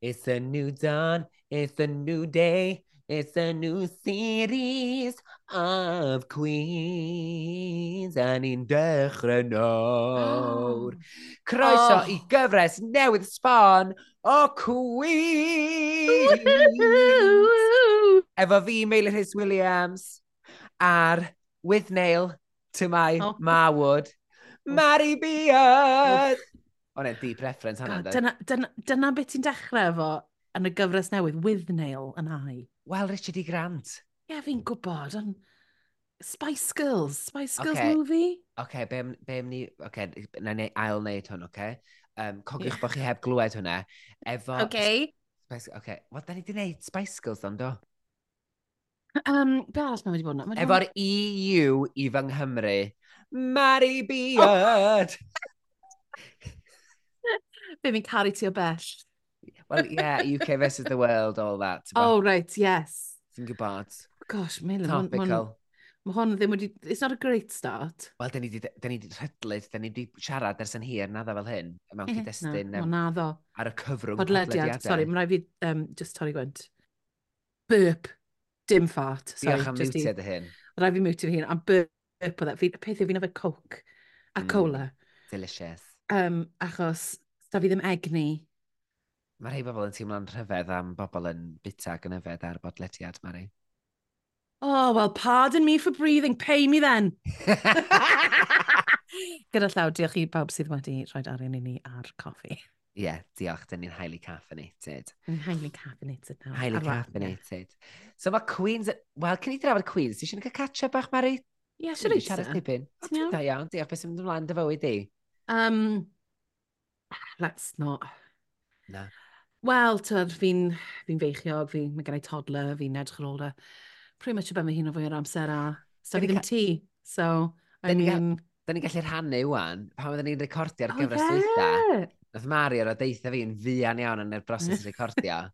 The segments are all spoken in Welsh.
It's a new dawn, it's a new day, it's a new series of Queens a ni'n dechrau nawr. Oh. Croeso oh. i gyfres newydd sbon o Queens! Efo fi, Meilir Rhys Williams, a'r with nail to my oh. Marwood, Mari Beard! O ne, di preference hana. God, dyna, dyna, dyna beth ti'n dechrau efo yn y gyfres newydd, with nail yn ai. Wel, Richard E. Grant. Ie, yeah, fi'n gwybod, ond... Spice Girls, Spice Girls okay. movie. Oce, okay, be, be ni... Oce, okay, na ni ail wneud hwn, oce? Okay? Um, cogiwch yeah. bod chi heb glwed hwnna. Efo... Oce. Okay. Spice... Oce, okay. wel, da ni di wneud Spice Girls, ond do? Um, be arall mae wedi bod yna? Efo'r EU i fy Nghymru. Mari Beard! Oh. Be fi'n caru ti o bell. Well, yeah, UK versus the world, all that. Tyba. Oh, right, yes. Ti'n gwybod. Gosh, Mel. Topical. Mae hwn ddim wedi... It's not a great start. Wel, da ni wedi rhedlyd, da ni wedi siarad ers yn hir, naddo fel hyn, mewn eh, cyd-destun. Na, um, naddo. Ar y cyfrwng podlediad. Sorry, mae'n rhaid fi um, just torri gwynt. Burp. Dim fart. Sorry, Diolch am muted y hyn. Rhaid fi muted hyn. Am burp oedd e. Peth yw fi'n efo coke a mm, cola. Delicious. Um, achos Da fi ddim egni. Mae rhai bobl yn teimlo'n rhyfedd am bobl yn bita ac yn yfed ar bodlediad, Mari. Oh, well, pardon me for breathing, pay me then. Gyda llaw, diolch i bawb sydd wedi rhoi arian i ni ar coffi. Ie, yeah, diolch, dyn ni'n highly caffeinated. Yn highly caffeinated now. Highly caffeinated. So mae Queens... Wel, cyn i drafod Queens, ti eisiau cael catch-up bach, Mari? Ie, yeah, siwr eisiau. Siarad dipyn. O, ti'n iawn? Da iawn, diolch, beth sy'n mynd ymlaen dy fywyd i? Um, let's not. Na. Wel, tyd, fi'n fi feichiog, fi, mae gen i toddler, fi'n edrych ar ôl e. Pretty much yma hyn o fwy o'r amser a... So fi ddim ti, so... I mean... Da ni'n gallu rhannu wan, pan oedden ni'n recordio ar gyfres oh, yeah. Nath Mari ar o deitha fi'n fuan iawn yn y broses recordio.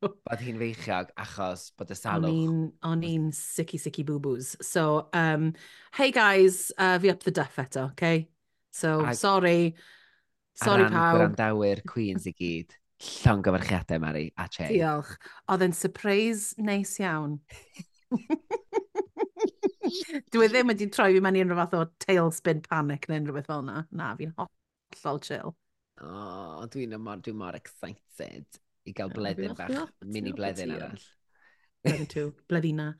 bod hi'n feichiog achos bod y salwch. O'n i'n sicky sicky boo-boos. So, um, hey guys, uh, fi up the duff eto, okay? So, I... sorry. Sorry pawb. Gwrandawyr Queens i gyd. Llon gyfarchiadau, Mari, a Che. Diolch. Oedd yn surprise neis iawn. Dwi e ddim wedi troi fi mewn i unrhyw fath o tailspin panic neu unrhyw beth fel yna. Na, fi'n hollol chill. O, oh, dwi'n mor, dwi mor excited i gael bledyn bach, mini bledyn arall. Bleddyn two, bleddina.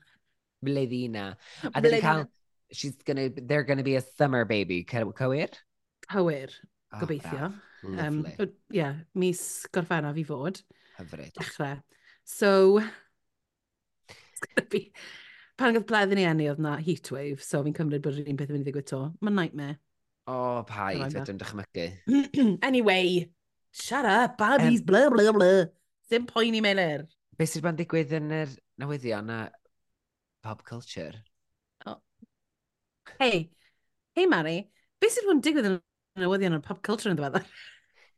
Bleddina. A dyn cael, she's gonna, they're gonna be a summer baby, cywir? Cywir, gobeithio. Um, Ie, yeah, mis gorffennaf i fod. Hyfryd. Dechrau. So, be, pan gyda bledd i enni oedd na heatwave, so fi'n cymryd bod yr un peth yn mynd i ddigwyd to. Mae'n nightmare. O, oh, paid, fedrwn dychmygu. anyway, shut up, babis, um, blah, blah, blah. Dim poen i mewn Be sydd wedi'n digwydd yn yr newyddion a pop culture? Oh. Hei, hei Mari, be sydd wedi'n digwydd yn newyddion yn pop culture yn ddiweddar.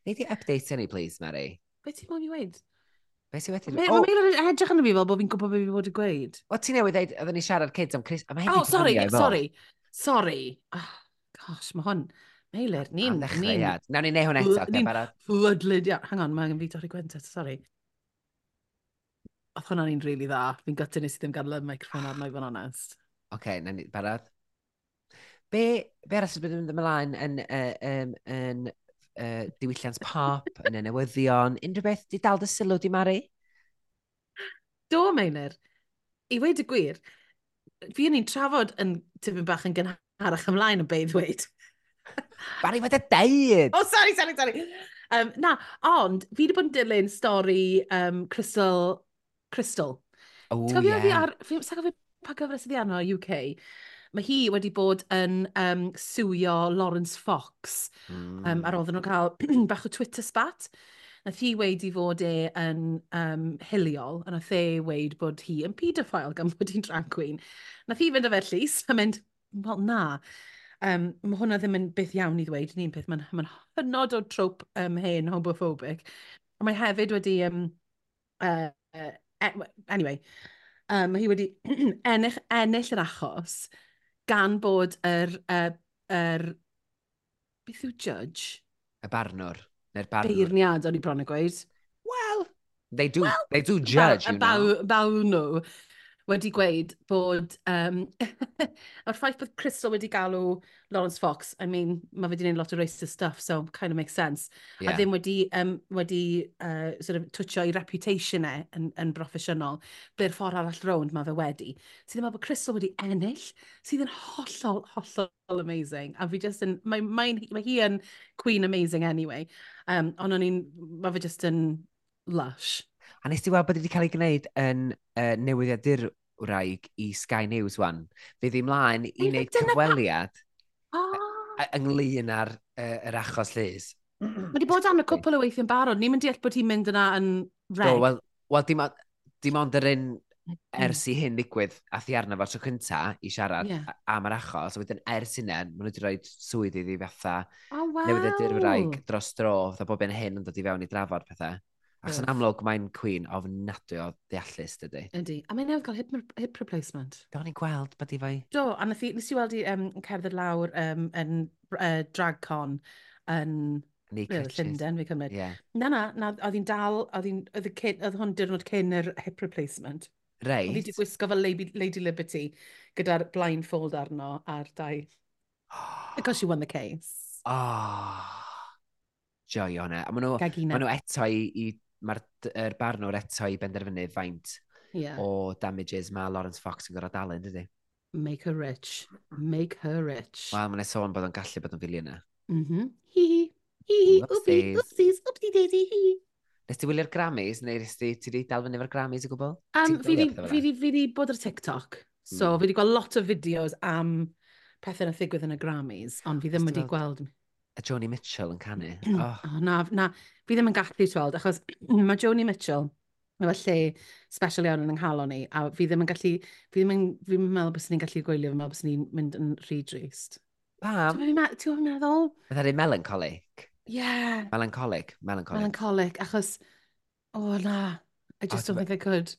Nei di update ni, please, Mary? Be ti'n mwyn i weid? Be ti wedi... Mae yn edrych yn y fi fel bod fi'n gwybod beth fi fod i gweud. O, ti newydd dweud, oedden ni siarad kids am Chris... Oh, sorry, sorry, sorry. Oh, gosh, mae hwn... Meilir, ni'n... Am ddechreuad. Nawn ni neu hwn eto, oce, barod. Fwydlyd, ia. Hang on, mae'n fi dorri gwent eto, sorry. Oedd hwnna'n un rili dda. Fi'n gytyn nes i ddim gadael y microfon arno i fod yn onest. Oce, okay, barod? Be, be arall sydd wedi mynd ymlaen yn, uh, um, yn uh, diwylliant pop, yn y newyddion, unrhyw beth di dal dy sylw di Mari? Do, Meiner. I weid y gwir, fi yn ni'n trafod yn tipyn bach yn gynharach ymlaen yn beth dweud. Mari, wedi deud! Oh, sorry, sorry, sorry. Um, na, ond fi wedi bod yn dilyn stori um, Crystal... Crystal. O, oh, ie. Yeah. Fi ar... Fi, sa'n gofio pa gyfres ydi arno UK? mae hi wedi bod yn um, siwio Lawrence Fox mm. um, ar hmm. oedden nhw cael bach o Twitter spat. Nath hi wedi fod e yn um, hiliol, a nath e weid bod hi yn paedophile gan bod hi'n drag queen. Nath hi fynd â fe llys a mynd, wel na, um, mae hwnna ddim yn beth iawn i ddweud, ni'n peth, mae'n ma hynod o trwp um, hen homophobic. A mae hefyd wedi, um, uh, uh, anyway, um, hi wedi ennill, ennill yr achos, gan bod yr, Er, yr beth yw judge? Y barnwr, neu'r barnwr. Beirniad, o'n i bron y gweud. Well, They do, well, they do judge, you know. Baw, baw nhw wedi gweud bod... Um, o'r ffaith bod Crystal wedi galw Lawrence Fox, I mean, mae fe wedi gwneud lot o racist stuff, so kind of makes sense. Yeah. A ddim wedi, um, wedi uh, sort of twtio i reputation e yn, yn broffesiynol, ble'r ffordd arall rownd mae fe wedi. Sydd ddim bod Crystal wedi ennill, sydd yn hollol, hollol amazing. A fi just yn, mae, mae, mae hi yn queen amazing anyway. Um, ond o'n i'n, mae fe just yn lush. A nes ti weld bod wedi cael ei gwneud yn uh, newyddiadur wraig i Sky News wan. Fe ddim mlaen i wneud cyfweliad oh. ynglyn ar uh, yr achos Liz. Mae wedi bod am y cwpl o weithio'n barod. Ni'n mynd deall bod hi'n mynd yna yn reg. Wel, wel dim, dim ond yr un ers i hyn ddigwydd a thi arno fo tro cynta i siarad yeah. am yr achos, a wedyn ers hynny, maen nhw wedi rhoi swydd iddi fatha oh, wow. newyddiadur wraig dros dro, fatha bob yn hyn yn dod i fewn i drafod pethau. Ac yn amlwg mae'n Queen ofnadwy o ddeallus, dydy. Ydy. A mae'n newydd cael hip, hip replacement. Do, ni'n gweld, bod i fai. Do, a nes i, nes i weld i um, cerdded lawr um, yn uh, drag con yn... Ni Llundain, fi cymryd. Yeah. Na, na, na oedd hi'n dal, oedd, oedd, oedd hwn diwrnod cyn yr hip replacement. Reit. Oedd hi wedi gwisgo fel Lady, Lady Liberty gyda'r blindfold arno a'r dau. Because she won the case. Oh joio hwnna. A maen nhw, maen nhw eto i, i mae'r er barnwr eto i benderfynu faint yeah. o damages mae Lawrence Fox yn gorau dalu, dydy? Make her rich. Make her rich. Wel, mae'n sôn bod o'n gallu bod yn filioner. Mhm. Mm hi hi. Hi hi. Wpsi, wpsis, wpsi daisy, hi. Nes ti wylio'r Grammys, neu nes ti, ti wedi dal fyny efo'r Grammys o gwbl? Um, fi wedi bod ar TikTok, so mm. fi wedi gweld lot o fideos am pethau na ddigwydd yn y Grammys, ond fi ddim wedi gweld a Joni Mitchell yn canu. Oh. oh na, na, fi ddim yn gallu tweld, achos mae Joni Mitchell efo lle special iawn yn ynghalo ni, a fi ddim yn gallu, fi ddim yn, fi ddim yn meddwl bys ni'n gallu gwylio, fi'n meddwl bys ni'n mynd yn rhy drist. Pam? Ti'n meddwl? meddwl? Byddai rhaid melancholic? Yeah. Melancholic, melancholic. Melancholic, achos, o oh, na, I just oh, don't think I could.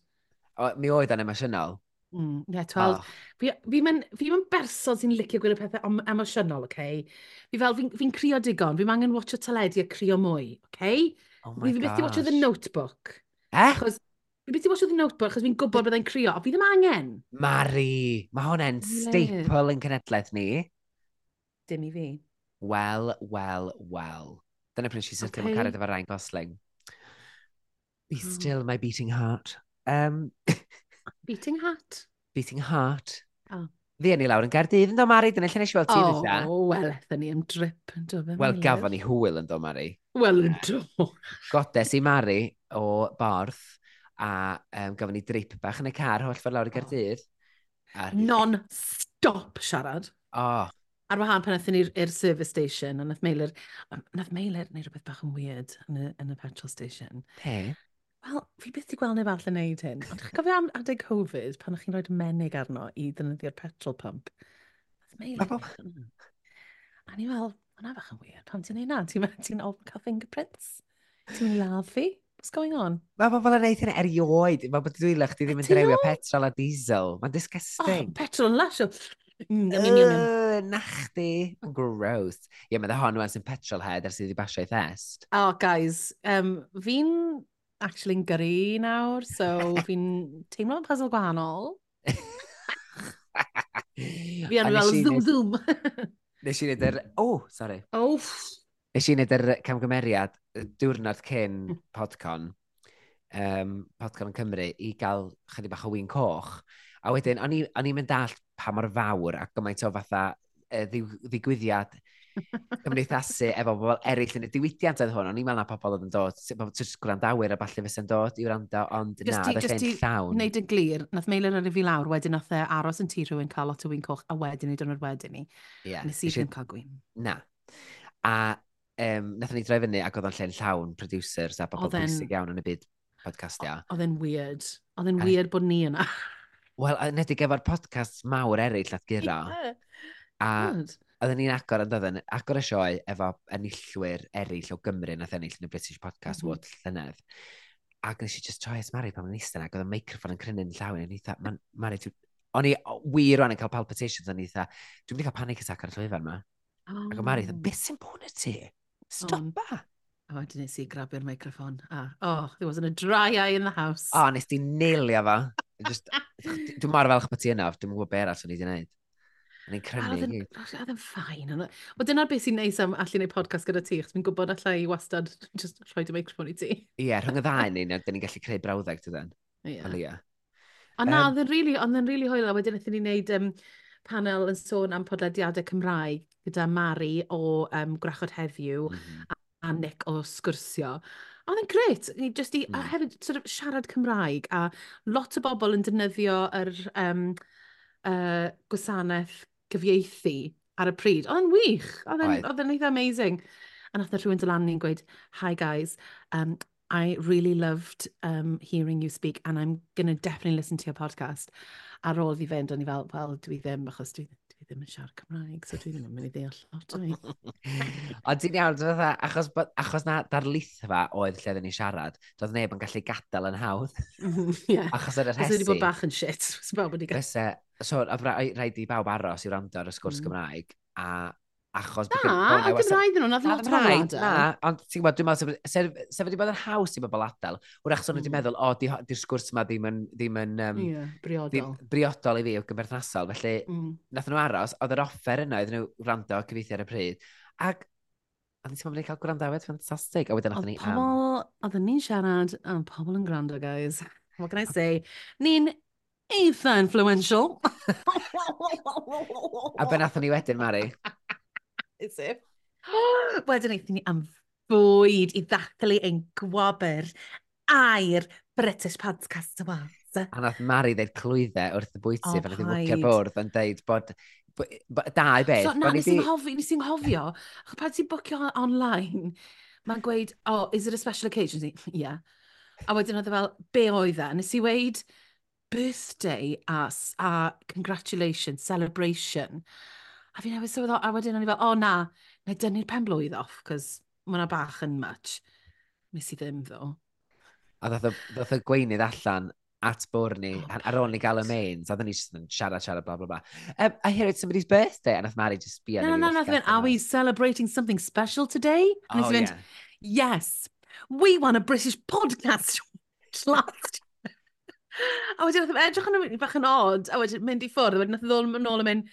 O, mi oedd yn emosiynol. Mm, Ie, twel, Oh, ah. fi fi mae'n fi ma'n berson sy'n licio gwylio pethau em- emosiynol, oce? Okay? Fi fel, fi'n fi crio digon, fi angen watcho teledu a crio mwy, oce? Okay? oh my Fi fi byth i watcho The gosh. Notebook, Eh? achos... Fi byth i watcho The Notebook, achos fi'n gwybod byddai'n crio, a fi ddim angen. Mari, mae hwnna'n Le, staple yn cenedlaeth ni. dim i fi. Wel, wel, wel. Dyna pryd sy'n i Oce? syrthio mewn Okay. cariad efo Ryan Gosling. Be hmm. still my beating heart. Um, Beating Heart. Beating Heart. Oh. Fi yn ei lawr yn Gardydd yn domari, dyna lle nes i weld ti ddysga. O, oh, wel, eithon ni am drip yn do. Wel, gafon ni hwyl yn domari. Wel, yn do. Godes i Mari o Borth, a um, gafon ni drip bach yn y car holl ffordd lawr i Gardydd. Oh. Non-stop siarad. O. Oh. Ar wahan pan eithon ni'r service station, a nath meilir, nath meilir neu rhywbeth bach yn weird yn y, yn y petrol station. Pe? Wel, fi byth i gweld neb arall yn neud hyn. Ond chi'n cofio am adeg Covid, pan o'ch chi'n rhoi menig arno i ddefnyddio'r petrol pump? Oedd meil. A ni fel, hwnna fach yn wir. Pam ti'n neud na? Ti'n ti ofn cael fingerprints? Ti'n laddu? What's going on? Mae bobl yn neud hynny erioed. Mae bod dwi'n lach, ddim yn drewio petrol a diesel. Mae'n disgusting. Oh, petrol yn lasio. Uh, na chdi. Gross. Ie, yeah, mae hon yw'n sy'n petrol head ers i wedi basio i thest. Oh, guys. Um, fi'n actually yn gyrru nawr, so fi'n teimlo'n puzzle gwahanol. fi yn fel zoom zoom. Nes i wneud yr... Oh, sorry. Oh. Nes i wneud yr camgymeriad diwrnod cyn mm. podcon, um, podcon yn Cymru, i gael chydig bach o wyn coch. A wedyn, o'n i'n mynd all pa mor fawr ac gymaint o fatha ddigwyddiad cymdeithasu efo bobl eraill yn y diwydiant oedd hwn, ond i'n meddwl na pobl oedd yn dod, pobl trs gwrandawyr a falle fysa'n dod i wrando, ond just na, oedd e'n llawn. Wneud yn glir, nath Meilir ar y fi lawr, wedyn nath e aros yn tŷ rhywun cael lot o wyn coch, a wedyn ei dynod wedyn ni. Yeah. Nes i ddim cael gwyn. Na. A um, nath ni droi fyny ac oedd o'n lle'n llawn producers a bobl bwysig iawn yn y byd podcastio. Oedd e'n weird. Oedd e'n weird bod ni yna. Wel, nedig efo'r podcast mawr eraill at gyro. Yeah. A Good oedden ni'n agor yn dydden, agor y sioe efo enillwyr eraill o Gymru nath ennill yn y British Podcast mm -hmm. Award llynedd. Ac nes i just troi at Mari pan yn eistedd ac oedd y microffon yn crynu'n llawn. O'n i dda, Mari, o'n i wir o'n i'n cael palpitations o'n i dda, dwi'n mynd i cael panic attack ar y llwyfan yma. Oh. Ac oh. o Mari, beth sy'n bwyd ti? Stop ba! Oh, dyn nes i grabio'r microffon. Ah, oh, there wasn't a dry eye in the house. Oh, nes di nilio fo. Just, dwi'n mor falch bod ti yna, dwi'n gwybod beth arall o'n i wedi gwneud. Yn ei crynu. A oedd yn ffain. O e? dyna'r beth sy'n neis am allu gwneud podcast gyda ti, chos fi'n gwybod allai i wastad just rhoi dy microphone i ti. Ie, yeah, rhwng y ddau ni, na, ni'n gallu creu brawddeg ty den. Ie. A na, oedd yn rili, oedd yn rili hoel, a wedyn wnaethon ni wneud um, panel yn sôn am podlediadau Cymraeg gyda Mari o um, Gwrachod Heddiw mm -hmm. a Nick o Sgwrsio. A oedd yn gret, ni just i, mm. hefyd sort of, siarad Cymraeg, a lot o bobl yn defnyddio yr um, uh, gwasanaeth cyfieithu ar y pryd. Oedd yn wych. Oedd yn eitha amazing. A nath na rhywun dylan ni'n gweud, hi guys, um, I really loved um, hearing you speak and I'm going to definitely listen to your podcast. Ar ôl fi fynd, o'n i fel, well, dwi ddim, achos dwi dwi ddim yn siarad Cymraeg, so dwi ddim yn mynd i ddeall lot o mi. o, ti'n iawn, dwi'n fatha, e, achos, achos na darlithfa oedd lle ddyn ni siarad, doedd neb yn gallu gadael yn hawdd. yeah. Achos yr hesi. Os wedi bod bach yn shit, os bawb wedi gadael. So, a rhaid i bawb aros i wrando ar y sgwrs mm. Gymraeg, a Achos... Na, a Gymraeg nhw, nath lot rhaid. adael. Na, ond ti'n gwybod, dwi'n meddwl, sef, sef wedi bod yn haws i bobl adael, wrach sôn wedi hmm. meddwl, o, di'r sgwrs yma ddim yn... Ddim yn um, yeah, briodol. Ddim, briodol i fi o gymberthnasol, felly mm. nath nhw aros, oedd yr offer yna, oedd nhw rando cyfeithu ar y pryd. Ac a ni mynd i cael gwrandawed ffantastig, a wedyn nath ni am... Oedden ni'n siarad a pobl yn gwrando, guys. What can I say? Ni'n eitha influential. a be nath ni wedyn, Mari? is it? Wedyn eithon ni am fwyd i ddathlu ein gwobr a'r British Podcast Awards. A nath Mari ddeud clwydde wrth y bwyty, oh, fel oedd hi'n mwcio bwrdd yn deud bod da i beth. So, na, nes i'n hoffi, nes i'n hofio, pan ti'n bwcio online, mae'n gweud, oh, is it a special occasion? Ie. yeah. A wedyn oedd e fel, be oedd e? Nes i weid, birthday a, a congratulations, celebration. A fi newid sylweddol, a wedyn o'n i fel, o oh, na, na dynnu'r pen blwydd off, cos mae'na bach yn much. Nes i ddim ddo. A ddoth y gweinydd allan at bwr ni, oh, ar ôl ni gael y mains, a dda ni jyst yn siarad, siarad, bla, bla, bla. Um, I hear it's somebody's birthday, and nath Mari just be... No, no, no, no, are we celebrating something special today? And oh, yeah. yes, we won a British podcast last A wedyn, e- edrych yn bach yn odd, a wedyn mynd i ffwrdd, a wedyn nath e ddod yn ôl yn mynd,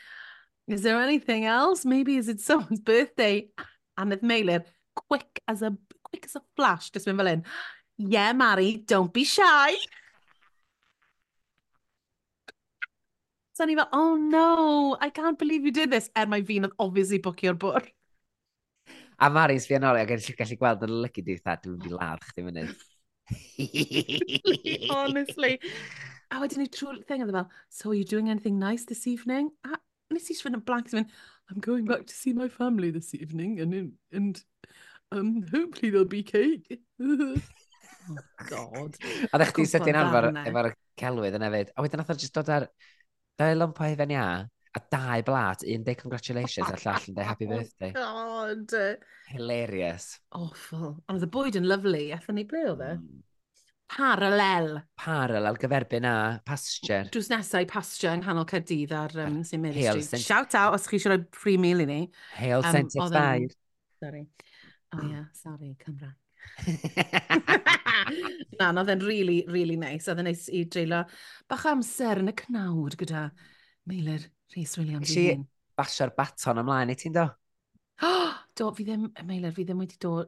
Is there anything else? Maybe is it someone's birthday? Anedd Meilir, quick as a, quick as a flash, just mynd fel un. Yeah, Mari, don't be shy. So ni fel, oh no, I can't believe you did this. Er mae fi'n obviously bwcio'r bwr. A Mari's fi anoli, ac eisiau gallu gweld yn lygu di eitha, dwi'n mynd i ladd chdi fyny. Honestly. A wedyn ni trwy'r thing, a e fel, so are you doing anything nice this evening? Ah, nes i just yn blank, I I'm going back to see my family this evening, and and um, hopefully there'll be cake. oh, God. A ddech chi sydyn arfer e. efo'r celwydd yn fyd. A wedyn nath o'r just dod ar dau lwmpa i fenia, a dau blat, un day congratulations, a llall yn day happy oh, birthday. Oh, God. Hilarious. Awful. Ond oedd y bwyd yn lyflu, ethyn ni ble oedd e? Mm. Parallel. Paralel, gyferbyn a pasture. Drws nesau pasture yng nghanol Caerdydd ar um, ah, St Mary Hail Street. Shout out os chi eisiau rhoi free meal i ni. Hale um, Centre 5. Sorry. Oh, yeah, sorry, Cymra. Na, no, oedd e'n really, really nice. Oedd e'n nice i dreulio bach amser yn y cnawd gyda Meilir Rhys Williams. Si basio'r baton ymlaen i ti'n do? do, fi ddim, Meilir, fi ddim wedi dod...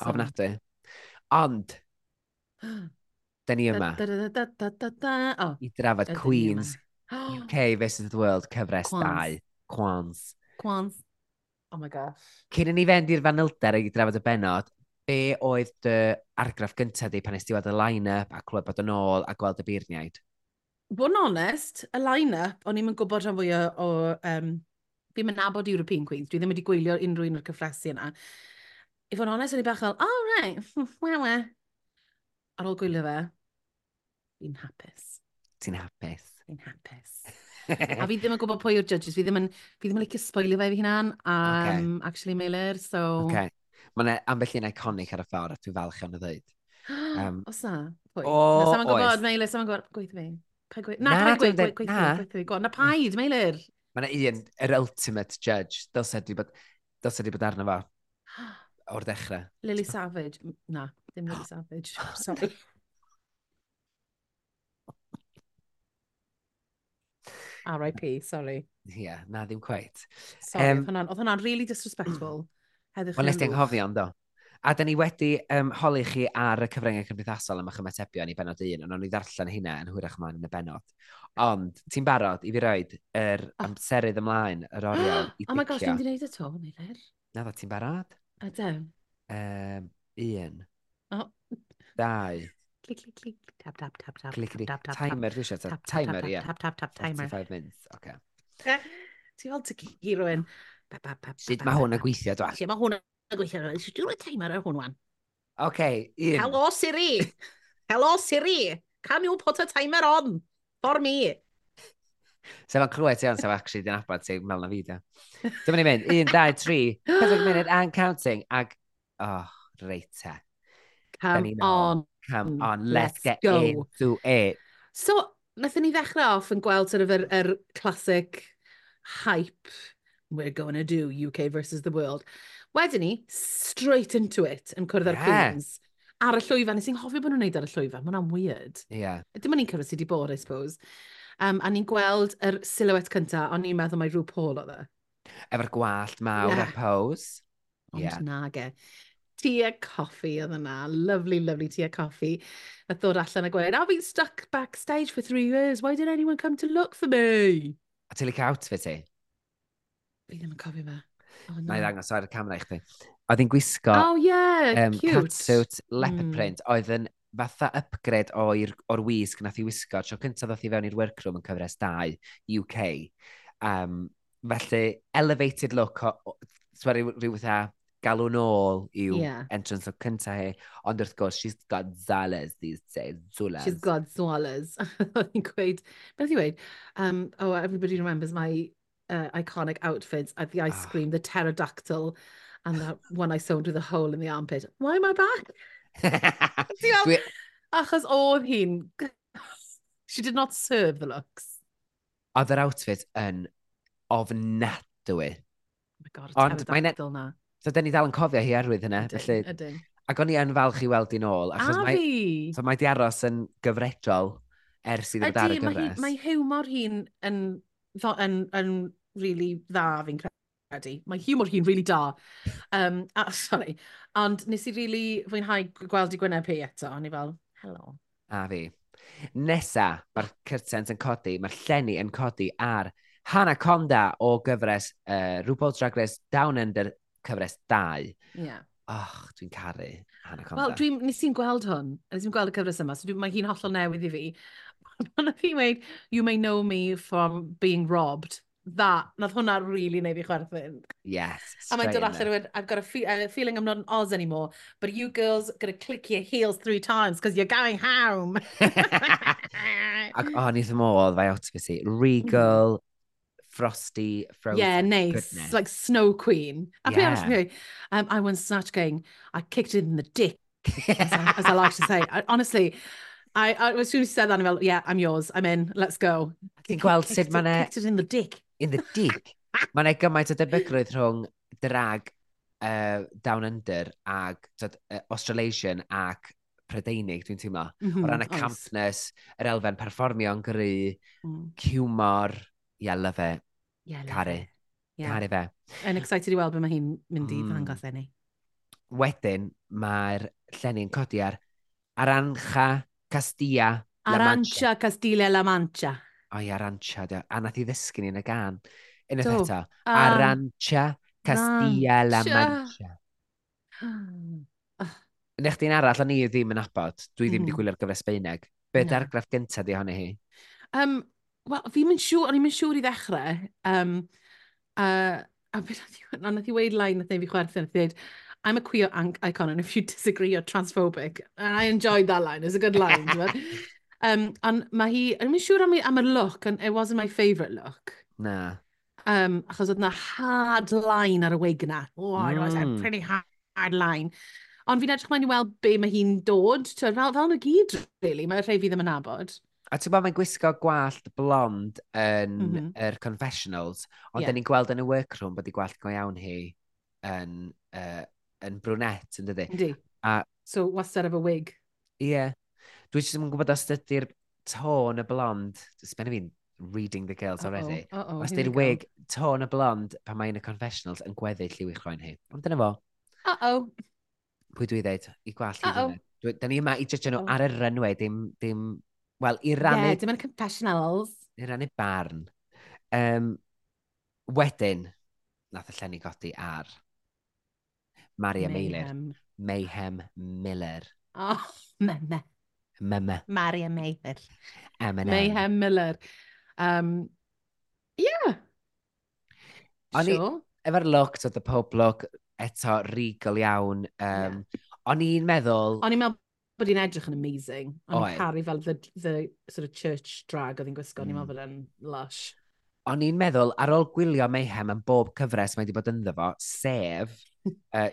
Ofnadwy. Ond, da ni yma. Oh, I drafod Queens, UK vs the World, cyfres 2. Quans. Quans. Oh my gosh. Cyn i ni fynd i'r fanylder i drafod y benod, be oedd dy argraff gyntaf di pan ysdi ysdiwad y line-up a clywed bod yn ôl a gweld y beirniaid? Bo'n onest, y line-up, o'n i'n gwybod rhan fwy o um, fi'n mynd nabod European Queens, dwi ddim wedi gwylio unrhyw un o'r cyffresu yna i fod yn onest, o'n i bach fel, oh, right, wewe. Ar ôl gwylio fe, fi'n hapus. Ti'n hapus? Fi'n hapus. a fi ddim yn gwybod pwy yw'r judges, fi ddim yn, fi ddim yn licio spoilio fe fi hunan, um, okay. actually Mailer, so... Okay. Mae ambell i'n iconic ar y ffordd, a dwi'n falch o'n y ddweud. Um, Os na? Pwy? O, na, sa'n yn gwybod, Mailer, sa'n gwybod, gweithio fi. Gwe... Na, na, gweith fi, gweith fi, gweith fi. Na paid, Mailer. Mae yna un, yr ultimate judge, dylse di bod, dylse di bod arno fo o'r dechrau. Lily Savage. Na, ddim Lily Savage. Sorry. R.I.P. Sorry. Ie, yeah, na ddim cweit. Sorry, um, oedd hwnna'n really disrespectful. Heddwch Wel, nes ti'n anghofio ond do. A da ni wedi um, holi chi ar y cyfryngau cymdeithasol am eich ymatebion i benod un, ond o'n i ddarllen hynna yn hwyrach ma'n yn y benod. Ond, ti'n barod i fi roed yr er oh. amserydd ymlaen, yr oriel i dicio. Oh my gosh, dwi'n di wneud y to, Nifer. Na, ti'n barod? A dew. Um, un. Oh. Dau. Clic, clic, clic. Tap, tap, tap, tap. Clic, clic. Timer, dwi eisiau. Timer, ie. Tap, tap, tap, timer. 45 minutes, oce. Eh, ti fel ti gi rwy'n... Sut mae hwn yn gweithio, dwa? Sut mae hwn yn gweithio, dwa? Sut dwi'n timer ar hwn, wan? Oce, un. Hello, Siri! Hello, Siri! Can you put a timer on? For me! Se ma'n clywed ti iawn sef actually dyn abod ti mewn na fi da. Dyma ni mynd, 1, 2, 3, 4 munud and counting. Ag, oh, reita. E. Come on. Come mm, on, let's, let's get go. into it. So, naethon ni ddechrau off yn gweld sort of yr, yr classic hype we're going to do UK versus the world. Wedyn ni, straight into it yn cwrdd ar yeah. Queens. Ar y llwyfan, nes i'n hoffi bod nhw'n neud ar y llwyfan, mae'n am weird. Yeah. Dim ond ni'n cyrraedd sydd wedi bod, I suppose. Um, a ni'n gweld yr silhouette cynta, ond ni'n meddwl mai rhyw Paul oedd e. Efo'r gwallt mawr yeah. a pose. Ond yeah. na ge. Tia coffi oedd yna. Lovely, lovely tia coffi. A ddod allan a gweud, I've been stuck backstage for three years. Why did anyone come to look for me? A ti'n licio outfit ti? Fi ddim yn cofio fe. Oh, no. Na i ddangos ar y camera i chdi. Oedd hi'n gwisgo... Oh, yeah, um, cute. Catsuit, leopard mm. print. Mm. Oedd yn fatha upgrade o'r, or wisg nath i wisgo. Tro cyntaf ddoth i fewn i'r workroom yn cyfres 2, UK. Um, felly, elevated look, rhyw fatha galw nôl i'w yeah. entrance look cyntaf hi. Ond wrth gwrs, she's got Zales these days. Zulas. She's got Zulas. Oedd hi'n gweud, beth i weid? Um, oh, everybody remembers my uh, iconic outfits at the ice ah. cream, oh. the pterodactyl, and that one I sewed with a hole in the armpit. Why am I back? Dwi... Achos oedd hi'n... She did not serve the looks. Oedd yr outfit yn ofnadwy. Oh my god, Ond mae'n edrych na. So, da ni dal yn cofio hi arwydd hynna. Ydyn, felly... ydyn. Ac o'n i yn falch i weld i'n ôl. Achos a mae, fi! So mae di aros yn gyfredol ers iddo ar y gyfres. Mae hi, mae hiwmor hi'n yn, yn, yn, yn really dda fi'n credu credu. Mae hiwmor hi'n really da. Um, a, sorry. Ond nes i really fwynhau gweld i Gwyneb hi eto. O'n i fel, hello. A fi. Nesa, mae'r cyrtens yn codi, mae'r llenni yn codi ar Hannah Conda o gyfres uh, RuPaul's Drag Race Down Under cyfres 2. Yeah. Och, dwi'n caru Hannah Conda. Wel, dwi, nes i'n gweld hwn, nes i'n gweld y cyfres yma, so dwi, mae hi'n hollol newydd i fi. Ond fi weid, you may know me from being robbed that, nath hwnna really neu fi chwerthin. Yes. A mae'n dod allan rhywun, I've got a, fe a feeling I'm not an Oz anymore, but you girls gotta click your heels three times because you're going home. Ac o, oh, ni ddim oedd fe outfit i. Regal, mm-hmm. frosty, frozen Yeah, nice. Goodness. Like Snow Queen. A yeah. pryd um, I won Snatch going, I kicked it in the dick, as, I, as I like to say. I, honestly, I, I, as soon as you said that, I'm like, yeah, I'm yours, I'm in, let's go. Ti'n gweld sut mae. Kicked it in the dick in the dick. Mae yna gymaint o debygrwydd rhwng drag uh, Down Under ag dod, uh, Australasian ac Prydeinig, dwi'n teimlo. Mm -hmm, o mhm, ran y campness, yr elfen perfformio yn gry, mm. ciwmor, ia, lyfe, yeah, caru. Yeah. Caru fe. Yn excited i weld beth mae hi'n mynd i mm. ddangos enni. Wedyn, mae'r llenni'n codi ar Arancha Castilla La Mancha. Arancha Castilla La Mancha o i Arantia, dio. a nath i ddysgu ni yn y gan. Unwaith Do. eto, um, Arantia Castilla La Mancha. Nech di'n arall, o'n i ddim yn abod. Dwi ddim mm. Mm-hmm. wedi gwylio'r gyfres Sbeineg. Be no. dargraff gyntaf di ohoni hi? Um, Wel, fi'n mynd siŵr, o'n i'n mynd siŵr i ddechrau. Um, uh, a beth nath i weid lai, nath i fi chwerthu, nath i dweud, I'm a queer icon and if you disagree you're transphobic. And I enjoyed that line, it's a good line. but, Um, and mae hi, I'm siŵr am, am y look, and it wasn't my favourite look. Na. Um, achos oedd na hard line ar y wig na. Oh, mm. it was a mm. pretty hard, hard line. Ond fi'n edrych mae'n i weld be mae hi'n dod. Fel, fel nhw gyd, really. Mae rhai fi ddim yn nabod. A ti'n bod mae'n gwisgo gwallt blond yn mm -hmm. er confessionals, ond yeah. ni'n gweld yn y workroom bod i gwallt go iawn hi yn, uh, yn brunette, yn dydi? Yndi. A... So, wastad efo wig. Ie. Yeah. Dwi ddim yn gwybod os ydy'r tôn y blond, sbenna fi'n reading the girls already. Uh -oh, uh -oh, os ydy'r wig tôn y blond pan mae'n y confessionals yn gweddill i'w chroen hi. Ond dyna fo. Uh-oh. Pwy dwi ddeud? I gwallt i ddynnu. Da ni yma i judge nhw oh. ar y runway, dim... dim Wel, i rannu... Ie, yeah, dim yn confessionals. I rannu barn. Um, wedyn, nath y llenni godi ar Maria Mayhem. Meilir. Mayhem Miller. Oh, me, me. Mama. Maria Mayfield. M&M. Mayhem Miller. Um, yeah. O'n i, sure. efo'r look, so the pob look eto regal iawn. Um, yeah. O'n i'n meddwl... O'n i'n meddwl bod hi'n edrych yn amazing. O'n i'n caru fel the, the sort of church drag oedd hi'n gwisgo. O'n i'n meddwl mm. bod yn lush. O'n i'n meddwl, ar ôl gwylio Mayhem yn bob cyfres mae wedi bod ynddo fo, sef uh,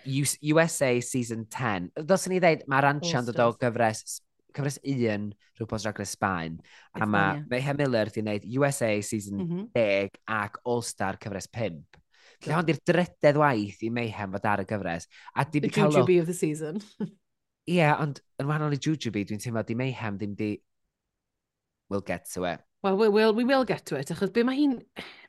USA Season 10. Ddylswn ni ddeud, mae'r Rancha'n dod o gyfres cyfres un rhywbeth drag race Sbaen. A mae Mayhem Miller wedi gwneud USA season mm -hmm. 10 ac All-Star cyfres 5. Felly hwn di'r drydedd waith i Mayhem fod ar y gyfres. A di the Jujubee o... of the season. Ie, yeah, ond yn wahanol i Jujubee, dwi'n teimlo di Mayhem ddim di... We'll get to it. Well, we will, we will get to it, achos be mae hi'n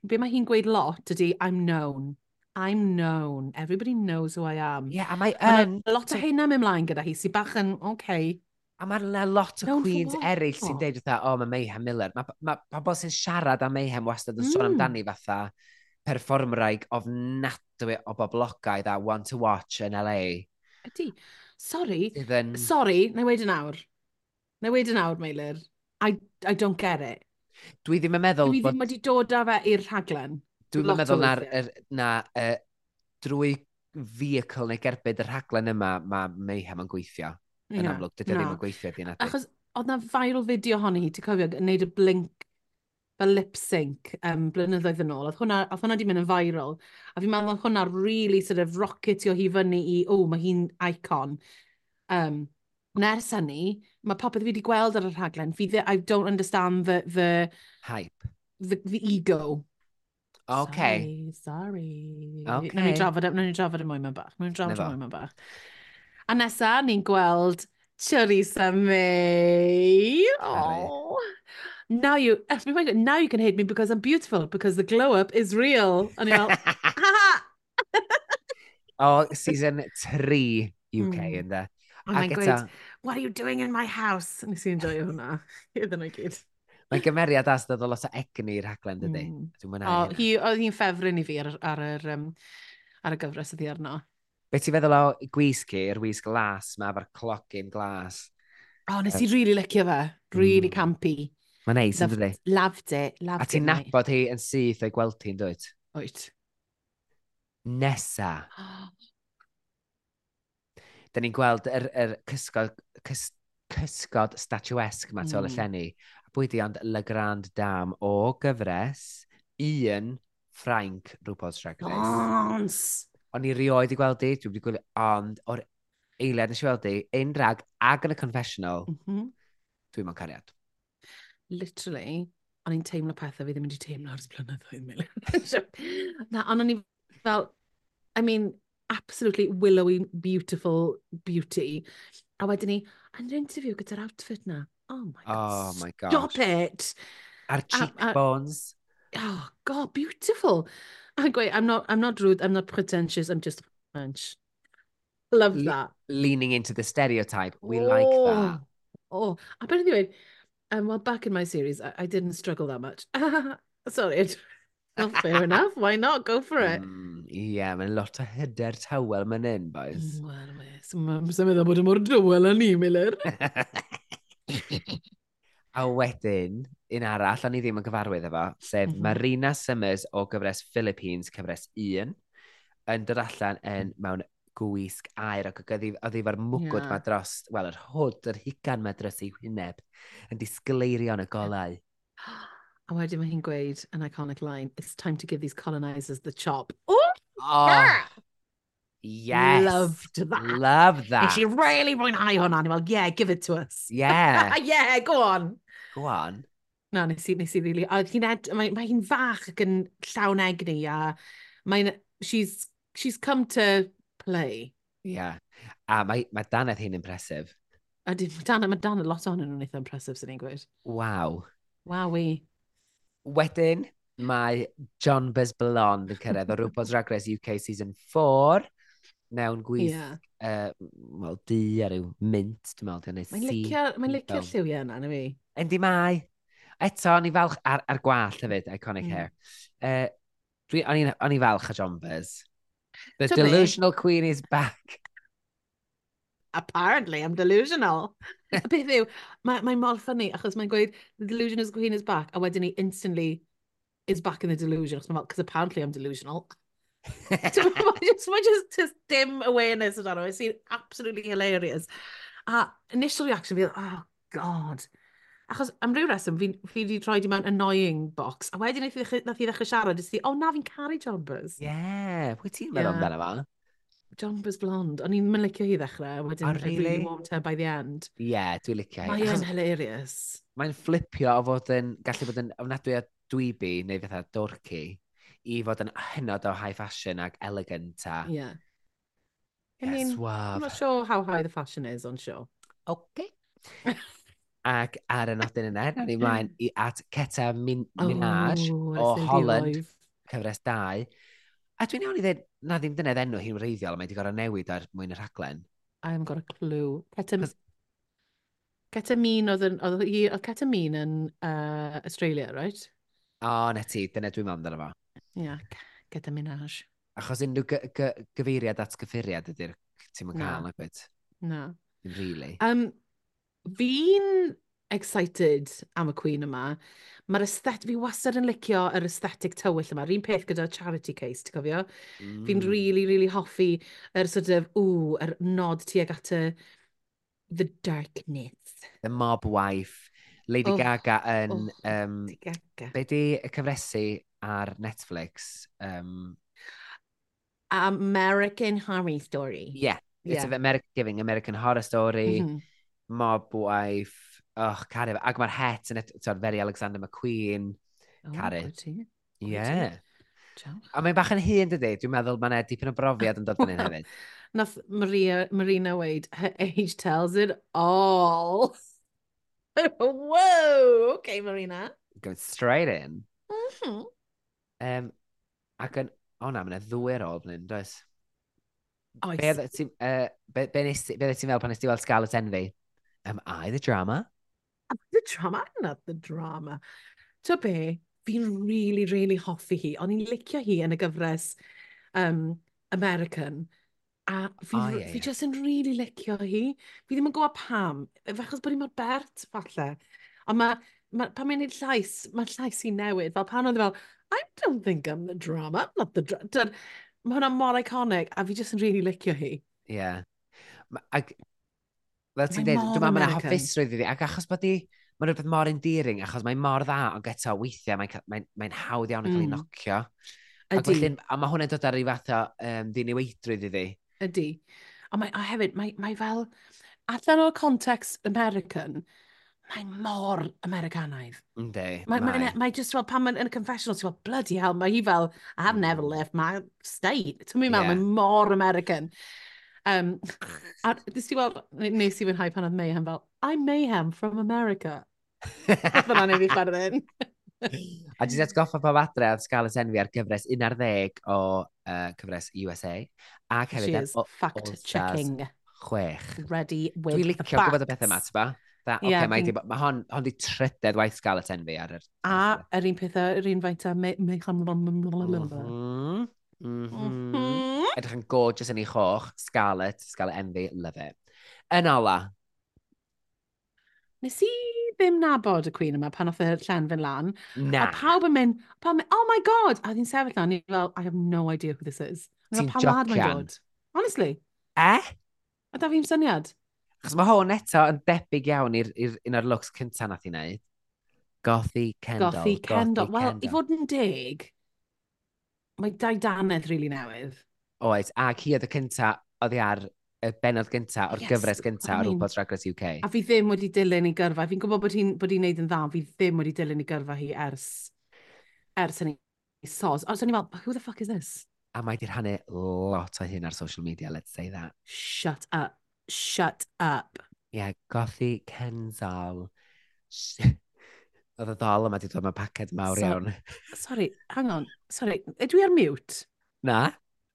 be mae hi'n gweud lot ydy, I'm known. I'm known. Everybody knows who I am. Yeah, am I... Um, lot o hynna mynd mlaen gyda hi, sy'n bach yn, okay, A mae yna lot o Mewn queens ffordd. eraill sy'n deud fatha, o, oh, mae Mayhem Miller. Mae ma, pobl sy'n siarad am Mayhem wastad yn mm. sôn amdani fatha perfformraig ofnadwy o boblogaidd a want to watch yn LA. Ydy. Sorry. Then... Sorry, na i weid yn awr. Na i weid yn awr, Meilir. I, I don't get it. Dwi ddim yn meddwl... Dwi ddim bod... wedi dod â fe i'r rhaglen. Dwi ddim yn meddwl na, er, na uh, drwy vehicle neu gerbyd y rhaglen yma mae Mayhem yn gweithio. Yn yeah, amlwg, dydy no. ddim yn gweithio di natin. Achos, oedd na viral fideo honni, ti'n cofio, yn neud y blink, fel lip sync um, blynyddoedd yn ôl. Oedd hwnna, oedd hwnna di mynd yn viral. A fi'n meddwl oedd hwnna really sort of rocketio hi fyny i, o, oh, mae hi'n icon. Um, nes hynny, mae popeth fi wedi gweld ar y rhaglen, fi I don't understand the... the Hype. The, the ego. OK. Sorry, sorry. OK. Nw'n ni drafod, e, nw'n ni drafod y mwy mewn bach. Nw'n drafod e y mwy mewn bach. A nesa, ni'n gweld Charissa May. Oh. Now you, my God, now you can hate me because I'm beautiful, because the glow up is real. A ni'n o season 3 UK mm. ynda. A mae'n gweud, what are you doing in my house? Nes i'n enjoy hwnna. Iddyn nhw gyd. Mae gymeriad as dod o lot o egni i'r rhaglen dydy. Mm. Dwi'n mwynhau. Oedd hi'n ffefryn i fi ar, ar, ar, um, ar y gyfres ydi arno. Be ti'n feddwl o gwisg i, yr wisg glas ma, efo'r clocin glas? O, oh, nes i really licio fe. Really mm. campy. Mae'n neis, yn dydi? Loved it, loved. A ti'n nabod hi yn syth o'i gweld hi'n dweud? Oed. Nesa. da ni'n gweld yr, yr cysgod, cys, cysgod statuesque ma, mm. tol y hmm. llenni. A bwy di ond Le Grand Dame o gyfres Ian Frank rhywbeth Drag Race. Bons! o'n i rioed i gweld di, dwi wedi gwylio, ond o'r eiliad nes i weld e, di, un drag ag yn y confessional, mm -hmm. dwi'n ma'n cariad. Literally, o'n i'n teimlo pethau fi ddim wedi teimlo ars blynyddoedd, Milyn. Na, ond o'n i fel, I mean, absolutely willowy, beautiful beauty. A wedyn ni, yn yr interview gyda'r outfit na, oh my god, oh my gosh. stop it! A'r cheekbones. A, oh, god, beautiful. A I'm not, I'm not rude, I'm not pretentious, I'm just French. Love Le that. Leaning into the stereotype. We oh, like that. Oh, I bet anyway, um, well, back in my series, I, I didn't struggle that much. Sorry. Well, fair enough. Why not? Go for it. Mm, Ie, yeah, mae'n lot o hyder tawel mae'n un, boys. Wel, wes. Mae'n meddwl bod y mor dywel yn ni, Miller. A wedyn, un arall, o'n i ddim yn gyfarwydd efo, sef mm -hmm. Marina Summers o gyfres Philippines, cyfres 1, yn dod allan yn, mm. mewn gwisg air ac oedd hi fo'r mwgwd yeah. ma dros, wel, yr hwd, yr hugan ma dros ei wyneb, yn disgleirio yn y golau. A wedyn mae hi'n gweud an iconic line, it's time to give these colonisers the chop. Ww! Oh, yeah! Yes. Loved that. Love that. Nes i really mwynhau hwnna. Ni'n fel, yeah, give it to us. Yeah. yeah, go on. Go on. No, nes i, nes i really... Oedd hi'n ed... Mae, mae hi'n fach ac yn llawn egni a mae'n... She's, she's come to play. Yeah. A mae, mae Danedd hi'n impresif. A di, mae Danedd, mae lot o'n nhw'n eitha impresif, sy'n ni'n gweud. Waw. Wawi. Wedyn, mae John Bez Blond yn cyrraedd o RuPaul's Drag Race UK Season 4 mewn gwyth yeah. uh, well, du a ryw mint, dwi'n meddwl. Mae'n licio, Mae'n licio lliwiau yna, na fi. Endi mai. Eto, o'n i falch ar, ar gwallt hefyd, iconic mm. hair. Uh, dwi, o'n i falch a John Buzz. The to delusional me. queen is back. Apparently, I'm delusional. y beth yw, mae'n mae mor ffynnu, achos mae'n gweud, the delusional queen is back, a wedyn ni instantly is back in the delusion, achos apparently I'm delusional. mae just, mae just, just dim awareness o dano. It's absolutely hilarious. A initial reaction fi, oh god. Achos am ryw reswm, fi, fi wedi troi di mewn annoying box, a wedyn nath i ddechrau siarad, ys di, oh, na fi'n caru jumpers. Yeah, pwy ti'n meddwl amdano fa? Jumpers blond, o'n i'n mynd licio hi ddechrau, a wedyn oh, really? really warmed her by the end. Ie, Yeah, dwi'n licio hi. Mae'n hilarious. Mae'n flipio o fod yn, gallu bod yn ofnadwy o dwybi, neu fatha dorky, i fod yn hynod o high fashion ac elegant a... Yeah. I yes, mean, wow. I'm not sure how high the fashion is on show. Okay. ac ar y nodyn yna, na ni mlaen i at Ceta Min oh, Minaj oh, o Holland, cyfres 2. A dwi'n iawn i ddweud, na ddim dynedd enw hi'n wreiddiol, mae wedi gorau newid ar mwyn y rhaglen. I haven't got a clue. Ceta, Ceta Ketamine oedd yn, oedd Ceta Min yn uh, Australia, right? O, oh, na ti, dyna dwi'n meddwl amdano fo yeah, gyda Minaj. Achos unrhyw gy gy gyfeiriad at gyffuriad ydy'r ti'n mynd cael, ac wyd. Na. Really. Um, fi'n excited am y Queen yma. Mae'r aesthet, fi wastad yn licio yr aesthetic tywyll yma. Rhyn peth gyda charity case, ti'n cofio? Mm. Fi'n really, really hoffi yr er sort of, ww, yr er nod tuag at y the darkness. The mob wife. Lady oh, Gaga yn... Oh, um, Gaga. Be di y cyfresu ar Netflix. Um, American Horror Story. Yeah, it's yeah. American giving, American Horror Story, mm -hmm. Mob Wife, oh, carif. Ac mae'r het yn eto, very Alexander McQueen, oh, carif. Yeah. A mae'n bach yn hun, dydy? Dwi'n meddwl mae'n dipyn o brofiad yn dod yn un hefyd. Nath Maria, Marina weid, her age tells it all. Whoa! Okay, Marina. Go straight in. Mm -hmm. Um, ac yn, o na, mae'n ddwy ar ôl blyn, does? Oes. Be oedd ti'n uh, be, be ti'n fel pan ysdi weld Scarlet Envy? Am I the drama? Am I the drama? I'm not the drama. To be, fi'n really, really hoffi hi. O'n i'n licio hi yn y gyfres um, American. A fi, oh, yeah, fi jyst yn really licio hi. Fi ddim yn gwybod pam. Fachos bod hi mor bert, falle. Ond ma, ma, pan mae'n ei llais, mae'r llais hi'n newid. Fel pan oedd e fel, I don't think I'm the drama. I'm not the drama. Mae hwnna mor iconic, a fi jyst yn really licio hi. Ie. Yeah. Ac, fel ti'n dweud, dwi'n meddwl mae'n hoffusrwydd iddi, ac achos bod i, mae'n rhywbeth mor endearing, achos mae'n mor dda, ond eto weithiau, mae'n mae, mae hawdd iawn yn cael ei mm. nocio. Ydy. Ac wedyn, a mae hwnna'n dod ar ei fath o um, ddiniweidrwydd iddi. Ydy. A, mae, a hefyd, mae, mae fel, allan o'r context American, mae'n mor Americanaidd. Ynddi. Mae ma, ma, ma just fel, pan mae'n yn y confessional, ti'n fel, bloody hell, mae hi fel, I have never hmm. left my state. Ti'n mynd yeah. mae'n mor American. Um, a dys ti weld, nes i fynhau pan oedd Mayhem fel, I'm Mayhem from America. Fyna neu fi chwarae hyn. a dwi'n atgoffa pob adre oedd Scarlett Envy ar gyfres 11 o uh, cyfres USA. Ac hefyd... She is fact-checking. Chwech. Ready with Dwi'n licio gwybod y bethau yma, ti'n fatha, oce, okay, mae ma hon, hon di trydedd waith gael ten fi ar yr... A yr un pethau, yr un faint a Edrych yn gorgeous yn ei choch, Scarlett, Scarlett Envy, love it. Yn ola. Nes i ddim nabod y cwyn yma pan oedd y llen fy'n lan. Na. A pawb yn mynd, pawb yn mynd, oh my god! A oedd hi'n sefyll lan, i fel, I have no idea who this is. Ti'n jocian. Honestly. Eh? A da fi'n syniad? Achos mae hwn eto yn debyg iawn i'r un o'r looks cynta nath i wneud. Gothi Kendall. Gothi Kendall. Wel, i fod yn deg, mae dau danedd rili really newydd. Oes, ac hi oedd y cynta, oedd hi ar y benod gynta o'r yes, gyfres gynta I mean, RuPaul's Drag Race UK. A fi ddim wedi dilyn i gyrfa. Fi'n gwybod bod hi'n bod hi'n neud yn dda, fi ddim wedi dilyn i gyrfa hi ers, ers yn ei sos. Ond o'n i'n meddwl, who the fuck is this? A mae di rhannu lot o hyn ar social media, let's say that. Shut up shut up. Ie, yeah, gothi Kenzal. Oedd y ddol yma wedi dod mewn paced mawr so, iawn. Sorry, hang on. Sorry, ydw i ar mute? Na.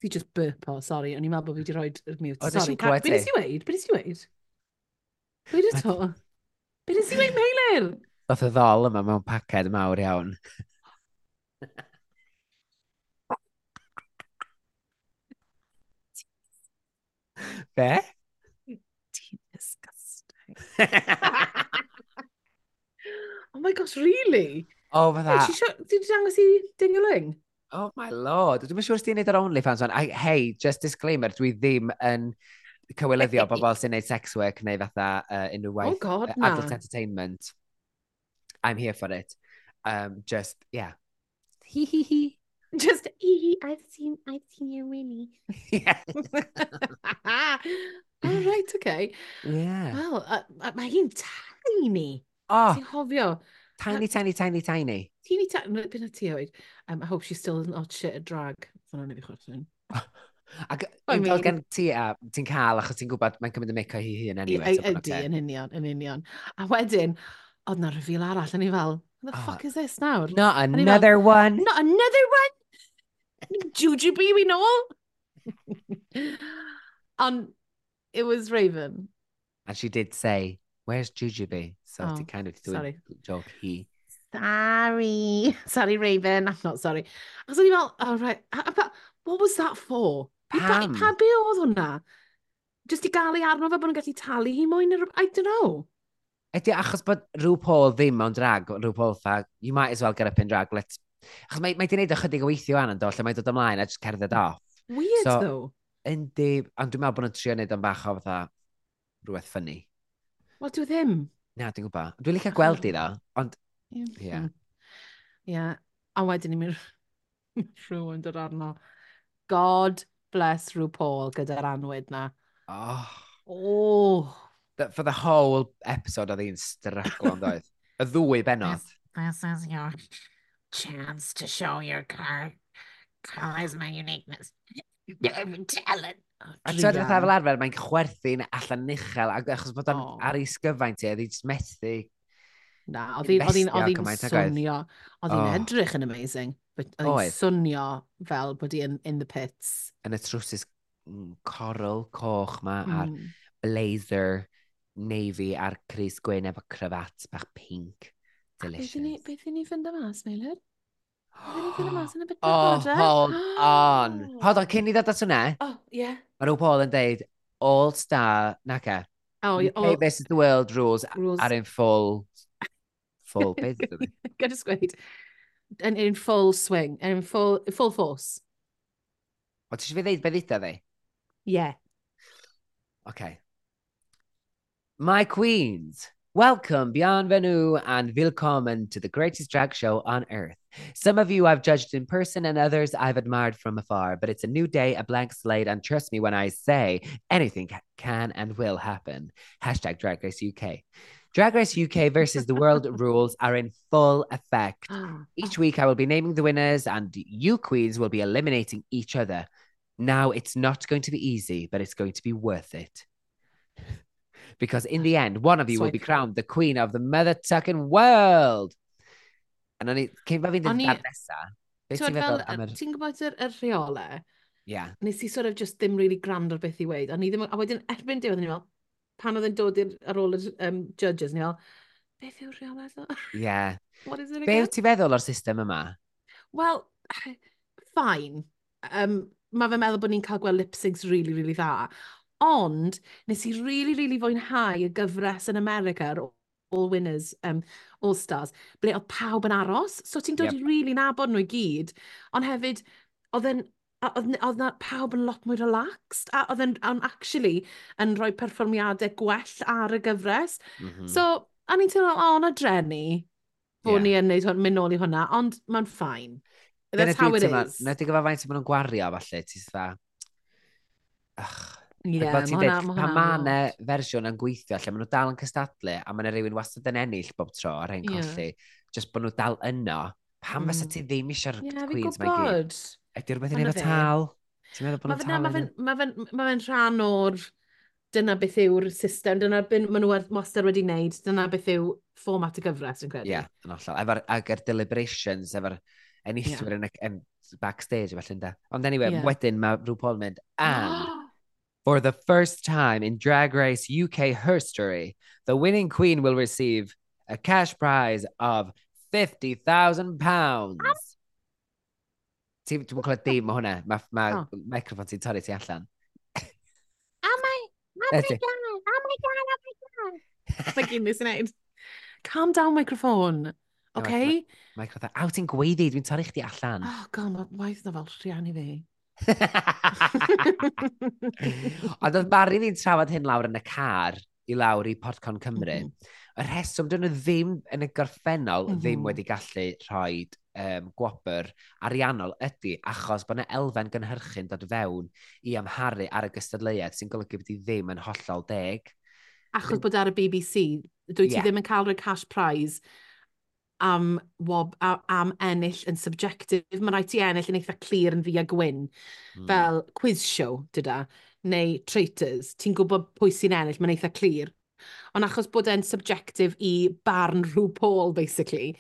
Fi just burp o, sorry. O'n i'n meddwl bod fi wedi rhoi'r mute. O, sorry, Kat, beth nes i weid? Be nes i weid? Be nes eto? Be nes i weid meilir? Oedd y ddol yma mewn paced mawr iawn. Be? oh my gosh, really? Oh, fydda. Ti wedi dangos i dingling? Oh my lord. Dwi'n siŵr sdi'n neud yr OnlyFans on. hey just disclaimer, dwi ddim yn cywilyddio bobl sy'n neud sex work neu fatha uh, unrhyw oh waith. Oh god, uh, Adult na. entertainment. I'm here for it. Um, just, yeah. Hee hee hee. Just, hee I've seen, I've seen your Winnie. Yeah. Oh, right, okay. Yeah. Wel, mae hi'n tiny. Oh. Ti'n hofio? Tiny, tiny, tiny, tiny. Teeny tiny, byn y ti oed. Um, I hope she's still not shit at drag. Fyna ni fi chwrdd Ac I mean, gen ti a ti'n cael achos ti'n gwybod mae'n cymryd y mic o hi hun anyway. Ydy, yn union, yn union. A wedyn, oedd na reveal arall, yn i fel, the oh, fuck is this nawr? Not another fel, one. Not another one! Jujubee we know all! Ond it was Raven. And she did say, where's Jujube? So oh, to kind of do sorry. a joke he. Sorry. Sorry, Raven. I'm not sorry. Ac o'n i'n fel, oh, right. What was that for? Pam. Pa, pa be oedd hwnna? Just i gael ei arno fe bod nhw'n gallu talu hi mwy neu I don't know. Ydy, achos bod rhyw Paul ddim mewn drag, rhyw Paul fa, you might as well get up in drag, let's... Achos mae, mae di wneud ychydig o weithio an yn do, lle mae dod ymlaen a just cerdded off. Weird, so, though. Yndi, ond dwi'n meddwl bod nhw'n trio wneud yn bach o fatha rhywbeth ffynnu. Wel, dwi e ddim. Na, dwi'n gwybod. Dwi'n licio gweld i dda, ond... Ie. Yeah. Yeah. A wedyn i mi rhyw yn dod arno. God bless Rhw Paul gyda'r anwyd na. Oh. Oh. The, for the whole episode, oedd hi'n stryglo am ddoedd. Y ddwy benod. This, this is your chance to show your car. Colors my uniqueness. Talent. Oh, A ti'n edrych fel arfer, mae'n chwerthu'n allan uchel, achos bod o'n oh. ar ei sgyfaint i, oedd methu. Na, oedd hi'n swnio, oedd hi'n oh. edrych yn amazing, oedd hi'n swnio fel bod hi'n in, the pits. Yn y trwsus coral coch ma, mm. a'r blazer navy a'r Chris Gwyn efo cryfat bach pink. Delicious. Beth i ni fynd am as, Meilir? Oh, hold on. Hold on, cyn i ddod at hwnna. Oh, yeah. Mae nhw Paul yn deud, all star, naca. Oh, yeah. All... versus oh. the world rules, rules. are in full... Full beth bid. Gyda sgweud. Yn in full swing, er yn full, full force. O, ti eisiau fi ddeud beth yda dde? Yeah. Okay. My queens welcome, bienvenue, and willkommen to the greatest drag show on earth. Some of you I've judged in person and others I've admired from afar, but it's a new day, a blank slate, and trust me when I say anything can and will happen. Hashtag Drag Race UK. Drag Race UK versus the world rules are in full effect. Each week, I will be naming the winners, and you queens will be eliminating each other. Now, it's not going to be easy, but it's going to be worth it. because in the end, one of you Swipe. will be crowned the queen of the mother tucking world. And o'n i, cyn fe fi'n dweud ar nesa, beth ti'n meddwl am yr... Ti'n gwybod yr, yr rheole? Yeah. Nes i sort of just ddim really grand o'r beth i weid. A, i ddim... A wedyn erbyn diwedd, ni fel, pan oedd yn dod ar ôl y um, judges, ni fel, beth yw'r rheole eto? Yeah. What is it again? Beth ti'n feddwl o'r system yma? Wel, fine. Um, mae fe'n meddwl bod ni'n cael gweld lip syncs really, really dda. Ond, nes i rili, really, really fwynhau y gyfres yn America ar All Winners, um, All Stars, ble oedd pawb yn aros. So ti'n dod yep. i really nabod nhw i gyd. Ond hefyd, oedd yn oedd na pawb yn lot mwy relaxed a oedd yn actually yn rhoi perfformiadau gwell ar y gyfres. Mm -hmm. So, a ni'n teimlo, o, oh, na drenu bod yeah. ni yn neud hwn, mynd nôl i hwnna, ond mae'n ffain. That's how it is. Nid i gyfa faint sy'n mynd gwario, falle, ti'n dda. Ych, Ie, yeah, mae hwnna... Pa ma na fersiwn yn gweithio, lle maen nhw dal yn cystadlu, a maen yna rhywun wastad yn ennill bob tro ar ein yeah. colli, just bod nhw dal yno, pam mm. fysa ti ddim eisiau'r yeah, Queens mae gyd? Ydy rhywbeth yn efo tal? Ti'n meddwl bod nhw'n tal yno? Mae fe'n rhan o'r... Dyna beth yw'r system, dyna beth maen nhw wastad wedi wneud, dyna beth yw fformat y gyfres, yn credu. Ie, yeah, yn hollol. Ac yr deliberations, efo'r enillwyr yeah. yn, backstage, felly ynda. Ond anyway, yeah. wedyn mae rhyw Paul mynd, and For the first time in Drag Race UK history, the winning queen will receive a cash prize of £50,000. Ti'n dwi'n clywed dim o hwnna. Mae ma oh. microfon ti'n torri ti allan. oh my, oh my god, oh my god, oh my god. Mae gyn sy'n neud. Calm down, microfon. OK? Microphone, aw ti'n gweiddi, dwi'n torri chdi allan. Oh god, mae waith na fel rhiannu fi. Ond oedd Mari ni'n trafod hyn lawr yn y car i lawr i Podcon Cymru. Mm -hmm. Y rheswm dyn nhw ddim yn y gorffennol mm -hmm. ddim mhm. wedi gallu rhoi um, gwobr ariannol ydy achos bod yna elfen gynhyrchu'n dod fewn i amharu ar y gystadleuaeth sy'n golygu bod i ddim yn hollol deg. Achos bod e ar y BBC, dwi yeah. ti ddim yn cael rhoi cash prize am, wob, a, am ennill yn subjective. Mae rhaid ti ennill yn eitha clir yn fi a gwyn. Mm. Fel quiz show, dyda, neu traitors. Ti'n gwybod pwy sy'n ennill, mae'n eitha clir. Ond achos bod e'n subjective i barn rhyw Paul, basically,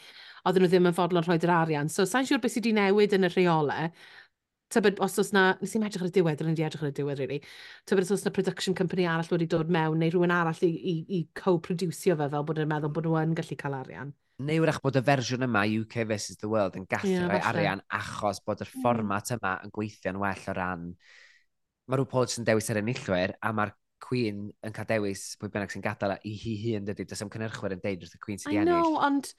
oedden nhw ddim yn fodlon rhoi'r arian. So, sa'n siŵr beth sydd wedi newid yn y rheolau, tybed os oes na, nes i'n edrych ar y diwedd, rydyn ni edrych ar y diwedd, really, tybed os oes na production company arall wedi dod mewn neu rhywun arall i, i, i co-producio fe fel bod yn meddwl bod nhw yn gallu cael arian neu wrach bod y fersiwn yma, UK vs the World, yn gallu yeah, rhoi arian achos bod yr hmm. fformat yma yn gweithio'n well o ran... Mae rhyw polis yn dewis ar enillwyr, a mae'r Queen yn cael dewis pwy bynnag sy'n gadael i hi hun, dydy. Does am cynnyrchwyr yn deud wrth y Queen sydd wedi ennill. I know, ond...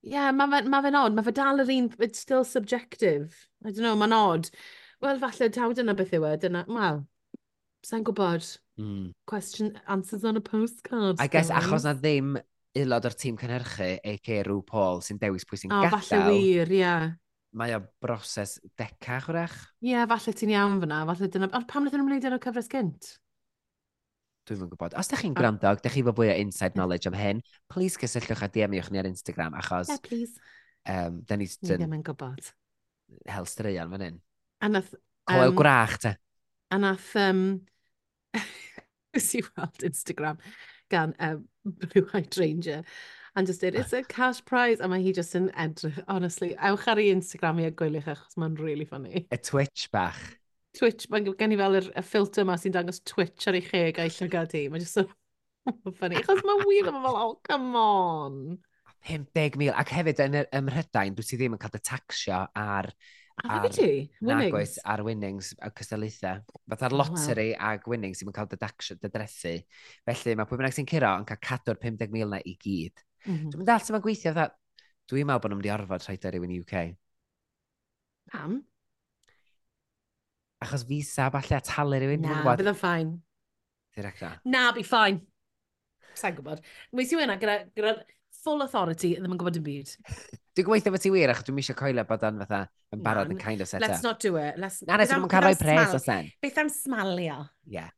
Ie, yeah, mae fe'n ma fe odd. Mae fe dal yr un... It's still subjective. I don't know, mae'n odd. Wel, falle taw dyna beth yw e. Dyna, wel, sa'n gwybod. Mm. Question, answers on a postcard. I guess, guys. achos na ddim aelod o'r tîm cynhyrchu, a.k.a. Rhw Paul, sy'n dewis pwy sy'n oh, gadael. O, falle wir, ie. Yeah. Mae o broses deca, chwrach? Ie, yeah, falle ti'n iawn fyna. Falle dyna... Ond pam wnaethon nhw'n wneud yn y cyfres gynt? Dwi'n fwy gwybod. Os da chi'n gwrando, ah. da chi fo fwy o inside knowledge am hyn, please cysylltwch a DM-iwch ni ar Instagram, achos... Yeah, please. Um, da ni... Ni ddim yn gwybod. Hel straeon fan hyn. A nath... Coel um, gwrach, te. A nath... Um, Nes i weld Instagram gan um, blue-eyed ranger and just did, it's a cash prize. A mae hi just yn edrych, honestly, ewch ar ei Instagram i a gwylych achos mae'n really funny. Y Twitch bach. Twitch, mae gen i fel y, y filter ma sy'n dangos Twitch ar ei cheg a'i llygad hi. Mae'n just so funny. Achos mae'n wir, mae'n fel, oh, come on. 50,000 ac hefyd yn yr ymrydain, dwi ti ddim yn cael dy taxio ar A fe ti? Winnings? Ar winnings a cystalaethau. Fatha'r loteri oh, wow. a winnings sy'n cael dydrethu. Felly mae pwy bynnag sy'n curo yn cael cadw'r 50,000 na i gyd. Mm -hmm. Dwi'n dal sy'n gweithio fatha, dwi'n meddwl bod nhw'n mynd i orfod rhaid ar rhywun i UK. Pam? Achos visa, falle a talu rhywun. Na, bydd yn ffain. Ti'n Na, bydd ffain. Sa'n gwybod. Mwys i wyna gyda, gyda full authority yn ddim yn gwybod dim byd. Dwi'n gweithio bod ti wir, achos dwi'n eisiau coelio bod o'n fatha yn barod yn kind of set Let's not do it. Let's, Na, nes ydym yn cael rhoi pres o sen. Beth am smalio? Yeah.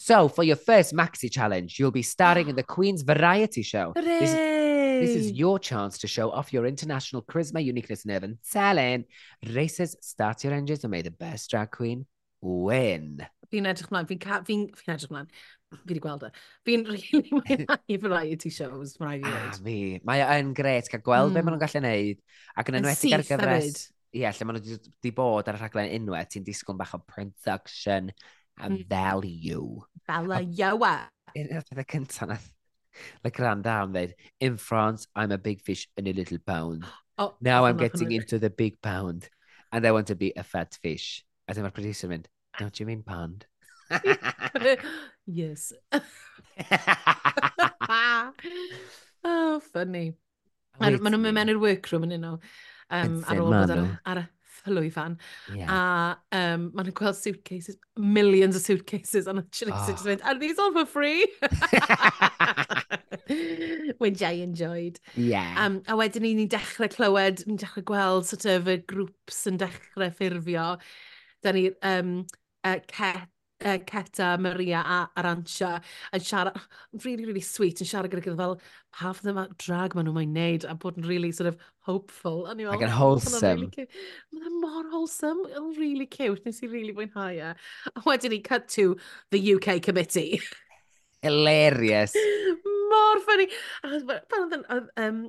So, for your first maxi challenge, you'll be starring in the Queen's Variety Show. Hooray! This is This is your chance to show off your international charisma, uniqueness, nerve, and talent. Races, start your engines, and may the best drag queen Wyn. Fi'n edrych mlaen, fi'n fi fi, fi edrych mlaen. Fi wedi gweld e. Fi'n really mwynhau variety shows, mae'n rhaid i ah, wneud. Fi. Mae e yn gret cael gweld mm. be maen nhw'n gallu wneud. Ac yn enwedig ar gyfres... Ie, yeah, lle maen nhw wedi bod ar y rhaglen unwaith, ti'n disgwyl bach o production a mm. value. Value. Un o'r pethau cyntaf na Le Randa am dweud, in France, I'm a big fish in a little pound. Oh, Now I'm getting into the big pound and I want to be a fat fish. A dyma'r producer mynd, No, do you mean pond? yes. oh, funny. Maen nhw'n mynd mewn i'r workroom yn uno. Um, ar ôl bod ar, ar y llwyfan. Yeah. A um, maen nhw'n gweld suitcases, millions of suitcases, and actually oh. just went, are these all for free? Which I enjoyed. Yeah. Um, a wedyn ni, ni'n dechrau clywed, ni'n dechrau gweld sort of y grwps yn dechrau ffurfio. Da ni, um, uh, Ket, uh, Ceta, Maria a Arantia yn siarad, really, really sweet, yn siarad gyda gyda fel pa fydd yma drag maen nhw'n mae'n neud a bod yn really sort of hopeful. Ac yn like wholesome. Mae'n really mor wholesome, yn really cute, nes i really fwynhau e. A wedyn ni cut to the UK committee. Hilarious. mor ffynnu. Oedd yn... Oedd um,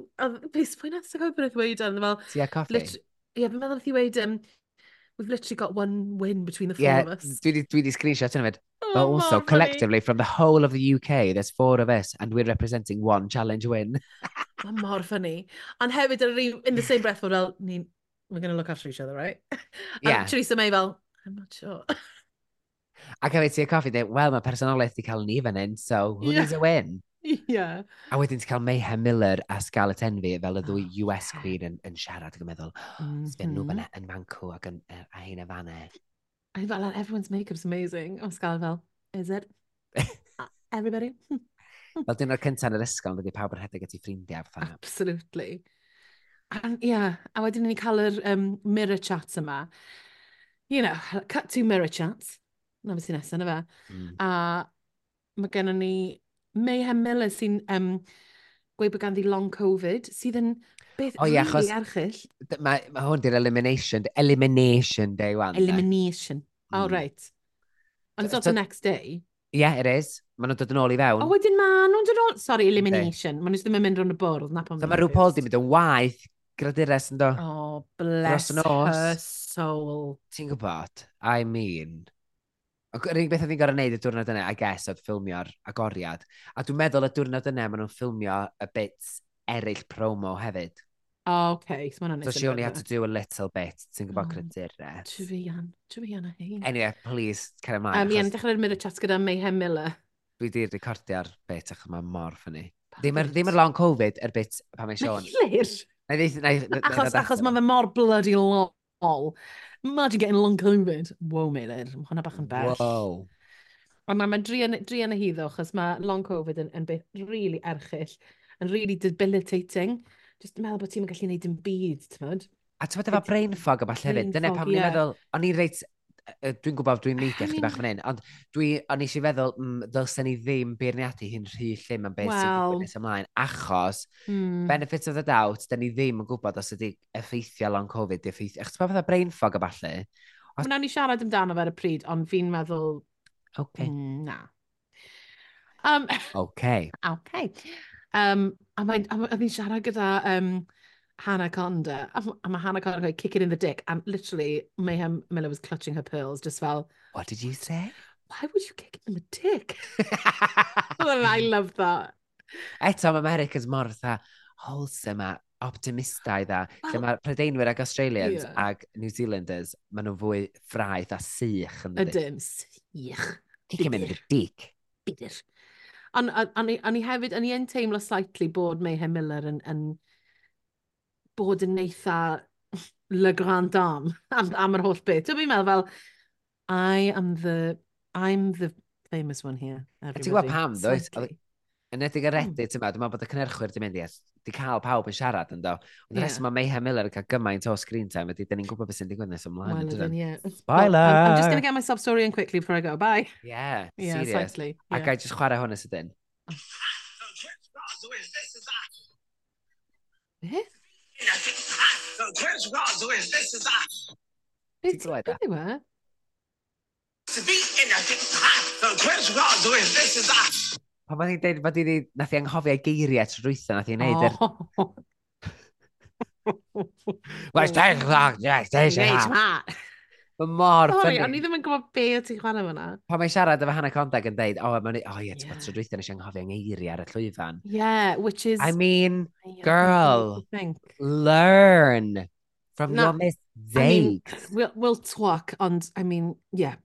beth pwy nes e? i gael beth wedi dweud yn fel... Ti a coffi? Ie, yeah, fi'n meddwl i wedi um, We've literally got one win between the four yeah, of us. Dwi di screenshot yn ymwneud. Oh, But also, collectively, funny. from the whole of the UK, there's four of us, and we're representing one challenge win. Mae mor ffynnu. Ond hefyd, in the same breath, fel, ni, we're going to look after each other, right? Yeah. And Theresa May fel, I'm not sure. Ac hefyd ti'n coffi, dweud, wel, mae personolaeth di cael ni fan hyn, so who yeah. needs a win? Yeah. A wedyn ti'n cael Mayhem Miller a Scarlett Envy fel y ddwy ah, oh, US yeah. Queen yn, yn siarad ac yn meddwl, mm -hmm. sbyn nhw fan mm-hmm. e yn fancw ac yn, er, a hyn y fanna. A fel, like, everyone's makeup's amazing. O, Scarlett fel, is it? Everybody? fel dyn o'r cyntaf yn yr ysgol, fyddi pawb yn rhedeg at ei ffrindiau. Fatha. Absolutely. Ie, yeah. a wedyn ni cael yr um, mirror chats yma. You know, cut to mirror chats. Na beth sy'n nesaf, na fe. Mm. A mae gennym ni Mayhem Miller sy'n um, gweud bod ganddi long COVID, sydd yn beth o, ia, achos, erchill. Mae ma hwn di'r elimination, elimination day wan. Elimination, mm. oh, right. And it's not the next day. Yeah, it is. Maen nhw'n dod yn ôl i fewn. O, wedyn ma, nhw'n dod yn Sorry, elimination. Maen nhw ddim yn mynd rhwng y bwrdd. So mae rhyw Paul di mynd yn waith gradurus yn do. Oh, bless her soul. Ti'n gwybod? I mean... Yr unig beth oedd hi'n gorau wneud y diwrnod yna, I guess, oedd ffilmio'r agoriad. A dwi'n meddwl y diwrnod yna maen nhw'n ffilmio y bits eraill promo hefyd. Oh, okay. So, so she only had to do a little bit, ti'n gwybod oh, credurau. Trian, Trian a hyn. Anyway, please, cer ymlaen. Um, Ia'n dechrau'r mirror chat gyda Mayhem Miller. Dwi di recordio'r bit achos mae mor ffynnu. Ddim yr long Covid, yr bit pan mae Sean. Mae'n lir? Achos, achos mae fe mor bloody long ol. Imagine getting long Covid. Wow, Meilir, mae hwnna bach yn bell. Wow. Ond mae'n ma drian, drian y hyddo, achos mae long Covid yn, yn beth really erchill, yn really debilitating. Just meddwl bod ti'n gallu gwneud yn byd, ti'n A ti'n meddwl efo brain fog a falle hefyd, dyna pam ni'n meddwl, o'n i'n reit dwi'n gwybod dwi'n neidio chdi bach fan hyn, ond dwi, o'n eisiau feddwl, mm, ddylsen ni ddim beirniadu hyn rhy llym am beth wow. sy'n gwybod nes ymlaen, achos mm. benefit of the doubt, da ni ddim yn gwybod os ydy effeithio long Covid, di effeithio, achos ti'n fatha brain fog a falle. Os... Wna ni siarad amdano fe ar y pryd, ond fi'n meddwl... OK. Mm, na. Um, OK. okay. Um, a mae'n siarad gyda um, Hannah Conda. A mae Hannah Conda going, kick it in the dick. And literally, Mayhem Miller was clutching her pearls, just fel... What did you say? Why would you kick it in the dick? I love that. Eto, mae America's mor dda wholesome a optimistaidd a well, lle mae Prydeinwyr ag Australians yeah. ag New Zealanders, maen nhw'n fwy ffraith a sych yn dweud. Ydym, sych. Kick him in the dick. Bidir. Ond on, on, on, on i hefyd, o'n i yn teimlo slightly bod Mayhem Miller yn, yn bod yn neitha le grand dame am, am yr holl beth. Dwi'n meddwl fel, I am the, I'm the famous one here. A Ti'n gwybod pam, dwi? Yn edrych ar edrych, dwi'n meddwl, bod y cynnyrchwyr di mynd i, di cael pawb yn siarad yn do. Ond yeah. reswm mae Mayhem Miller yn cael gymaint o screen time, ydy, dyn ni'n gwybod beth sy'n digwydd nes ymlaen. Well, then, yeah. Spoiler! Well, I'm, I'm just going to get my sub story in quickly before I go. Bye! Yeah, yeah serious. Slightly, yeah. A gai just chwarae hwn ysydyn. Beth? Chris Ross wins. This is us. It's like that. Anywhere. To be in a big This is us. Pan mae'n nath i anghofio geiriau trwy rwytho, nath i'n neud yr... Wais, dweud, dweud, dweud, dweud, Mae mor ffynnu. Sorry, o'n i ddim yn gwybod be o ti'n chwarae fyna. Pa mae siarad efo Hannah Condag yn dweud, o, oh, oh, ie, ti'n yeah. tro dweithio nes i anghofio yng Ngeiri ar y llwyfan. Yeah, which is... I mean, girl, learn from no, your mistakes. I mean, we'll, we'll talk, ond, I mean, yeah,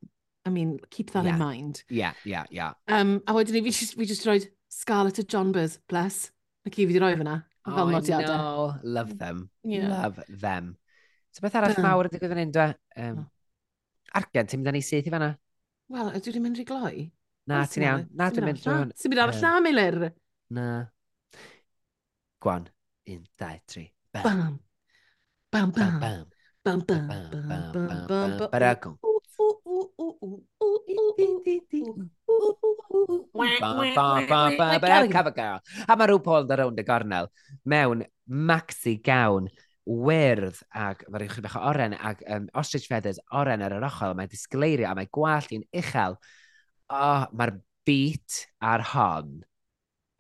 I mean, keep that yeah. in mind. Yeah, yeah, yeah. Um, a wedyn ni, fi just, fi just roed Scarlett a John Buzz, bless. Na ci fi di roi fyna. Oh, I know. Love them. Yeah. Love them. So beth arall um, mawr ydy gwybod yn un, dwe? Um, Argen, ti'n mynd â ni syth i fanna? Wel, ydw i'n mynd i gloi? Na, ti'n iawn. Na, dwi'n mynd drwy hwn. Ti'n mynd ar y lla, Meilir? Na. Gwan, un, dau, tri. Bam. Bam, bam. Bam, bam. Bam, bam, bam, bam, bam, bam. Baragwn. A mae rhyw Paul yn around y gornel mewn maxi gawn wyrdd ac mae rhywch chi bach o oren ac um, ostrich feathers oren ar yr ochr, mae'n disgleirio a mae gwallt i'n uchel. Oh, mae'r beat ar hon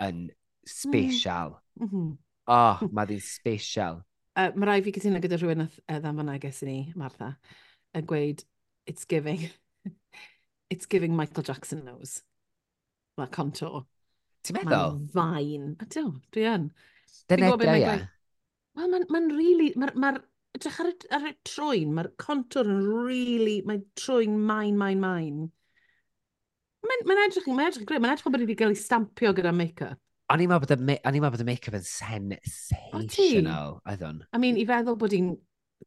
yn spesial. Mm -hmm. Mhm. Oh, mae di'n special. Uh, mae rai fi cytuno gyda rhywun ddam fyna ges i ni, Martha, yn gweud, it's giving, it's giving Michael Jackson nose. Mae contour. Ti'n meddwl? Mae'n fain. Ydw, dwi yn. Dyna da, ie. Wel, mae'n ma really... Mae'r... Ma edrych ar y, ar y trwyn, mae'r contour yn really... mae trwyn main, main, main. Mae'n ma edrych, mae'n edrych greu. Mae'n edrych bod wedi cael ei stampio gyda make-up. O'n i'n meddwl bod y make-up yn sensational, oedd hwn. I mean, i feddwl bod hi'n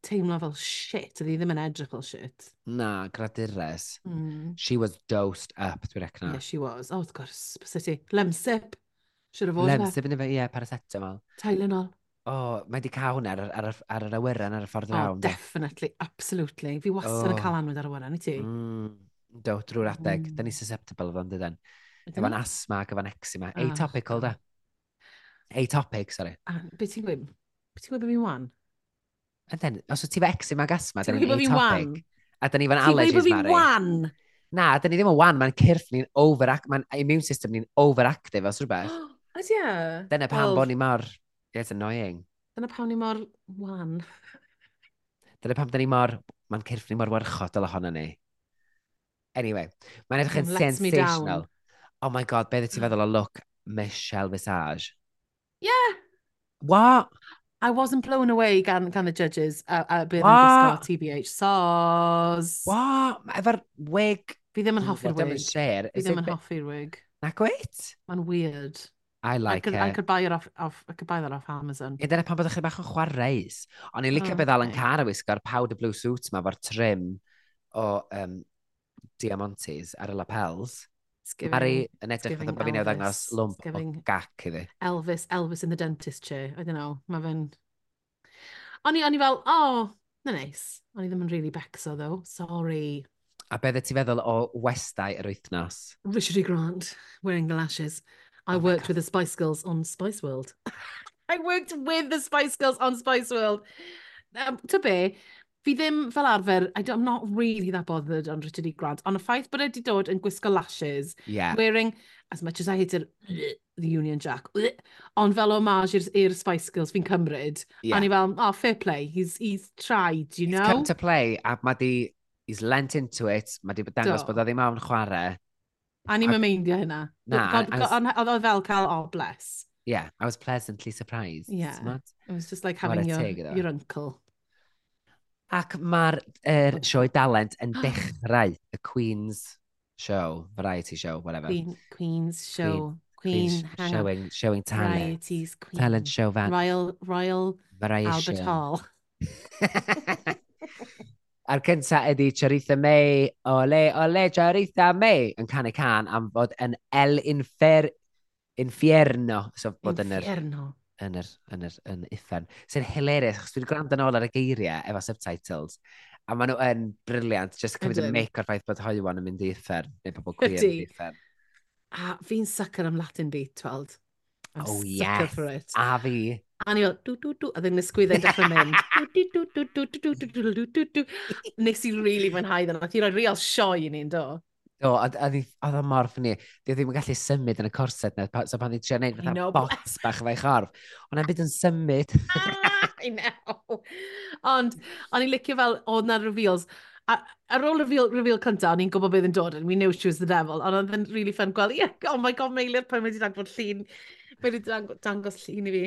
teimlo fel shit, ydy ddim yn edrych fel shit. Na, gradures. Mm. She was dosed up, dwi'n recna. Yeah, she was. Oh, wrth gwrs, bys. Lemsip. Siwr o fod. Lemsip yn efo, ie, yeah, paracetamol. Tylenol oh, mae wedi cael hwnna ar, ar, ar ar yr awyren, ar y ffordd oh, rawn. Oh, definitely, absolutely. Fi wastad oh. yn cael anwyd ar y awyren i ti. Mm, do, drwy'r adeg. Mm. Da ni susceptible o fan dydyn. Efo'n asma ac efo'n eczema. Ah. Atopical, da. Atopic, sorry. Ah, be ti'n gwybod? Be ti'n gwybod beth fi'n wan? And then, os wyt ti fe eczema ac asma, da ni'n atopic. A da ni fan allergies, Mari. Ti'n gwybod fi'n wan? Na, da ni ddim yn wan. Mae'n cyrff ni'n over... Mae'n immune system ni'n overactive os rhywbeth. Oes ie. Dyna pam bod ni mor Yeah, it's annoying. Dyna pam ni mor wan. Dyna pam da ni mor... Mae'n cyrff ni mor warchodol ohono ni. Anyway, mae'n edrych yn sensational. Oh my god, beth ti'n feddwl o look Michelle Visage? Yeah. What? I wasn't blown away gan, gan the judges a, a bydd yn TBH sauce. What? Efo'r wig. Fi ddim yn hoffi'r wig. Fi ddim yn hoffi'r wig. Na wyt? Mae'n weird. I like I could, it. I could buy, it off, off, I could buy that off Amazon. Ie, dyna pan byddwch chi bach yn chwaraeus. Ond i'n licio oh, beth Alan Carr a wisgo'r powder blue suit ma fo'r trim o um, Diamantes ar y lapels. Mari yn edrych fatha bod fi'n ewddangos lwmp o gac iddi. Elvis, Elvis in the dentist chair. I don't know, mae fe'n... O'n i, o'n i fel, oh, na neis. O'n i ddim yn really becso, though. Sorry. A beth ti feddwl o westau yr wythnos? Richard E. Grant, wearing the lashes. I oh worked with the Spice Girls on Spice World. I worked with the Spice Girls on Spice World. Um, to be, fi ddim fel arfer, I I'm not really that bothered on Richard E. Grant, ond y ffaith bod wedi dod yn gwisgo lashes, yeah. wearing, as much as I hated the Union Jack, ond fel homage i'r Spice Girls fi'n cymryd, yeah. a ni fel, oh, fair play, he's, he's tried, you he's know? He's come to play, a mae di, he's lent into it, mae di dangos Do. bod o ddim awn chwarae, A ni'n mymeindio hynna. Na. Oedd o fel cael, oh, bless. Yeah, I was pleasantly surprised. Yeah, it was just like having your, teg, your uncle. Ac mae'r er, sioe dalent yn dechrau y Queen's show, variety show, whatever. Queen, Queen's show. Queen, Queen, Queen showing, showing talent. Varieties Queen. Talent show van. Royal, Royal Variation. Albert Hall. A'r cynta ydy Charitha May, ole, ole, Charitha May, yn canu can am fod yn El Infer... Infierno. So, bod Infierno. Yn yr, yn yr, yn yr, yn uffern. Sy'n hilarious, achos dwi'n gwrando yn ôl ar y geiriau efo subtitles. A maen nhw yn briliant, just cymryd y mic o'r ffaith bod hoiwan yn mynd i uffern, neu pobl cwyr yn mynd i uffern. A fi'n sucker am Latin beat, tweld. I'm oh, yes. for it. A fi. A ni fel, dw, dw, dw, a ddim ysgwyddau'n dechrau mynd. Dw, dw, dw, dw, dw, dw, dw, dw, dw, dw. Nes i really fwynhau ddyn nhw. Ti'n rhoi real sioi i ni'n do. Do, a a oedd o mor ffynnu. Di ddim yn gallu symud yn y corset na, so pan di trio gwneud fatha bots bach efo'i chorf. Ond am byd yn symud. I know. Ond, o'n i'n licio fel, oedd na reveals. A, ar ôl reveal, reveal cyntaf, o'n i'n gwybod beth yn dod yn, we knew she was the devil, ond oedd yn really fun gweld, yeah, oh my god, meilir pan wedi dangos llun Mae wedi dang dangos llun i fi.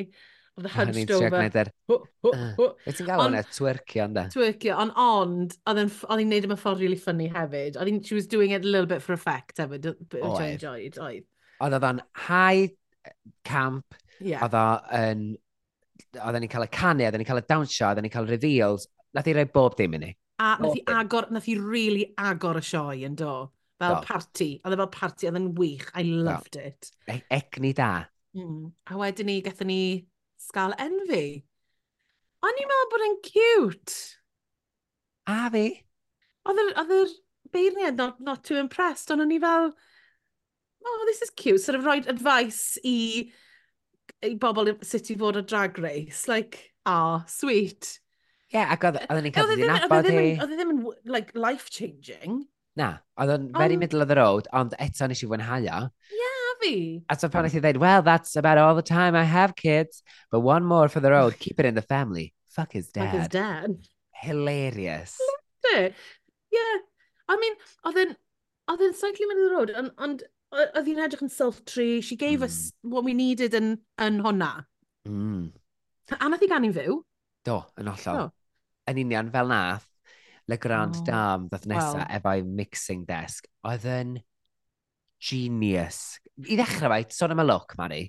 Oedd y hunched over. Fe ti'n gael hwnna, twerkio ynda? Twerkio, ond ond, oedd hi'n neud yma ffordd really funny hefyd. Oedd hi'n, she was doing it a little bit for effect hefyd, which oh, I enjoyed. Oedd oedd o'n high camp, yeah. oedd o'n, oedd ni'n cael y canu, oedd ni'n cael y dawnsio, oedd ni'n cael reveals. Nath i roi bob dim i ni. A nath i agor, nath i really agor y sioe yn do. Fel do. party. Oedd e fel party, oedd e'n wych. I loved it. E ecni da. Mm. A wedyn ni, gathen ni sgal envy. O'n i'n meddwl bod e'n cute. A fi? Oedd yr beirniad not, not too impressed, ond o'n i fel, oh, this is cute, sort of roed advice i, i bobl sut i fod o drag race. Like, ah, oh, sweet. Ie, yeah, ac oedden ni'n e cael ei e nabod hi. Oedd e ddim yn like, life-changing. Na, oedd o'n very middle of the road, ond eto nes i fwynhau o fi. A so pan i well, that's about all the time I have kids, but one more for the road, keep it in the family. Fuck his dad. Fuck his dad. Hilarious. Loved it. Yeah. I mean, oedd yn, oedd yn slightly mynd the road, ond on, oedd hi'n edrych yn sultry. She gave mm. us what we needed yn, yn hwnna. Mm. A nath i gan i'n fyw. Do, yn hollol. Do. Yn union fel nath, Le Grand oh. Dam ddoth nesaf wow. efo'i mixing desk, oedd yn genius. I ddechrau fe, sôn am y look, Mari.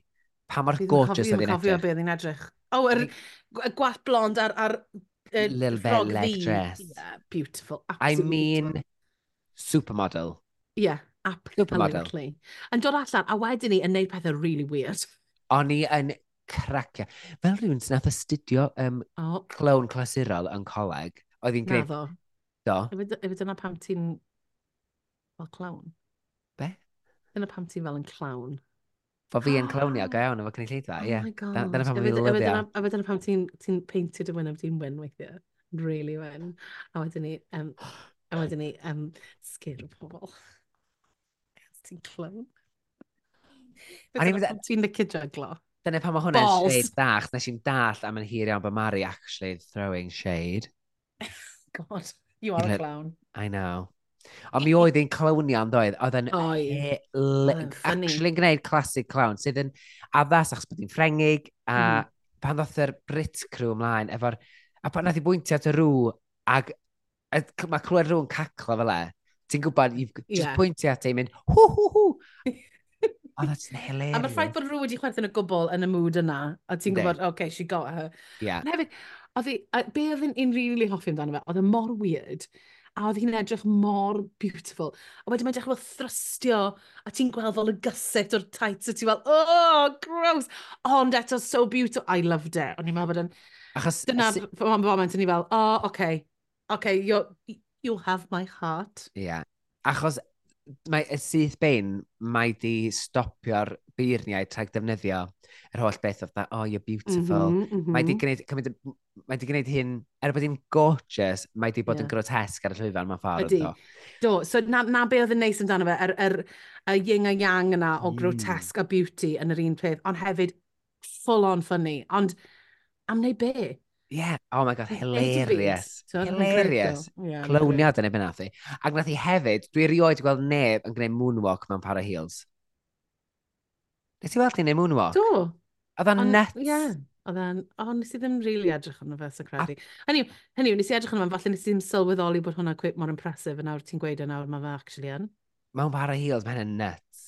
Pa mor gorgeous oedd hi'n edrych. Fi'n cofio beth hi'n edrych. O, oh, y gwaith blond ar, ar uh, Lil Beleg dress. Yeah, beautiful. Absolutely. I mean, supermodel. Yeah, absolutely. Yn dod allan, a wedyn ni yn neud pethau really weird. O'n i yn cracio. Fel rhywun sy'n nath astudio um, oh. clown clasurol yn coleg, oedd hi'n gwneud... Naddo. Do. Efo dyna pam ti'n... Fel clown. Be? Dyna pam ti'n fel yn clawn. Fo fi yn clawnio go iawn efo cynulleidfa, oh ie. Oh my god. Dyna pam fi'n lyfio. A fe dyna pam ti'n ti peintio dy wynaf ti'n wyn weithiau. Really wyn. A wedyn ni, um, a wedyn ni, um, sgir o pobl. Ti'n clawn. A ni fydd... Ti'n licio juglo. Dyna pan mae hwnna'n shade dach. Nes i'n dall am yn hir iawn bod Mari actually throwing shade. God, you are a clown. I know. Ond mi oedd hi'n clownian ddoedd, oedd yn Actually, yn gwneud classic clown, sydd yn addas achos bod hi'n ffrengig, a mm. pan ddoth yr Brit crew ymlaen, efo'r, a pan nath i bwyntio at y rŵ, ac mae clywed rŵ yn caclo fel e, ti'n gwybod, you've just yeah. pwyntio at ei mynd, hw, hw, hw. Oh, that's hilarious. A mae'r ffaith bod rhywun wedi chwerthin y gwbl yn y mood yna, a ti'n gwybod, okay, she got her. Yeah. Hefyd, oedd hi, be oedd hi'n really hoffi amdano fe, oedd y mor weird, a oedd hi'n edrych mor beautiful. A wedyn mae'n dechrau thrystio, a ti'n gweld fel y gysut o'r tights, a ti'n fel, oh, gross! Ond eto, so beautiful. I loved it. O'n i'n meddwl bod yn... Achos... Dyna fan moment, o'n i'n fel, oh, okay. Okay, you're, you'll have my heart. Ie. Yeah. Achos mae y syth bein, mae di stopio'r beirniau rhag defnyddio yr holl beth oedd, oh, you're beautiful. Mm -hmm, mm -hmm. Mae di gwneud, cymryd, mae di gwneud hyn, er bod hi'n gorgeous, mae di bod yeah. yn grotesg ar y llwyfan mewn ffordd. Ydy. Do, so na, na be oedd yn neis amdano fe, yr, yr, y yin a yang yna o mm. grotesg a beauty yn yr un peth, ond hefyd full on funny. Ond am neu be? Yeah, oh my god, hilarious. Hilarious. Clowniad yn ebyn nath i. Ac nath i hefyd, dwi erioed gweld neb yn gwneud moonwalk mewn para heels. Nes i weld ti'n ei moonwalk? Do. Oedd o'n nuts. Ie. Oedd o'n, o, nes i ddim really edrych arno fe, so credu. Hynny, hynny, nes i edrych arno fe, falle nes i ddim sylweddoli bod hwnna cwip mor impresif yn awr ti'n gweud e yn awr mae fe actually yn. Mewn bara heels, mae hynny'n nuts.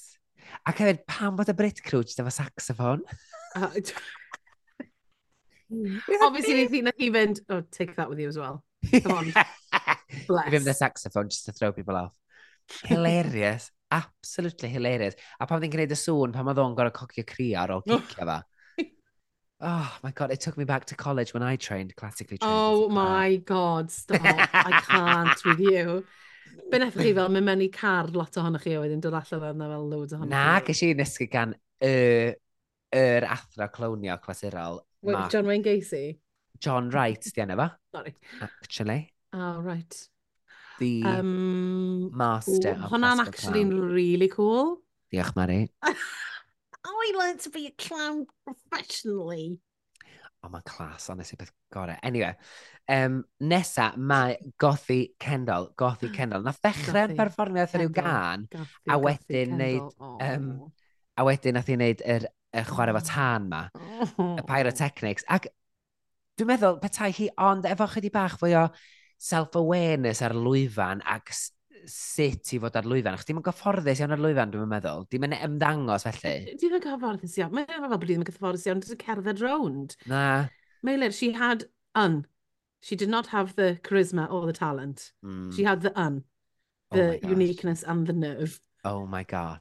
Ac hefyd, pam bod y Brit crew jyst efo saxophone? Obviously, ni ddyn chi fynd, oh, take that with you as well. Come on. Bless. Give him the saxophone just to throw people off. Hilarious absolutely hilarious. A pan fi'n gwneud y sŵn, pan oedd o'n gorau cocio crio ar ôl oh. cicio fa. Oh my god, it took me back to college when I trained, classically trained. Oh my god, stop. I can't with you. Be neffo chi fel, mynd mewn i car lot ohonoch chi a wedyn dod allan arna fel loads ohonoch chi. Na, gysi i nesgu gan yr er athro clownio clasurol. John Wayne Gacy? John Wright, di enna fa. Sorry. Actually. Oh, right the um, master ooh, of Hwnna'n actually'n really cool. Diolch, Mari. I learned to be a clown professionally. Oh, mae'n clas, honestly, beth gorau. Anyway, um, nesa, mae Gothi Kendall, Gothi Kendall. Nath ddechrau'r perfformiad ar yw gan, Gothy, a wedyn wneud... Oh. Um, a wedyn nath i wneud yr, y chwarae fo oh. tân ma, oh. y pyrotechnics. Ac dwi'n meddwl, petai hi ond efo chydi bach fwy o self-awareness ar lwyfan ac sut i fod ar lwyfan. Chdi ddim yn gyfforddus iawn ar lwyfan, dwi'n meddwl. Dim yn ymddangos felly. Dim yn gyfforddus iawn. Mae'n fel bod ddim yn gyfforddus iawn. Dwi'n cerdded rownd. Na. Meilir, she had un. She did not have the charisma or the talent. Mm. She had the un. Oh the oh uniqueness and the nerve. Oh my god.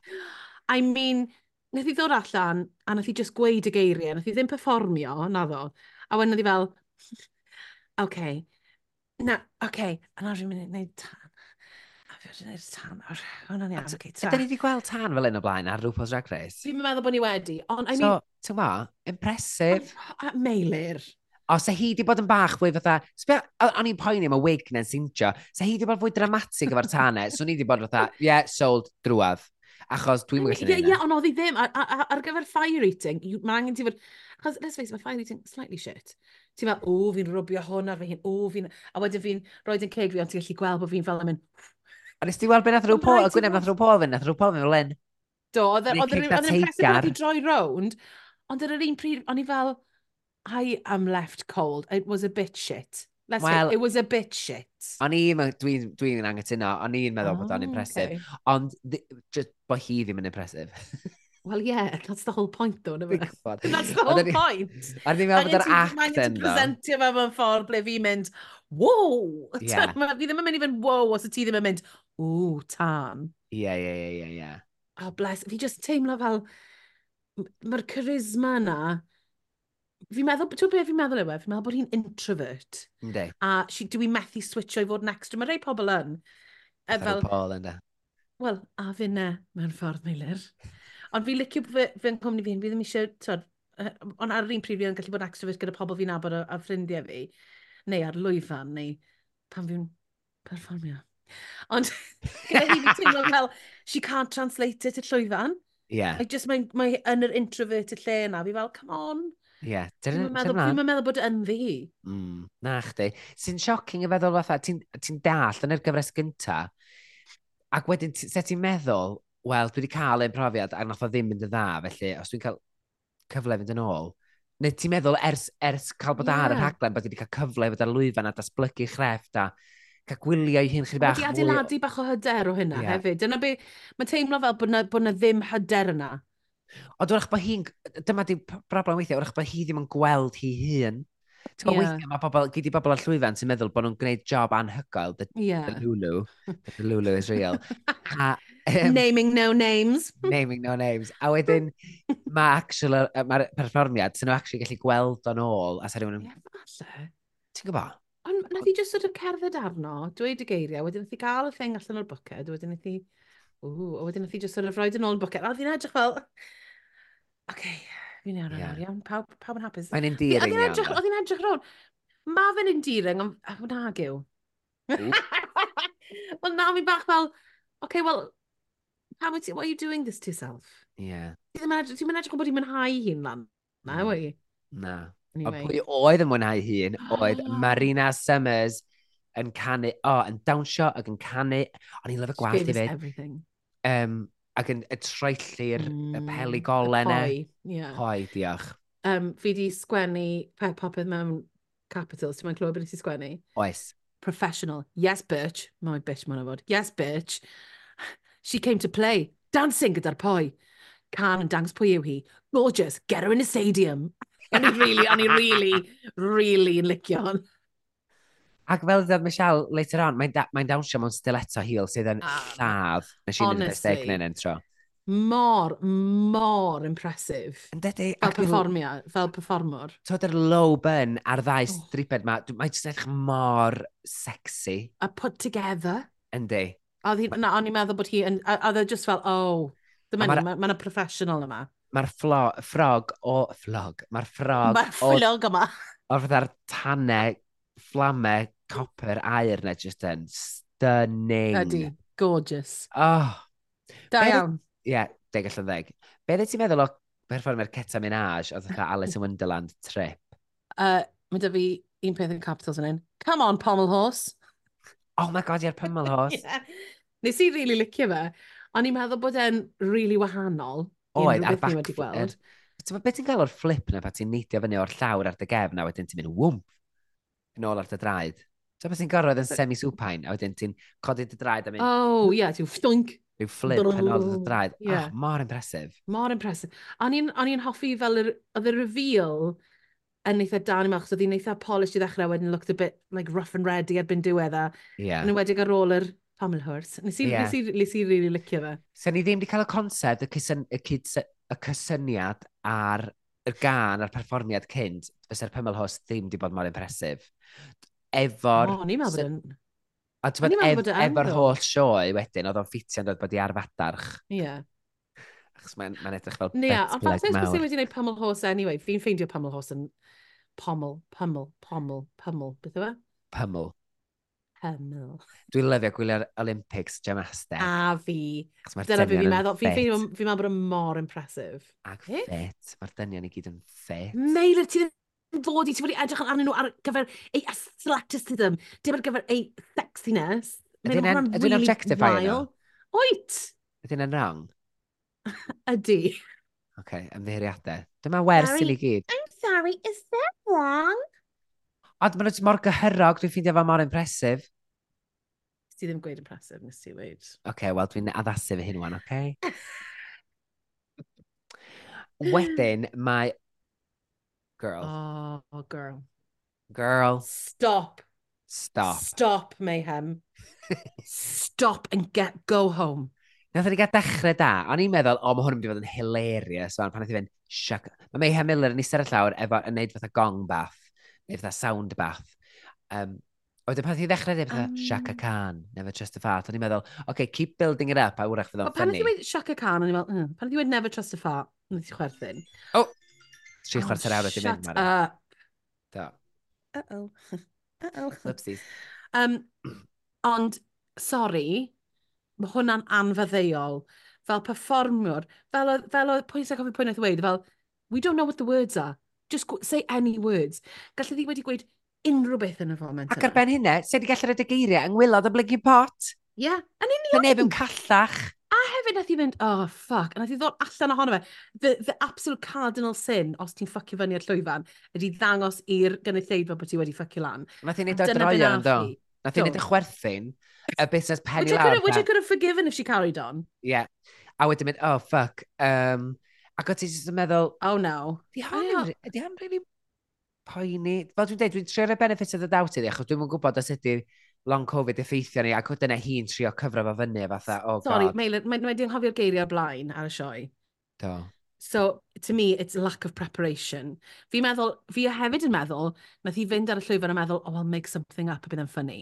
I mean, nath i ddod allan a nath i just gweud y geiriau. Nath i ddim performio, naddo. A wedyn nath i fel, okay, Na, oce. Okay. A nawr dwi'n mynd i wneud tan. A fi wedi wneud tan. Hwna'n iawn. Okay, ta. Ydyn ni wedi gweld tan fel un o blaen ar rhywbeth Drag Race? Fi'n meddwl bod ni wedi. On, I mean... So, ti'n ma, impresif. A meilir. O, se hi di bod yn bach fwy fatha... O'n i'n poeni am y wig na'n sintio. Se hi di bod fwy dramatig efo'r tanau. So, ni di bod fatha, yeah, sold, drwad. Achos dwi'n gwybod hynny. Ie, ond oedd hi ddim. Ar, ar, ar gyfer fire eating, mae angen ti fod... Achos, let's face it, mae fire eating slightly shit. Ti'n meddwl, o, fi'n rwbio hwn ar fy hun, o, fi'n... A wedyn fi'n roed yn ceg fi, ond ti'n gallu gweld bod fi'n fel yn mynd... A nes ti weld beth nath rhyw pol, y gwyneb nath rhyw pol fynd, nath rhyw pol fynd fel Do, oedd e- yr impressive bod wedi droi rownd, ond ar yr un pryd, o'n i fel, I am left cold, it was a bit shit. Let's well, say, it was a bit shit. O'n i'n dwi'n dwi, dwi angytuno, o'n i'n meddwl oh, bod o'n ah, impressive. Okay. Ond just bod hi ddim yn impressive. Well, yeah, that's the whole point, though, never. that's the whole point. A ddim meddwl bod yr act yn, ddo. presentio fe mewn ffordd ble fi'n mynd, wow! Yeah. fi ddim yn mynd i fynd, wow, os y ti ddim yn mynd, ww, tan. Ie, ie, ie, ie, Oh, bless, fi just teimlo fel, mae'r charisma na, fi'n meddwl, ti'n beth fi'n meddwl yw e? Fi'n meddwl bod hi'n introvert. Ynddi. A she, dwi methu switcho i fod yn extra. Mae rei pobl yn. E, fel, Paul ynddi. Wel, a fi ne, mewn ffordd, Meilir. Ond fi licio fy, fy cwmni fi'n, fi ddim eisiau, tyd, ond ar yr un prif fi yn gallu bod extrovert gyda pobl fi'n abod a, a ffrindiau fi, neu ar lwyfan, neu pan fi'n perfformio. Ond gyda hi fi'n teimlo fel, she can't translate it at llwyfan. Yeah. I just mae, mae yn yr introverted lle yna, fi fel, come on. Yeah. Dwi'n meddwl, dwi'n meddwl bod yn fi. Mm, na chdi. Sy'n shocking y feddwl fatha, ti'n ti dall yn yr gyfres gynta, ac wedyn, se ti'n meddwl, wel, dwi wedi cael ein profiad a nath o ddim mynd yn dda, felly os dwi'n cael cyfle fynd yn ôl, neu ti'n meddwl ers, ers cael bod yeah. ar y rhaglen bod wedi cael cyfle fod ar lwyfan a datblygu chrefft a cael gwylio i hyn chydig bach. Wedi adeiladu bach o hyder o hynna yeah. hefyd. Dyna be, mae'n teimlo fel bod na, bod na ddim hyder yna. Ond wrach bod hi'n, dyma di broblem weithiau, wrach bod hi ddim yn gweld hi hun. Ti'n yeah. weithiau mae bobl, gyd i bobl ar llwyfan sy'n meddwl bod nhw'n gwneud job anhygoel, the, yeah. the Lulu, the Lulu is real. a Um, Naming no names. Naming no names. A wedyn, mae actual, mae'r perfformiad, sy'n nhw actually gallu gweld o'n ôl, a sy'n rhywun yn... Yeah, Ti'n gwybod? Ond nath i just sort of cerdded arno, dweud y geiriau, wedyn nath i gael y thing allan o'r bwced, wedyn nath i... Ww, a wedyn nath i just sort of roed yn ôl y bwced, a oedd hi'n edrych fel... Okay, fi'n iawn yeah. iawn, pawb, pawb yn hapus. Mae'n endearing iawn. Edrych, Oedd hi'n edrych rown. Mae fe'n endearing, ond hwnna agiw. Wel, na, mi bach fel, okay, wel, Pam wyt ti, why are you doing this to yourself? Yeah. Ti'n mynd edrych bod i'n mynhau hi'n lan, na, mm. wei? Na. Anyway. A pwy oedd yn mwynhau hi'n, oedd oh. Marina Summers yn canu, o, oh, yn dawnsio ac yn canu, o'n i'n lyfo gwallt i fyd. Um, ac yn y treullu'r mm, y peligolen e. Yeah. Hoi, diolch. Um, fi di sgwennu pet popeth mewn capitals, ti'n ma'n clywed beth i sgwennu? Oes. Professional. Yes, bitch. Mae'n bitch ma'n ofod. Yes, bitch. She came to play, dancing gyda'r poi. Can yn dangos pwy yw hi. Gorgeous, get her in a stadium. O'n i really, o'n i really, really yn licio hon. Ac fel ddod Michelle later on, mae'n da, mae dawnsio mewn stiletto heel sydd yn ah, lladd. Nes i'n mynd i'r steg yn entro. Mor, mor impresif. Yn dydy. Fel performia, fel performwr. Tod yr low bun a'r ddau oh. striped ma, mae'n just edrych mor sexy. A put together. Yndi. Oedd hi, na, o'n i'n meddwl bod hi yn, A oedd e just fel, oh, dyma ni, mae'n ma professional yma. Mae'r ffrog o, ffrog, mae'r ffrog Mae'r ffrog yma. O fatha'r tanau, fflamau, copper, air na just yn stunning. Ydy, gorgeous. Oh. Da iawn. Ie, yeah, deg allan ddeg. Be ddau ti'n meddwl o perfformio'r Ceta Minaj oedd eich Alice in Wonderland trip? Uh, mae dy fi un peth yn capitals yn un. Come on, pommel horse. Oh my god, i'r pymal hos. yeah. Nes i really licio fe. O'n i'n meddwl bod e'n really wahanol. Oed, ar back wedi gweld. Er, beth ti'n cael o'r flip na pa ti'n neidio fyny o'r llawr ar dy gefn a wedyn ti'n mynd wwmp yn ôl ar dy draed. Ti'n beth ti'n gorfod yn semi-supine a wedyn ti'n codi dy draed a mynd... Oh, ie, yeah, ti'n ffdwnc. Rhyw flip yn ôl ar dy draed. Yeah. Oh, mor impresif. Mor impresif. O'n i'n hoffi fel, oedd y reveal yn eitha dan yma, achos oedd hi'n eitha polished i ddechrau, wedyn looked a bit like, rough and ready erbyn diwedd a. Yeah. Yn wedig ar ôl yr Pommel Horse. Nes i, yeah. nes i, nes i really licio fe. So ni ddim wedi cael y concept, y, cysyn, y, cyd, y cysyniad ar y gan a'r perfformiad cynt, fysa'r Pommel Horse ddim wedi bod mor impresif. Efo'r... O, ni'n meddwl bod yn... A ti'n meddwl, bod yn... efo'r holl sioe wedyn, oedd o'n ffitio'n dod bod i ar fadarch. Ie. Yeah achos mae'n ma edrych fel Nia, yeah, ond falle ysbeth sy'n wedi gwneud pyml hos anyway, fi'n ffeindio pyml hos yn pommel, pyml, pommel, pyml, beth yw e? Pyml. Pyml. Dwi'n lyfio gwylio'r Olympics gymnasteg. A fi. Dyna fi fi'n meddwl. Fi'n ffeindio, fi'n meddwl bod yn mor impresif. Ac eh? fit. Mae'r dynion i gyd yn fit. Meilir, ti ddim fod i, ti wedi edrych arnyn nhw ar gyfer ei athleticism, dim ar gyfer ei sexiness. Ydyn nhw'n really objectifio nhw? Oet! Ydyn nhw'n wrong? Ydy. Oce, okay, ymddiheriadau. Dyma wers i ni gyd. I'm sorry, is that wrong? A mae'n mor gyhyrog, dwi'n ffeindio fa mor impresif. Ti ddim gweud impresif, nes ti dweud. Oce, okay, wel, dwi'n addasu fy hyn wan, oce? Okay? Wedyn, mae... Girl. Oh, oh, girl. Girl. Stop. Stop. Stop, mayhem. Stop and get go home. Nath ni gael dechrau da, o'n i'n meddwl, o, mae hwn yn mynd i fod yn hilarious, fan, pan nath i fynd, siac... Mae Mayhem Miller yn eistedd y llawr efo yn neud fatha gong bath, neu fatha sound bath. Um, Oedden pan i ddechrau ddim fatha, um... Shaka Khan, Never Trust a Fart. O'n i'n meddwl, okay, keep building it up, a wrach fydd o'n ffynnu. Pan i ddweud Shaka Khan, o'n i'n meddwl, mm, pan i ddweud Never Trust a Fart, o'n i'n chwerthin. O! Oh, tri oh, chwarter awr ydy'n mynd, Mara. Shut up. Uh-oh. Uh-oh. Whoopsies. Um, ond, sorry, mae hwnna'n anfaddeuol. Fel performiwr, fel oedd, fel oedd sy'n cofio pwynt ddweud, fel, we don't know what the words are. Just say any words. Gallu ddi wedi gweud unrhyw beth yn y foment. Ac ar ben hynna, sydd wedi gallu rhaid y geiriau yng ngwylod y blygu pot. Ie, yeah. yn union. Fe neb yn callach. A hefyd nath i fynd, oh, fuck, a nath i ddod allan ohono fe. The, the absolute cardinal sin, os ti'n ffucio fyny ar llwyfan, ydy ddangos i'r gynulleidfa bod ti wedi ffucio lan. Nath i wneud o droion, do. Nath ei wneud y chwerthin, y busnes penny lawr. Which I could have forgiven if she carried on. Yeah. A wedyn mynd, oh, fuck. Um, ac o ti jyst yn meddwl... Oh, no. Di hwn yn really poeni. Fel dwi'n dweud, dwi'n trio'r benefits of the doubt iddi, achos dwi'n gwybod os ydy long Covid effeithio ni, ac o dyna hi'n trio cyfro fo fyny, fatha, oh Sorry, god. Sorry, mae wedi anghofio'r geiriau blaen ar y sioe. Do. So, to me, it's lack of preparation. Fi meddwl, fi hefyd yn meddwl, nath i fynd ar y llwyfan a meddwl, oh, I'll make something up a bydd yn ffynnu.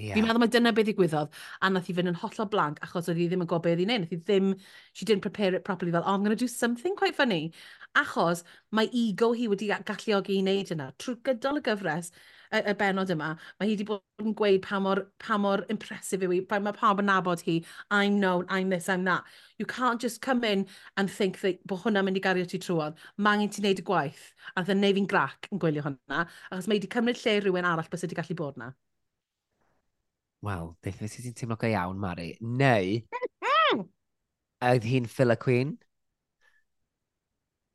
Yeah. Fi'n meddwl mae dyna beth ddigwyddodd, a nath i fynd yn hollol blank, achos oedd hi ddim yn gwybod beth oedd hi'n neud. Nath i ddim, she didn't prepare it properly, fel, oh, I'm going to do something quite funny. Achos mae ego hi wedi galluogi i wneud yna. Trwy gydol y gyfres, y, y benod yma, mae hi wedi bod yn gweud pa mor, pa mor impressive yw hi, pa mae pawb yn nabod hi, I'm known, I'm this, I'm that. You can't just come in and think that bod hwnna'n mynd i gario ti trwodd. Mae angen ti wneud y gwaith, a dda neu fi'n grac yn gwylio hwnna, achos mae wedi cymryd lle rhywun arall bys wedi gallu bod na. Wel, beth fydd ti'n teimlo go iawn, Mari? Neu, mm-hmm. oedd hi'n filler queen?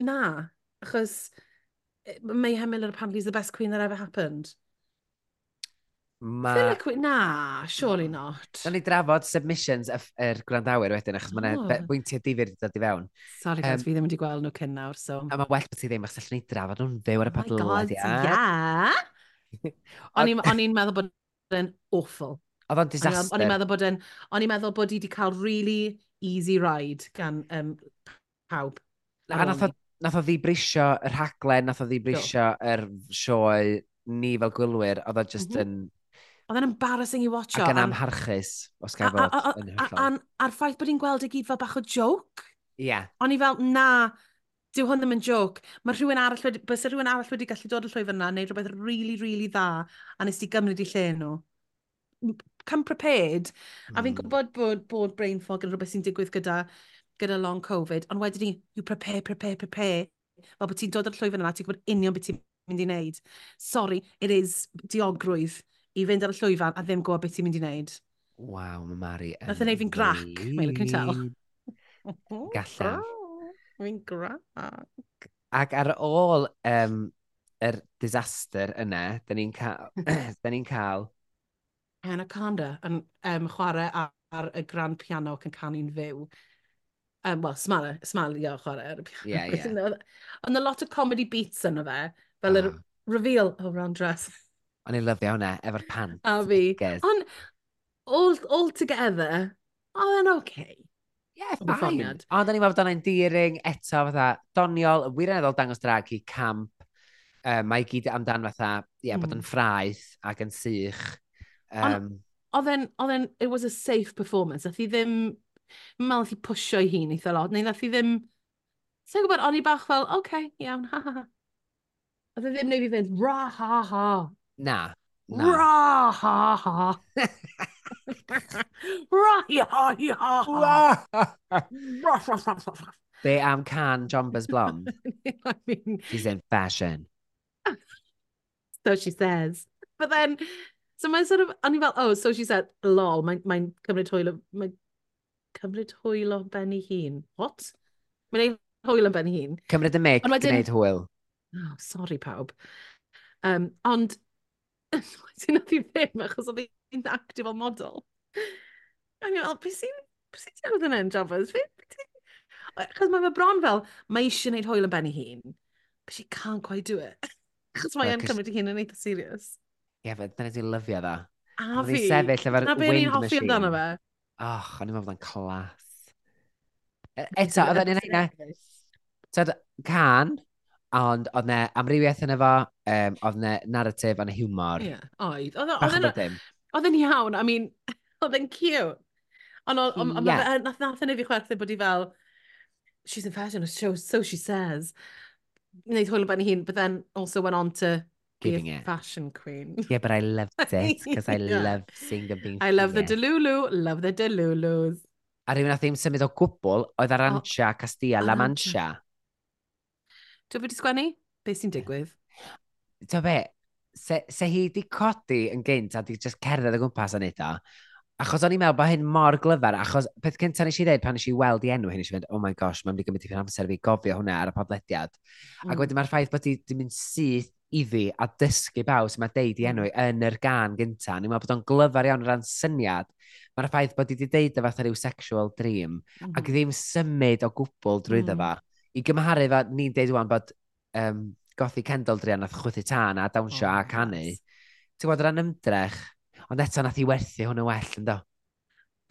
Na, achos Mayhem Miller apparently is the best queen that ever happened. Ma... Feel like, na, surely hmm. not. Nawn ni drafod submissions yr er gwrandawyr wedyn, achos oh. mae'n bwyntiau difyr wedi dod i fewn. Sorry, um, guys, fi ddim wedi gweld nhw cyn nawr, so... A mae well bod ti ddim, achos allwn ni drafod nhw'n fyw ar y Oh my god, ia. yeah! o'n i'n meddwl bod yn awful. Oedd o'n disaster. O'n i'n meddwl bod yn... O'n i'n meddwl bod i wedi cael really easy ride gan um, pawb. A nath o nath o ddibrisio y rhaglen, nath o ddibrisio yr sioe ni fel gwylwyr, oedd o just mhm. yn... Oedd e'n embarrassing i watcho. Ac yn amharchus, os gael fod yn hyllol. A'r ffaith bod ni'n gweld y gyd fel bach o joke. Ie. Yeah. O'n i fel, na, dyw hwn ddim yn joc. Mae rhywun arall wedi, bys rhywun arall wedi gallu dod y llwyfan yna, neu rhywbeth really, really dda, a nes ti gymryd i lle nhw. Come prepared. Mm. A fi'n hmm. gwybod bod, bod brain fog yn rhywbeth sy'n digwydd gyda gyda long Covid, ond wedyn ni, you prepare, prepare, prepare. Fel bod ti'n dod ar llwyfan yna, ti'n gwybod union beth ti'n mynd i wneud. Sorry, it is diogrwydd i fynd ar y llwyfan a ddim gwybod beth ti'n mynd i wneud. Waw, mae Mari yn... Nath e yn ei fi'n grac, Mel, can you tell? Gallaf. Fi'n grac. Ac ar ôl um, yr er disaster yna, da ni'n cael... da ni'n cael... Anaconda yn um, chwarae ar, ar y grand piano ac yn canu'n fyw. Um, Wel, smal, smalio chwarae ar y piano. Yeah, yeah. Ond a lot o comedy beats yno fe, fel ah. oh. yr reveal o oh, round dress. O'n i'n lyfio hwnna, efo'r pan. A fi. Ond, all, all together, oedd e'n okay. Yeah, fine. Ond o'n i'n meddwl bod o'n endearing eto fatha doniol, yn wirioneddol dangos drag i camp. Um, mae gyd amdan fatha, ie, yeah, mm. bod hmm. yn ffraith ac yn sych. Um, Ond, oedd e'n, it was a safe performance. Ath i ddim Mae'n meddwl nath i pwysio i hun eitha lot, neu nath i ddim... Sa'n gwybod, o'n i bach fel, oce, okay, iawn, ha ha ha. Oedd e ddim neu fi fynd, ra ha ha. Na. na. Ra ha ha. ra ha ha ha. Ra ra ra ra. Be am can Jumbers Blonde? I mean... She's in fashion. so she says. But then, so mae'n sort of, o'n i fel, oh, so she said, lol, mae'n mae cymryd hwyl, mae'n cymryd hwyl o ben ei hun. What? Mae'n ei hwyl yn ben ei hun. Cymryd y mec, wedyn... gwneud hwyl. Oh, sorry pawb. Um, ond, wedyn oedd hi ddim, achos oedd hi'n actif o model. A mi oedd, beth sy'n ti awd yn enn, Jafos? Achos mae fe bron fel, mae eisiau gwneud hwyl yn ben ei hun, but she can't quite do it. Achos mae e'n cymryd ei hun yn eitha serious. Ie, yeah, fe, dyna ti'n lyfio dda. A fi. Oedd hi'n sefyll efo'r wind machine. Na beth ni'n hoffi amdano fe. Och, o'n i'n meddwl bod clas. E, eto, oedd yn yna Tad, can, ond oedd ne amrywiaeth yna fo, um, oedd ne narratif, yn y humor. Ie, yeah, oed. Oedd yn iawn, I mean, oedd yn cute. Ond oedd nath nath yn fi chwerthu bod i fel, she's in fashion, so, so she says. Wneud hwyl yn ben ei hun, but then also went on to giving a it. fashion queen. Yeah, but I loved it because I yeah. love seeing them being I love the Delulu, love the Delulus. A rhywun nath ddim symud o gwbl oedd Arantia, oh. Castilla, La Mancha. Dwi wedi sgwennu? Be sy'n digwydd? Dwi be, se, se hi di codi yn gynt a di just cerdded o gwmpas yn eitha, achos o'n i'n meddwl bod hyn mor glyfar, achos peth cyntaf nes i ddweud pan nes i weld i enw hyn, nes i fynd, oh my gosh, mae'n mynd i gymryd i fi'n amser fi gofio hwnna ar y podlediad. Mm. Ac wedyn mae'r ffaith bod ti di mynd syth iddi a dysgu baw sy'n ma deud i hmm. enw yn yr gan gynta. Ni'n meddwl bod o'n glyfar iawn o ran syniad. Mae'r ffaith bod i wedi deud y fath ar yw sexual dream mm -hmm. ac ddim symud o gwbl drwy mm. fa. I gymharu fa, ni'n deud wan bod um, gothi Kendall Drian nath chwythu tân a dawnsio oh, a canu. Yes. Ti'n gwybod ran ymdrech, ond eto nath i werthu hwn yn well yn do?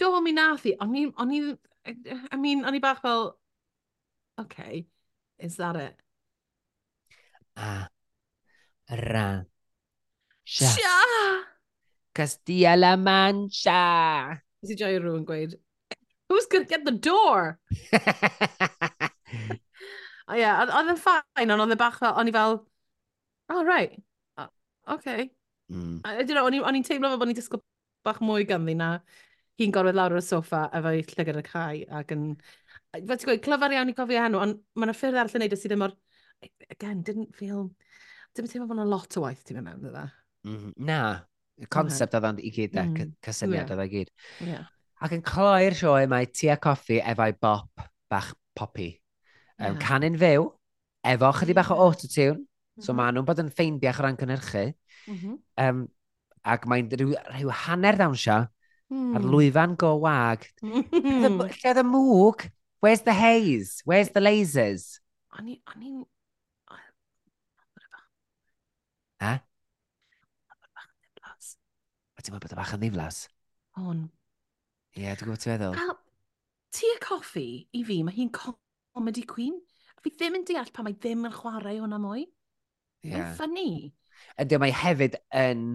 Do, mi nath i. O'n i, o'n i, I mean, o'n i bach fel, okay, is that it? Ah, Ra. Sia! Sia! Castilla la Mancha. Nes i joio rhywun gweud, who's gonna get the door? o ie, oedd yn ffain, ond oedd y bach fel, o'n i fel, oh right, o, okay. Mm. Ydyn nhw, o'n i'n teimlo fel bod ni'n disgwyl bach mwy ganddi na hi'n gorfod lawr o'r soffa efo'i llygad y cae ac yn... Fe ti'n gweud, clyfar iawn i cofio hwnnw, ond mae'n ffyrdd arall yn neud e sydd ddim mor... Again, didn't feel dim teimlo bod yna lot o waith ti'n mynd mewn, dda? Mm, na, y concept okay. oedd i gyd, da, mm. cysyniad oedd i gyd. Yeah. Ac yn cloi'r sioe mae Tia coffi efo'i bop bach popi. Um, yeah. Canu'n fyw, efo chydig bach o mm. autotune, mm -hmm. so mm-hmm. maen nhw'n bod yn ffeindiach o ran cynhyrchu. Mm um, ac mae'n rhyw, rhyw hanner ddawnsio mm. ar hmm. lwyfan go wag. Lle oedd y mwg? Where's the haze? Where's the lasers? O'n i'n E? A ti'n meddwl bod y bach yn ddiflas? On. Ie, yeah, dwi'n gwybod ti'n meddwl. A tu y coffi i fi, mae hi'n comedy queen. A fi ddim yn deall pa mae ddim yn chwarae hwnna mwy. Ie. Yeah. Mae'n ffynnu. Ydy, mae hefyd yn...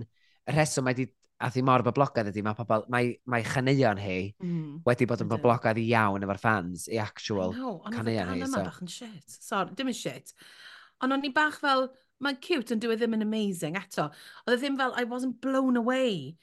Y rheswm mae di a thi mor boblogaidd ydy, mae, pobl, mae, mae chaneuon hi mm. wedi bod yn boblogaidd iawn efo'r fans, i actual chaneuon hi. Ond oedd y bach yn shit. Sorry, dim yn shit. Ond o'n i bach fel, mae'n cute ond dyw e ddim yn amazing eto. Oedd e ddim fel, I wasn't blown away.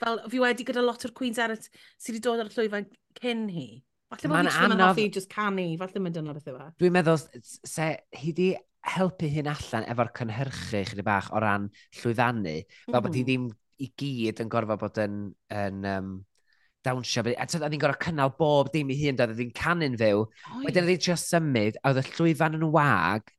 Fel, fi wedi gyda lot o'r Queens eraill sydd wedi dod ar y llwyfan cyn hi. Falle bod fi anodd... hoffi just canu, falle mae'n dyna beth yw e. Dwi'n meddwl, se hi di helpu hyn allan efo'r cynhyrchu chydig bach o ran llwyddannu. fel mm. bod hi mm-hmm. ddim i gyd yn gorfod bod yn, yn um, dawnsio. A tyd, oedd hi'n gorfod cynnal bob dim i hun, oedd hi'n canu'n fyw. Wedyn oedd hi'n trio symud, a oedd y llwyfan yn wag,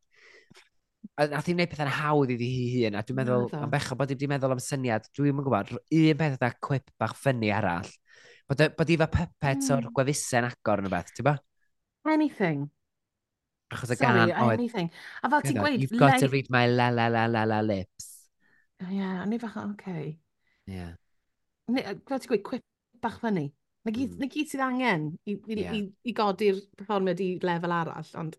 a nath i'n gwneud pethau'n hawdd iddi hi hun, a dwi'n meddwl, am becho bod i wedi meddwl am syniad, dwi'n yn gwybod, un peth yda cwip bach ffynnu arall. Bod, bod i fe puppet mm. o'r hmm. gwefusau'n agor yn y beth, ti'n ba? Anything. Achos y gan oedd... anything. A fel ti'n gweud... You've got to read my la la la la la lips. Yeah, a ni fach, oce. Yeah. Fel ti'n gweud, cwip bach fyny. Na gyd sydd angen i, i, i, i godi'r performiad i lefel arall, ond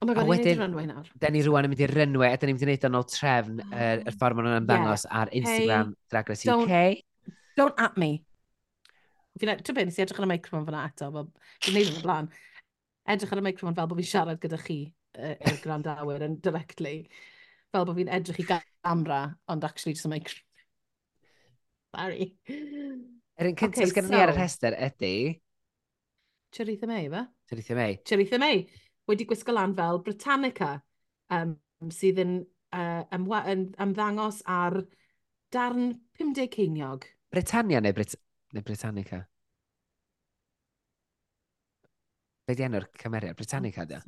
Oh my god, ni'n neud rynwau nawr. Da ni rwan yn mynd i'r rynwe, a da ni'n mynd i wneud o'n ôl trefn yr oh. er, er ffordd maen nhw'n ymddangos yeah. ar Instagram hey, Drag Race UK. Don't at me. Fi'n edrych, ti'n nes i edrych ar y microfon fyna eto, fi'n neud yn y blaen. Edrych ar y microfon fel bod fi'n siarad gyda chi, y er, grandawyr, yn directly. Fel bod fi'n edrych i gamra, ond actually just a microfon. Sorry. Yr un cyntaf okay, sydd so... ni ar y rhestr ydy... Charitha May, fe? Charitha May. Charitha May wedi gwisgo lan fel Britannica, um, sydd yn, uh, yn ymddangos ar darn 50 ceiniog. Britannia neu, Brit neu Britannica? Be di enw'r cymeriad? Britannica, da?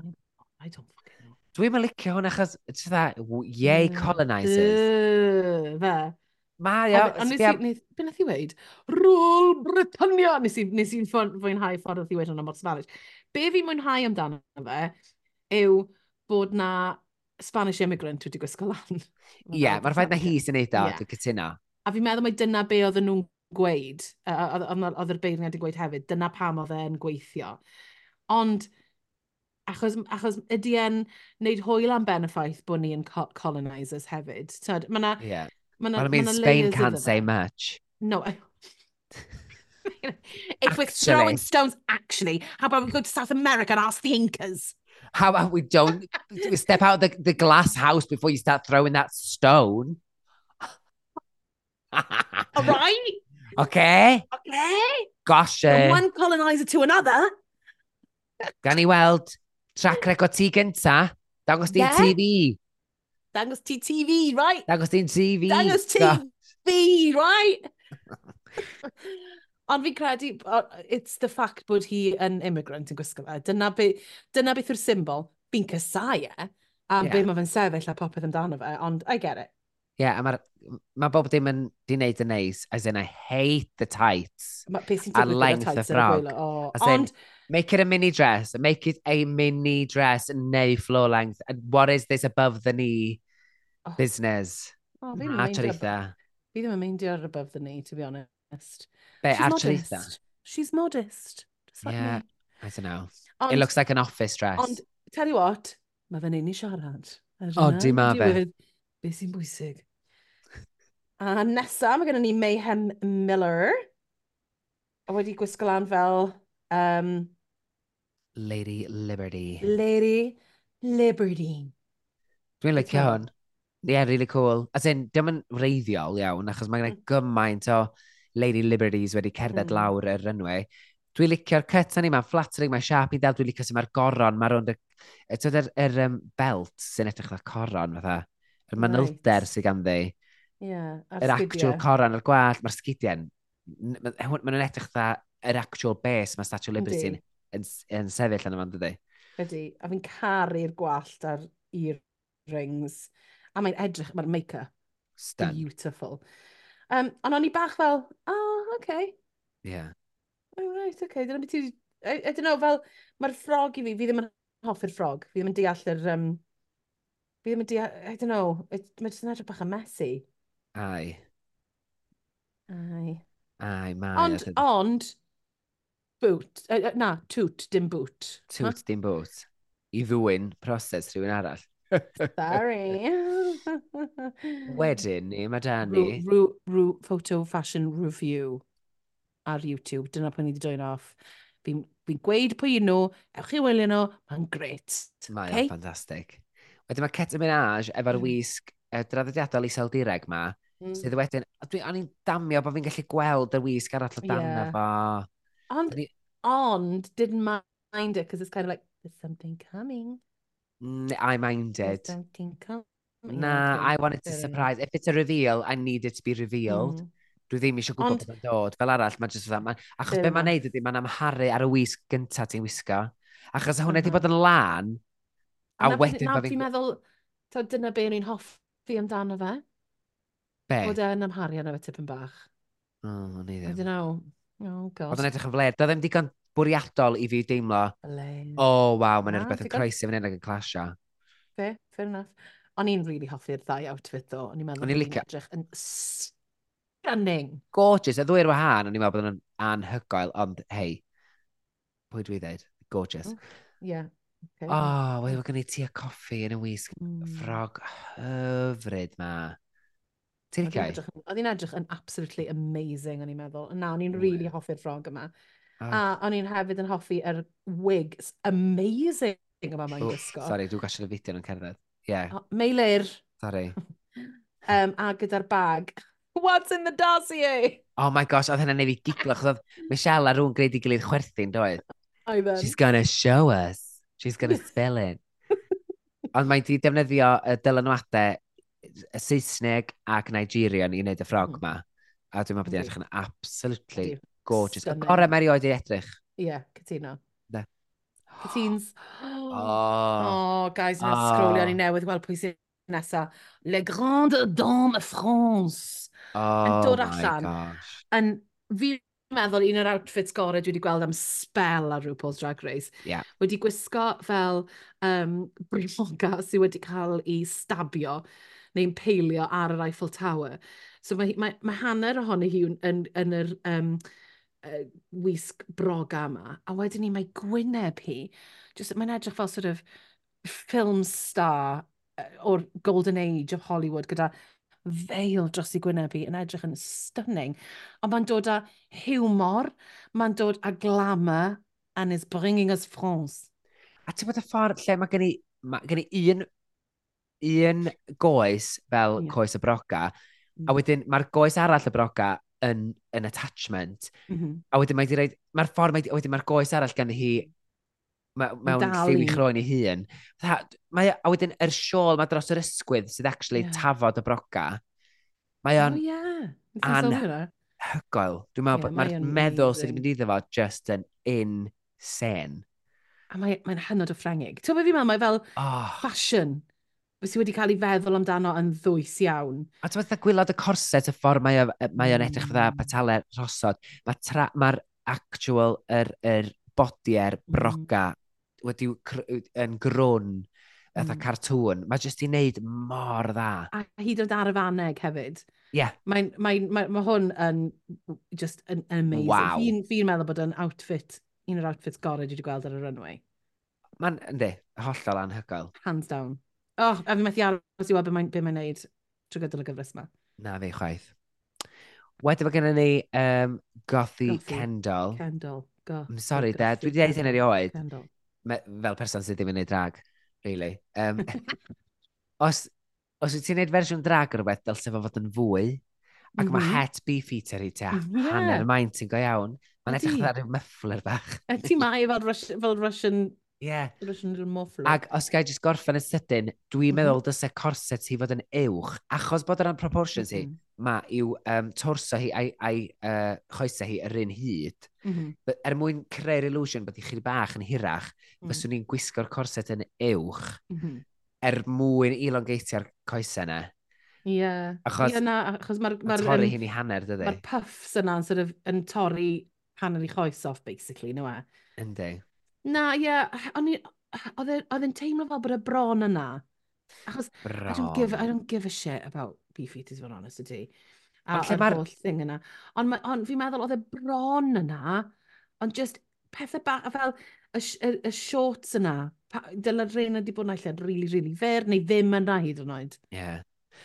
I don't fucking know. Dwi'n mylicio hwn achos, ti'n dda, yay mm, colonisers. Fe. Mae o. A nes i, nes, be nes i weid? Rôl Britannia! Nes i, nes i fwynhau ffordd oedd i weid hwnna mor Spanish. Be fi mwynhau amdano fe yw bod na Spanish immigrant wedi gwisgo lan. Ie, mae'r ffaith na hi sy'n neud o, yeah. dwi'n cytuno. A fi'n meddwl mai dyna be oedden nhw'n gweud, oedd yr beirniad yn gweud hefyd, dyna pam oedd e'n gweithio. Ond, achos, achos ydy e'n neud hwyl am ben y ffaith bod ni yn co colonisers hefyd. Tyd, mae yna... Yeah. But I mean, Spain can't say much. No. if we're throwing stones, actually, how about we go to South America and ask the Incas? How about we don't we step out of the, the glass house before you start throwing that stone? All right. Okay. Okay. Gosh. Uh, one colonizer to another. Gan i weld track record ti gynta, dangos di yeah. TV. Dangos ti TV, right? Dangos ti'n TV. Dangos TV, right? Ond fi'n credu, it's the fact bod hi yn immigrant yn gwisgo fe. Dyna, be, dyna beth yw'r symbol. Fi'n cysau e a yeah. be mae fe'n sefyll a popeth amdano fe, ond I get it. Yeah, a mae'r ma bob dim yn di wneud yn neis, as in I hate the tights. Mae beth sy'n digwydd gyda tights yn gwylo. Ond Make it a mini dress. Make it a mini dress neu floor length. And what is this above the knee oh. business? Oh, mm, fi ddim yn meindio ar above the knee, to be honest. Be, She's modest. That? She's modest. Yeah, me? I don't know. Ond, it looks like an office dress. Ond, tell you what, mae fe'n ein i siarad. O, di ma fe. Be sy'n bwysig. A nesaf, mae gennym ni Mayhem Miller. A wedi gwisgo lan fel um, Lady Liberty. Lady Liberty. Dwi'n licio like hwn. Ie, yeah, really cool. As in, dim yn reiddiol iawn, achos mae gen i mm. gymaint o Lady Liberties wedi cerdded mm. lawr yr runway. Dwi'n licio'r cut ni, mae'n flattering, mae'n sharp i ddel, dwi'n licio sy'n mae'r goron, mae'r mae y... Tyd yr, yr um, belt sy'n edrych fel coron, fatha. Yr manylder right. sydd ganddi. Ie, yeah, Yr actual coron, yr gwallt, mae'r sgidiau'n... Maen nhw'n edrych dda yr actual base, mae Statue of Liberty yn, yn sefyll yn yma, dydy? Ydy, a fi'n caru'r gwallt ar earrings. A mae'n edrych, mae'r make-up. Beautiful. Um, ond o'n i bach fel, oh, okay. Yeah. Oh, right, okay. Dyna beth ti... I, I don't know, fel, mae'r ffrog i fi, fi ddim yn hoffi'r ffrog. Fi ddim yn deall yr... Um, fi ddim yn deall... I don't know. Mae jyst yn edrych bach yn messy. Ai. Ai. Ai, mae. Ond, ond, boot. Uh, na, toot, dim boot. Toot, ha? dim boot. I ddwyn proses rhywun arall. Sorry. Wedyn ni, mae da ni... Rw, rw, photo fashion review ar YouTube. Dyna pwy ni wedi dod off. Fi'n fi gweud pwy nhw, ewch chi wylio nhw, mae'n gret. Mae'n okay? ffantastig. Wedyn mae Ceta Minaj efo'r mm. wisg e, draddodiadol i iseldireg ma, mm. sydd wedyn, o'n i'n damio bod fi'n gallu gweld y wisg arall o dan yeah. efo. Ond, ni... ond, didn't mind it, because it's kind of like, there's something coming. Mm, I minded. There's something coming. Na, I wanted to surprise. If it's a reveal, I need it to be revealed. Mm. Dwi ddim eisiau gwybod beth yn dod. Fel arall, mae jyst fel... Ma, achos yeah. be mae'n neud ydy, mae'n amharu ar y wisg gyntaf ti'n wisgo. Achos hwnna wedi mm-hmm. bod yn lan, a na, wedyn... Nawr fi'n meddwl, to, dyna be ni'n hoffi amdano fe. Be? Bod e'n amharu arno fe tipyn bach. O, oh, ni ddim. I don't know. Oh, God. Oedd yn edrych yn fled. Doedd ddim digon bwriadol i fi deimlo, Blame. o, oh, waw, mae'n ah, rhywbeth yn digon- croesi fan hyn ac yn clasio. Fe, fair enough. O'n i'n really hoffi'r ddau outfit ddo. O'n i'n meddwl O'n i'n bod hi'n licio- edrych yn stunning. Gorgeous, y ddwy'r wahân, o'n i'n meddwl bod yn anhygoel, ond hei, pwy dwi ddeud? Gorgeous. Mm, yeah. Okay. O, oh, wedi bod gen i tea a coffi yn y wisg Mm. ffrog hyfryd ma. Ti'n licio? Oedd hi'n edrych yn absolutely amazing, o'n i'n meddwl. Na, o'n i'n really hoffi'r ffrog yma. Ah. A o'n i'n hefyd yn hoffi yr wig amazing yma mae'n gwisgo. Sorry, dwi'n gasio y fideo yn cerdded. Yeah. Oh, Meilir. Sorry. um, a gyda'r bag. What's in the dossier? Oh my gosh, oedd hynny'n neud fi giglo, achos oedd Michelle a rhywun gwneud i gilydd chwerthin, doedd? Oedden. She's gonna show us. She's gonna spill it. Ond mae di defnyddio y dylanwadau y Saesneg ac Nigerian i wneud y ffrog mm. ma. A dwi'n meddwl bod i'n edrych yn absolutely Ydy. gorgeous. Y Stunning. gorau mae'r oed i edrych. Ie, yeah, cytuno. De. Cytuns. O, Oh, guys, na oh. Ah. scrolio ni newydd weld pwy sy'n nesa. Le Grande Dame France. yn oh dod my allan. gosh. Yn fi'n meddwl un o'r outfits gorau dwi wedi gweld am spell ar RuPaul's Drag Race. Ie. Wedi gwisgo fel um, brioga sydd wedi cael ei stabio neu'n peilio ar yr Eiffel Tower. So mae, mae, mae hanner ohoni hi yn, yn, yn yr um, uh, wisg broga yma, a wedyn ni mae gwyneb hi, just, mae'n edrych fel sort of film star o'r golden age of Hollywood gyda feil dros ei gwyneb hi yn edrych yn stunning. Ond mae'n dod â humor, mae'n dod â glamour, and is bringing us France. A ti'n bod y ffordd lle mae gen i, mae gen i un un goes fel yeah. coes y broca, mm. a mm-hmm. wedyn mae'r goes arall y broca yn, yn attachment, mm -hmm. a wedyn mae wedi mae'r ffordd, mae, wedyn mae'r goes arall gan hi mewn lliw i chroen ei hun. Mae, a wedyn, yr er siôl mae dros yr ysgwydd sydd actually yeah. tafod y broca, mae o'n oh, yeah. anhygoel. Dwi'n meddwl, yeah, mae'r meddwl sydd wedi mynd iddo fo just yn insane. A mae'n mae hynod o ffrangig. Ti'n meddwl fi'n meddwl, mae fel oh. fashion sydd wedi cael ei feddwl amdano yn ddwys iawn. A ti'n meddwl gwylod y corset, y ffordd mae mae o'n edrych fydda mm. patale rosod, mae'r ma actual, yr, yr er bodiau'r broga mm. wedi yn grwn fatha mm. cartŵn. Mae jyst i wneud mor dda. A hyd yn ar y faneg hefyd. Ie. Yeah. Mae, mae, mae, mae hwn yn just yn, yn amazing. Wow. Fi'n fi meddwl bod yn outfit, un o'r outfits gorau dwi wedi gweld ar y runway. Mae'n, ynddi, hollol anhygoel. Hands down. Oh, a fi methu aros i weld beth mae'n be mae neud trwy gydol y gyfres yma. Na fi, chwaith. Wedyn mae gennym ni um, Gothi, Gothi Kendall. Kendall. Go. I'm sorry, Dad. Dwi wedi dweud hyn erioed. Kendall. Me, fel person sydd ddim yn ei drag, really. Um, os, os wyt ti'n gwneud fersiwn drag o rhywbeth, dylse fo fod yn fwy, ac mm mhm. -hmm. mae het beefeater i te, yeah. hanner maint ti'n go iawn, mae'n edrych ar ryw muffler bach. Ti mai e fel, Rus fel Russian Yeah. Ac os gael jyst gorffen y sydyn, dwi'n mm -hmm. meddwl dysau corset hi fod yn uwch, achos bod yna'n proportions hi, mm -hmm. mae yw um, torso hi a'i, ai uh, choesau hi yr un hyd. Mm -hmm. Er mwyn creu'r illusion bod i chi bach yn hirach, mm -hmm. fyswn ni'n gwisgo'r corset yn uwch, mm -hmm. er mwyn elongeitio'r coesau yna. Ie. Yeah. Achos, yeah, na, achos mae'r... Ma, ma torri hi'n ei hanner, dydy? Mae'r puffs yna yn, sort of, yn torri hanner i choes off, basically, nhw e? Yndi. Na, ie, yeah, e, oedd e'n teimlo fel bod y bron yna. Achos, bron. I don't, give, I don't give a shit about beef eaters, if I'm honest, ydi. A o'r mar... holl thing yna. Ond on, on fi'n meddwl oedd y bron yna, ond just pethau bach, fel y, y, y shorts yna, dyla'r rhain wedi bod yn allan really, really fer, neu ddim yna hyd yn oed. Ie. Yeah.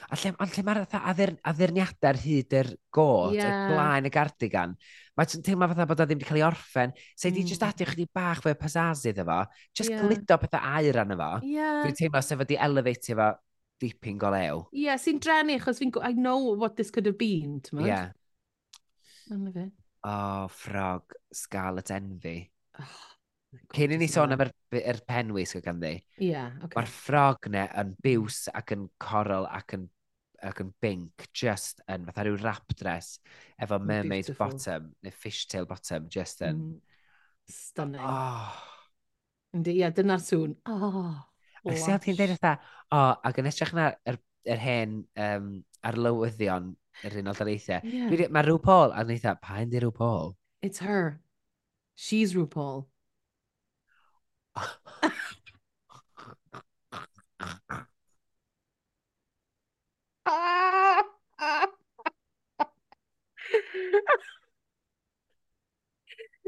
A lle, ond lle mae'r adder, ar hyd yr god, yeah. y blaen y gardigan, mae'n teimlo fatha bod o ddim wedi cael ei orffen. Se mm. di just adio chdi bach fe pasazu iddo fo, just yeah. glido pethau air arno fo. Yeah. Dwi'n teimlo sef wedi elevatio fo dipyn go lew. Ie, yeah, sy'n drenu, achos fi'n I know what this could have been, ti'n mynd? Ie. Yeah. Oh, ffrog, Scarlet Envy. Oh. Cyn i ni sôn am yr, er penwys o ganddi, yeah, okay. mae'r ffrog ne yn biws ac yn coral ac yn, ac yn bink, just yn fatha rhyw wrap dress efo mermaid Beautiful. bottom, neu fishtail bottom, just yn... Mm. Stunning. Oh. Yndi, ie, yeah, dyna'r sŵn. Oh. Ac sy'n ti'n dweud eitha, o, oh, ac yn estrach na yr, yr hen um, arlywyddion yr Unol Daleithiau. Yeah. Mae rhyw Paul, a eitha, e, pa hyn di rhyw Paul? It's her. She's RuPaul.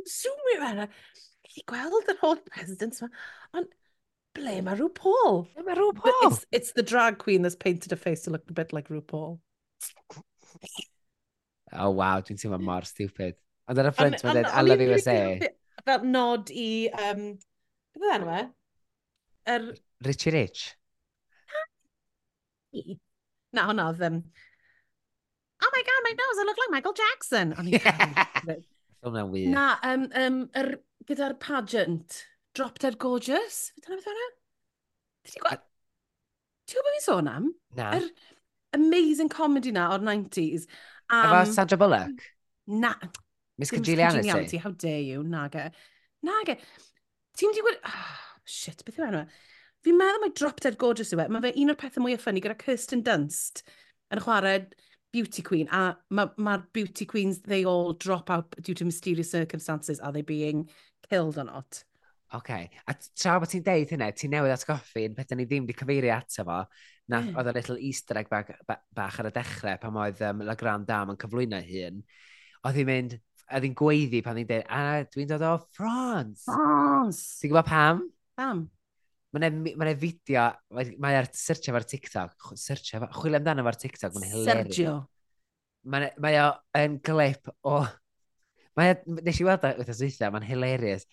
Zoom i fe, Chi gweld yr holl presidents yma. Ond ble mae rhyw Paul? Ble mae rhyw Paul? It's, it's the drag queen that's painted a face to look a bit like RuPaul. Paul. oh wow, dwi'n teimlo mor stupid. Ond ar y ffrind mae'n dweud, I love USA. Fel nod i um, Beth oedd enw e? Er... Richie Rich? Na, hwnna oedd... Um, oh my god, my nose, I look like Michael Jackson. O'n i'n Hwna'n wir. Na, um, um, er, gyda'r pageant, Drop Dead Gorgeous, Dyna beth yna? Ti'n gwybod? Ti'n gwybod fi'n sôn am? Na. Yr amazing comedy na o'r 90s. Um, Efo Sandra Bullock? Na. Miss Congelianity? How dare you, Naga. Naga. Ti'n di gweld... Oh, ah, shit, beth yw enw e? Fi'n meddwl mae Drop Dead Gorgeous yw e. Mae fe un o'r pethau mwyaf ffynnu gyda Kirsten Dunst yn chwarae Beauty Queen. A mae'r ma, Beauty Queens, they all drop out due to mysterious circumstances. Are they being killed or not? OK. A tra bod ti'n deud hynna, ti'n newydd atgoffi yn pethau ni ddim wedi cyfeirio ato fo. Na, mm. oedd y little easter egg bach, bach ar y dechrau pan oedd um, La Grand Dame yn cyflwyno hun. Oedd hi'n mynd, a ddi'n gweiddi pan ddi'n dweud, a dwi'n dod o Ffrans. Ffrans! Ti'n gwybod pam? Pam? Mae'n ma fideo, mae ar searchio fo'r TikTok, searchio fo, chwilio amdano fo'r TikTok, mae'n hilarious. Sergio. Mae ma o'n glip o... Mae o, nes i weld o wrth yswytha, mae'n hilarious.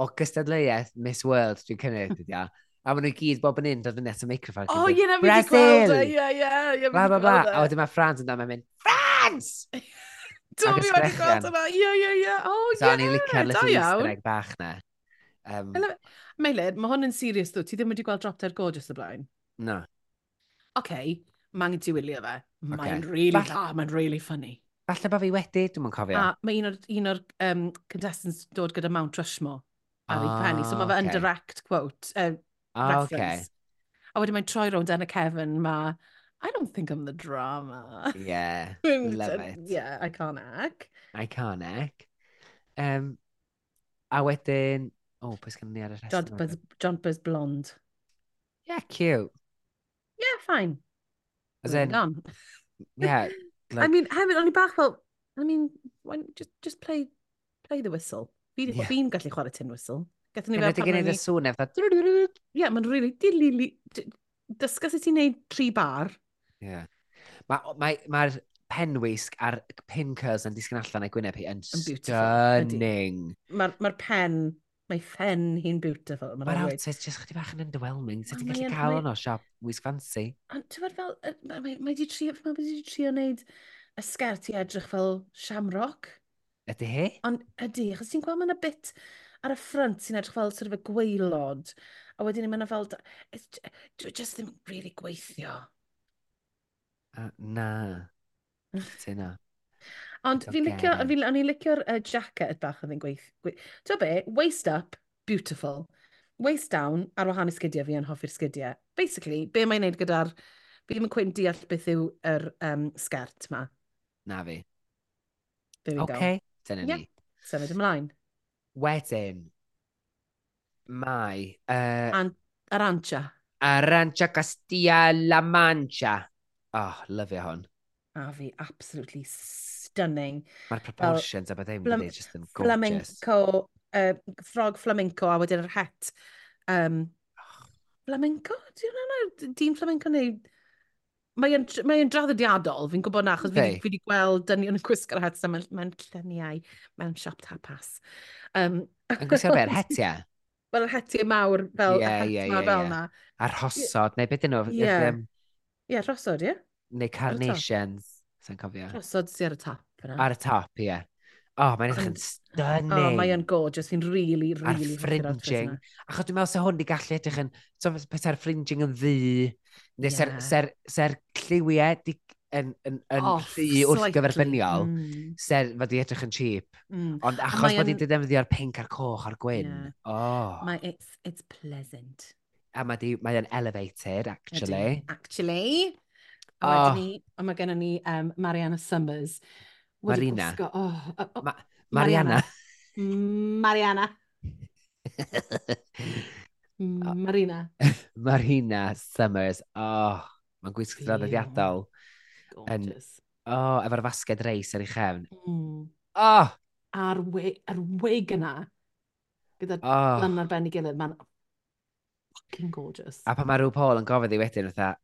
O gystadleuaeth Miss World, dwi'n cynnig, dwi'n ia. A maen nhw gyd bob yn un dod yn at y microfon. O, ie, na fi wedi gweld o, ie, ie. Bla, bla, bla. A wedyn mae Frans yn dan, mae'n mynd, Frans! Do, fi wedi gweld yna. Ie, ie, ie. O, ie. Da ni licio'r little easter egg bach na. Um, Meilid, mae hwn yn serious dwi. Ti ddim wedi gweld drop dead gorgeous y blaen? No. Oce, okay, mae'n ti wylio fe. Mae'n okay. really, Fall... ah, mae'n really funny. Falle bod fi wedi, dwi'n mwyn cofio. A mae un o'r, un or, um, contestants dod gyda Mount Rushmore. A oh, penny, so mae fe ah, okay. yn direct quote, uh, oh, reference. Okay. A wedyn mae'n troi rownd yn y Kevin, mae I don't think I'm the drama. Yeah, love it. Yeah, iconic. Iconic. Um, a wedyn, o, oh, beth ni ar y rhestr? Buzz, John Buzz blond. Yeah, cute. Yeah, fine. As in, on. yeah. Like, I mean, hefyd, o'n i bach fel, I mean, why, just, just play, play the whistle. Fi yeah. fi'n gallu chwarae tin whistle. Gathen ni fel pan o'n i... Ie, mae'n rili... Dysgas i ti wneud tri bar, Yeah. Mae'r ma, ma, penwisg a'r pin curls yn disgyn allan ei gwyneb hi yn stunning. Mae'r ma pen, mae ffen hi'n beautiful. Mae'r ma outfit jyst chdi bach yn underwhelming. Sut ti'n gallu cael hwnnw siop Wisg Fancy? Ond ti'n fawr fel, mae wedi trio, mae wedi trio wneud y sgert i edrych fel shamrock. Ydy hi? Ond ydy, achos ti'n gweld mae'n y bit ar y ffrant sy'n edrych fel sort of y gweilod, a wedyn mae'n fel, dwi just ddim really gweithio. Uh, na. Ti na. Ond fi'n licio, fi, o'n i'n licio'r uh, jacket bach oedd yn gweith. gweith. Ti'n be, waist up, beautiful. Waist down, ar wahan i sgidiau fi yn hoffi'r sgidiau. Basically, be mae'n neud gyda'r... Fi ddim yn cwyn deall beth yw'r um, sgert ma. Na fi. There we okay. go. Dyna yeah. ni. Symud ymlaen. Wedyn, mae... Uh, An Arancha. Arancha Castilla La Mancha. Ah, lyfio hwn. A fi, absolutely stunning. Mae'r proportions a bethau, mae'n just yn gorgeous. Flamenco, uh, frog flamenco a wedyn yr het. Um, flamenco? Dwi'n rhan dîm flamenco neu... Mae'n mae draddodiadol, fi'n gwybod na, achos okay. fi wedi gweld dynion yn gwisgo'r het so mae'n mewn lluniau, mewn siop tapas. Um, yn gwisgo'r be'r hetiau? Wel, yr hetiau mawr fel, yeah, het yeah, yeah, fel yeah. na. A'r hosod, neu beth dyn nhw? Yeah. Um, Ie, yeah, rosod, ie? Yeah? Neu carnations, sa'n cofio. Rosod sy'n ar y tap yna. Ar y tap, ie. Yeah. Oh, mae'n edrych yn stunning. Oh, mae'n gorgeous. Fi'n really, really... A'r fringing. Achos dwi'n meddwl se hwn di gallu edrych yn... So, pesa'r fringing yn ddu. Neu yeah. se'r, ser, ser lliwiau di, yn, yn, yn oh, rhy wrth gyferbyniol, mm. ser fod i edrych yn cheap. Mm. Ond achos bod i'n defnyddio'r pink a'r coch a'r gwyn. Yeah. Oh. My, it's, it's pleasant. A mae, di, mae yn elevated, actually. Ydy, actually. A oh. wedyn ni, a mae gennym ni um, Mariana Summers. Wedi Marina. Gwisgo, oh, oh, oh, Ma Mariana. Mariana. Marina. Marina Summers. Oh, mae'n gwisgo draddodiadol. Gorgeous. Yn, oh, efo'r fasged reis ar ei chefn. Mm. Oh! A'r wig, ar wig yna, gyda oh. lan ar ben i gilydd, mae'n fucking gorgeous. A pan mae rhyw Paul yn gofod i wedyn, fatha,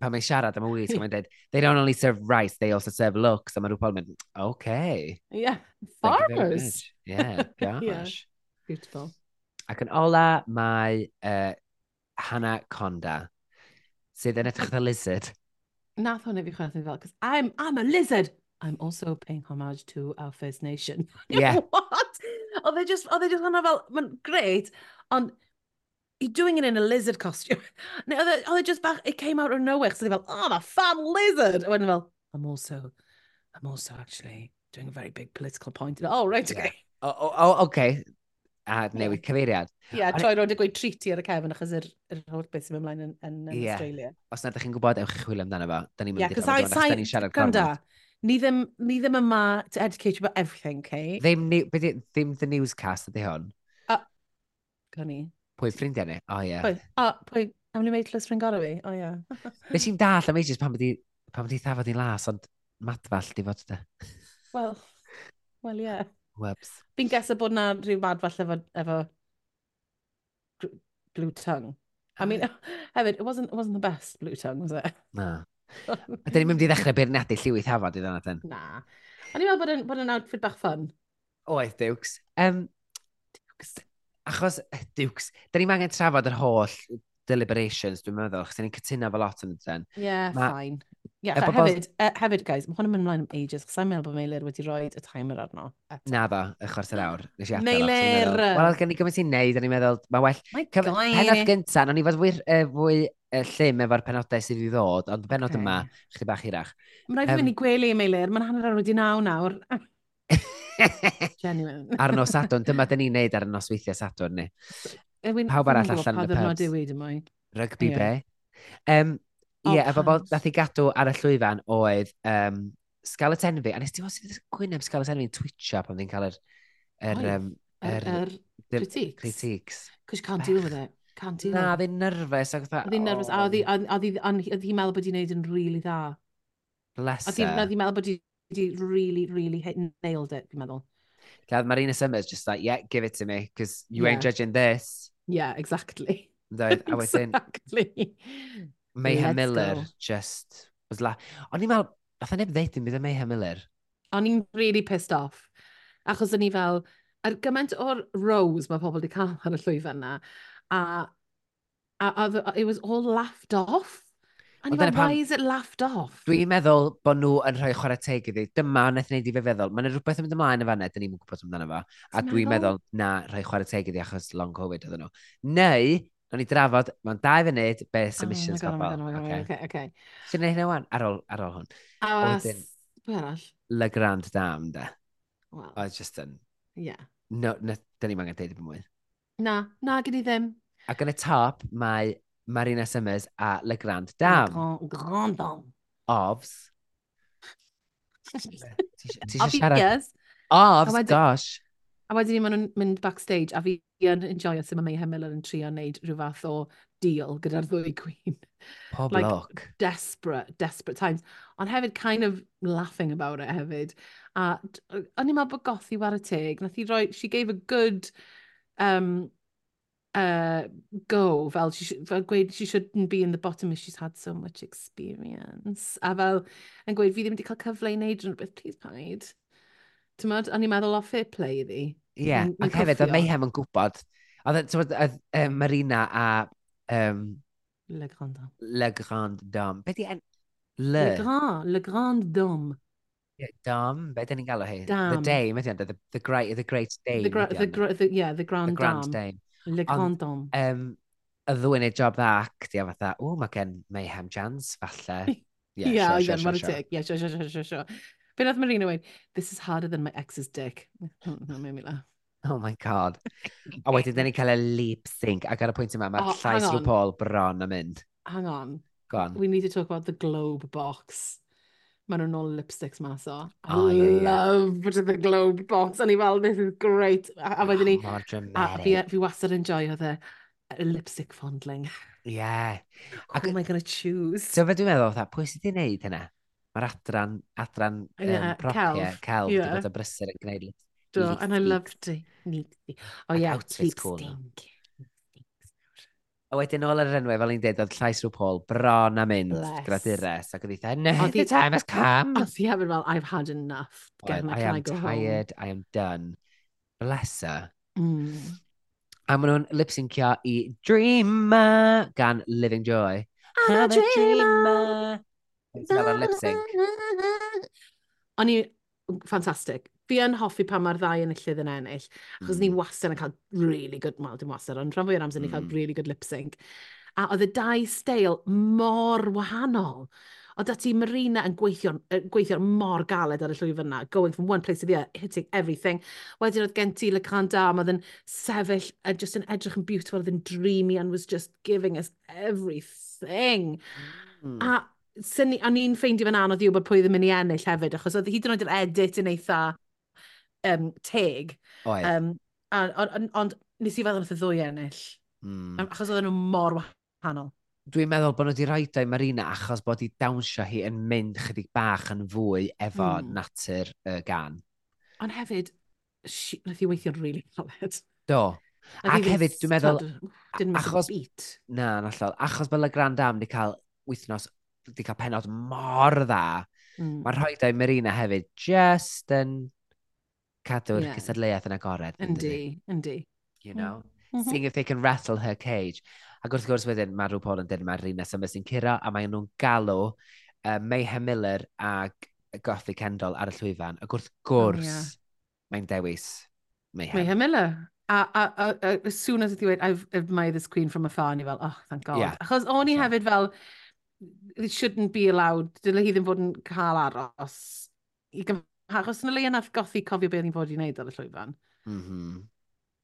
pan mae'n siarad am y wheat, mae'n dweud, they don't only serve rice, they also serve looks. A mae rhyw Paul yn mynd, okay. Yeah, farmers. Yeah, gosh. yeah. Beautiful. Ac yn ola, mae uh, Hannah Conda, sydd yn edrych the lizard. Nath hwnna fi chwerthin fel, because I'm, I'm a lizard. I'm also paying homage to our First Nation. yeah. What? Oedd e just, oedd e just hwnna fel, mae'n great, ond you're doing it in a lizard costume. Neu oedd e, e just bach, it came out of nowhere. So e fel, oh, I'm a fan lizard! A wedyn fel, I'm also, I'm also actually doing a very big political point. Oh, right, yeah. okay. O, oh, oh, okay. A newid cyfeiriad. Ie, yeah, troi roed y gweud treaty ar y cefn achos yr, yr holl beth sy'n mynd ymlaen yn, yn, yn yeah. Australia. Os nad ydych chi'n gwybod, ewch i chwilio amdano fo. Da ni'n mynd yeah, i ddechrau, da ni'n siarad gormod. Ni ddim, ni ddim yma to educate you about everything, okay? Ddim, ddim the newscast ydy hwn. Uh, ni. Pwy ffrindiau ni? O, ie. Pwy? O, pwy? Am ni'n meidlus ffrind gorau fi? O, ie. Nes i'n dall am ages pan byddi, pan byddi thafod i'n las, ond madfall di fod yda. Wel, wel, ie. Webs. Fi'n gesa bod na rhyw madfall efo, efo blue tongue. I mean, hefyd, it wasn't, it wasn't the best blue tongue, was it? Na. A dyn ni'n mynd i ddechrau beirniadu lliwyth thafod i ddana ten. Na. O'n i'n meddwl bod yn, bod yn outfit bach fun. Oedd, Dukes. Um, Dukes achos, Dukes, da ni'n angen trafod yr holl deliberations, dwi'n meddwl, chos da ni'n cytuno fel lot yn ydyn. Ie, yeah, ma... fine. Yeah, e, bobl... hefyd, uh, hefyd, guys, mae hwn yn mynd ymlaen am ages, chos i'n meddwl bod Meilir wedi rhoi y timer arno. Eto. Na ddo, y chwarter awr. Nes i adael. Meilir! Wel, gen i gymaint i'n neud, a ni'n meddwl, mae well... My Cyf... God! Penod gyntaf, o'n i fod fwy, uh, fwy uh, llym efo'r penodau sydd i ddod, ond penod okay. yma, chdi bach hirach. Mae'n rhaid i um, fynd i gwely, Meilir, mae'n hanner awr wedi naw nawr. Genuine. ar nos Sadwrn, dyma dyn ni'n neud ar y nos weithiau Sadwrn ni. Pawb arall allan yn y pubs. Ddiwyd yma. Rygbi be. Um, Ie, oh, efo bod bobl nath i gadw ar y llwyfan oedd um, Scarlett Envy, a nes ti fod sydd gwyn am Scarlett Envy yn Twitcha pan ddi'n cael yr... yr, um, yr, yr, yr critiques. critiques. Cos can't deal with it. Can't deal Na, oedd hi'n nerfus. Oedd hi'n nerfus, a oh. oedd hi'n meddwl bod hi'n neud yn really dda. Bless her. Oedd hi'n meddwl bod hi really, really hit, nailed it, fi'n meddwl. Like Marina Summers just like, yeah, give it to me because you yeah. ain't judging this. Yeah, exactly. Doedd, I was. Exactly. Mayhem Miller go. just was la... O'n i'n meddwl, nath neb ddeud yn byd o Mayhem Miller. O'n i'n really pissed off. Achos o'n i fel, ar gymaint o'r rows mae pobl wedi cael ar y llwyfan yna, a, a, a, it was all laughed off. Ond dyna pan... Why is it laughed off? Dwi'n meddwl bod nhw yn rhoi chwarae teg iddi. Dyma wnaeth wneud i fe feddwl. Mae'n rhywbeth yn mynd ymlaen y fanna, dyn ni'n gwybod amdano fo. A dwi'n meddwl, na, rhoi chwarae teg iddi achos long Covid oedden nhw. Neu, o'n ni drafod, mae'n da i fe wneud be oh, submissions oh pobl. Oh okay. Okay. Sy'n neud hynna wan, ar ôl, ar ôl hwn. A wedyn, pwy arall? Le Grand Dam, da. Wel. Oedd just yn... Yeah. No, na, dyn ni'n angen deud i fy mwy. Na, na, gyd i ddim. Ac yn y top, mae Marina Summers a Le Grand Dam. Grand, Grand Dam. Ofs. Ti eisiau siarad? Ofs, gosh. A wedyn ni maen nhw'n mynd backstage a fi yn enjoyo sy'n mae Miller yn trio wneud rhyw fath o deal gyda'r ddwy queen. Pob like, look. desperate, desperate times. Ond hefyd kind of laughing about it hefyd. A o'n i'n meddwl bod gothi war y teg. Nath i roi, she gave a good um, uh, go, fel, she, fel gweud, she shouldn't be in the bottom if she's had so much experience. A fel, yn gweud, fi ddim wedi cael cyfle i wneud rhywbeth, please paid. Ti'n modd, o'n i'n meddwl o fair play iddi. Ie, yeah, ac hefyd, oedd Mayhem yn gwybod. Oedd e, Marina a... Um, Le Grand Dame. Le Grand Dame. Be di en... Le... Le Grand, Le Grand Dame. Yeah, dam, be dyn ni'n galw hi? Dam. The day, mae the, the, great, the great Dame. The, gra the, gra the, yeah, the grand, the grand dam. dame. Le condom. Um, y ddwy'n ei job dda actio fatha, o, mae gen Mayhem Jans, falle. Ie, ie, mae'r tig. Ie, sio, sio, sio, sio, sio. Fe nath Marina wein, this is harder than my ex's dick. Hmm, hmm, hmm, oh my god. A wedyn, dyn ni'n cael y lip sync, ac ar y pwynt yma, mae'r oh, llais rhyw Paul bron yn mynd. Hang on. Go on. We need to talk about the globe box maen nhw'n ôl lipsticks mas o. I oh, yeah, loved yeah. the globe box. O'n i fel, this is great. A, a wedyn ni, oh, a fi, fi wastad yn joio the lipstick fondling. Yeah. Who am I going to choose? So fe dwi'n meddwl, pwy sydd wedi gwneud hynna? Mae'r adran, adran yeah, um, propiau, celf, yeah. wedi bod y brysur yn gwneud Do, and I loved it. Neat. Oh yeah, keep Cool, A wedyn ôl yr enwau, fel i'n dweud, oedd llais rhyw Paul bron a mynd Bless. gyda dures. Ac oedd eitha, no, the time has come. Oedd hi hefyd fel, I've had enough. Get Well, I am I tired, home? I am done. Bless her. Mm. A maen nhw'n lip-syncio i Dreamer gan Living Joy. I'm, I'm a dreamer. dreamer. Fel o'n lip-sync. O'n i, fantastic fi yn hoffi pan mae'r ddau yn y llydd yn ennill, achos mm. ni hmm. wastad yn cael really good, well, dim wastad, ond rhan fwy o'r amser ni'n cael hmm. really good lip sync. A oedd y dau steil mor wahanol. Oedd dati Marina yn gweithio, gweithio mor galed ar y llwyf yna, going from one place to the other, hitting everything. Wedyn oedd gen ti Lacan Dam, oedd yn sefyll, uh, just yn edrych yn beautiful, oedd yn dreamy and was just giving us everything. Mm. A syni, o'n i'n ffeindio fe'n anodd i wybod pwy ddim yn ei ennill hefyd, achos oedd hyd yn oed yr edit yn eitha um, teg. Oedd. Um, Ond on, on, nes i feddwl wrth y ddwy ennill. Mm. Achos oedden nhw mor wahanol. Dwi'n meddwl bod nhw wedi rhaid o'i Marina achos bod hi dawnsio hi yn mynd chydig bach yn fwy efo mm. natur uh, gan. Ond hefyd, shi, nath i weithio'n rili really caled. Do. Ac, ac hefyd, dwi'n meddwl... Achos... Beat. Na, nallol. Achos bod y Grand Dam wedi cael wythnos, wedi cael penod mor dda, mm. mae rhaid o'i Marina hefyd just yn cadw'r yeah. cysadleuaeth yn agored. Yndi, yndi. You mm. know? Mm -hmm. Seeing if they can rattle her cage. Ac wrth gwrs wedyn, mae rhyw Paul yn dweud mae'r Rina Summers sy'n curo, a mae nhw'n galw uh, Mayhem Miller ac Goffi Kendall ar y llwyfan. Ac wrth gwrs, oh, yeah. mae'n dewis Mayhem. Mayhem Miller. A, a, a, a, as soon as i wedi, I've admired this queen from afar, ni fel, oh, thank God. Yeah. Achos o'n i yeah. hefyd fel, it shouldn't be allowed, dyle hi ddim fod yn cael aros i gymryd Achos yn y le nath gothi cofio beth ni'n fod i wneud ar y llwyfan. Mm -hmm.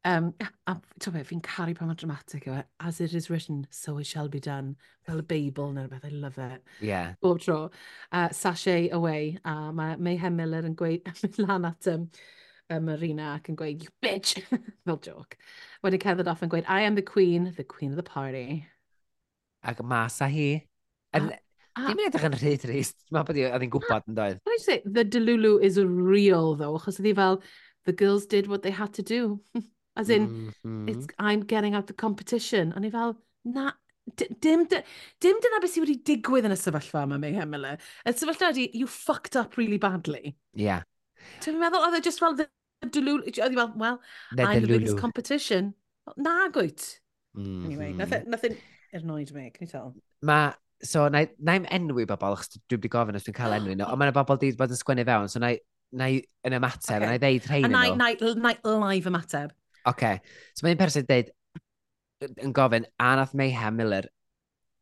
Um, a to be, fi'n caru pa mae'n dramatic yw e. As it is written, so it shall be done. Fel y Beibl neu rhywbeth, I love it. Yeah. Bob tro. Uh, sachet away. A uh, mae Mayhem Miller yn gweud, lan at um, marina ac yn gweud, you bitch! Fel joke. Wedi cerdded off yn gweud, I am the queen, the queen of the party. Ac mas a hi. Yn, Dim yn edrych yn rhy reis. Mae beth oedd hi'n gwybod yn dweud. Can I just say, the Delulu is real, though, achos oedd hi fel, the girls did what they had to do. As in, mm it's, I'm getting out the competition. A ni fel, na, dim, dim dyna beth sydd wedi digwydd yn y sefyllfa yma, May Miller. Y sefyllfa ydi, you fucked up really badly. Yeah. Ti'n meddwl, oedd e just fel, the Delulu, oedd fel, well, the I'm the biggest competition. Na, gwyt. Mm -hmm. Anyway, nothing, nothing annoyed me, can you tell? Mae so na, na i'm enwi bobl, achos dwi wedi gofyn os dwi'n cael enwi nhw, ond mae'n bobl di bod yn sgwennu fewn, so na, na i yn ymateb, okay. na i ddeud rhain nhw. Na, na, na live ymateb. Oce, okay. so mae'n person dweud, yn gofyn, a nath Mayhem Miller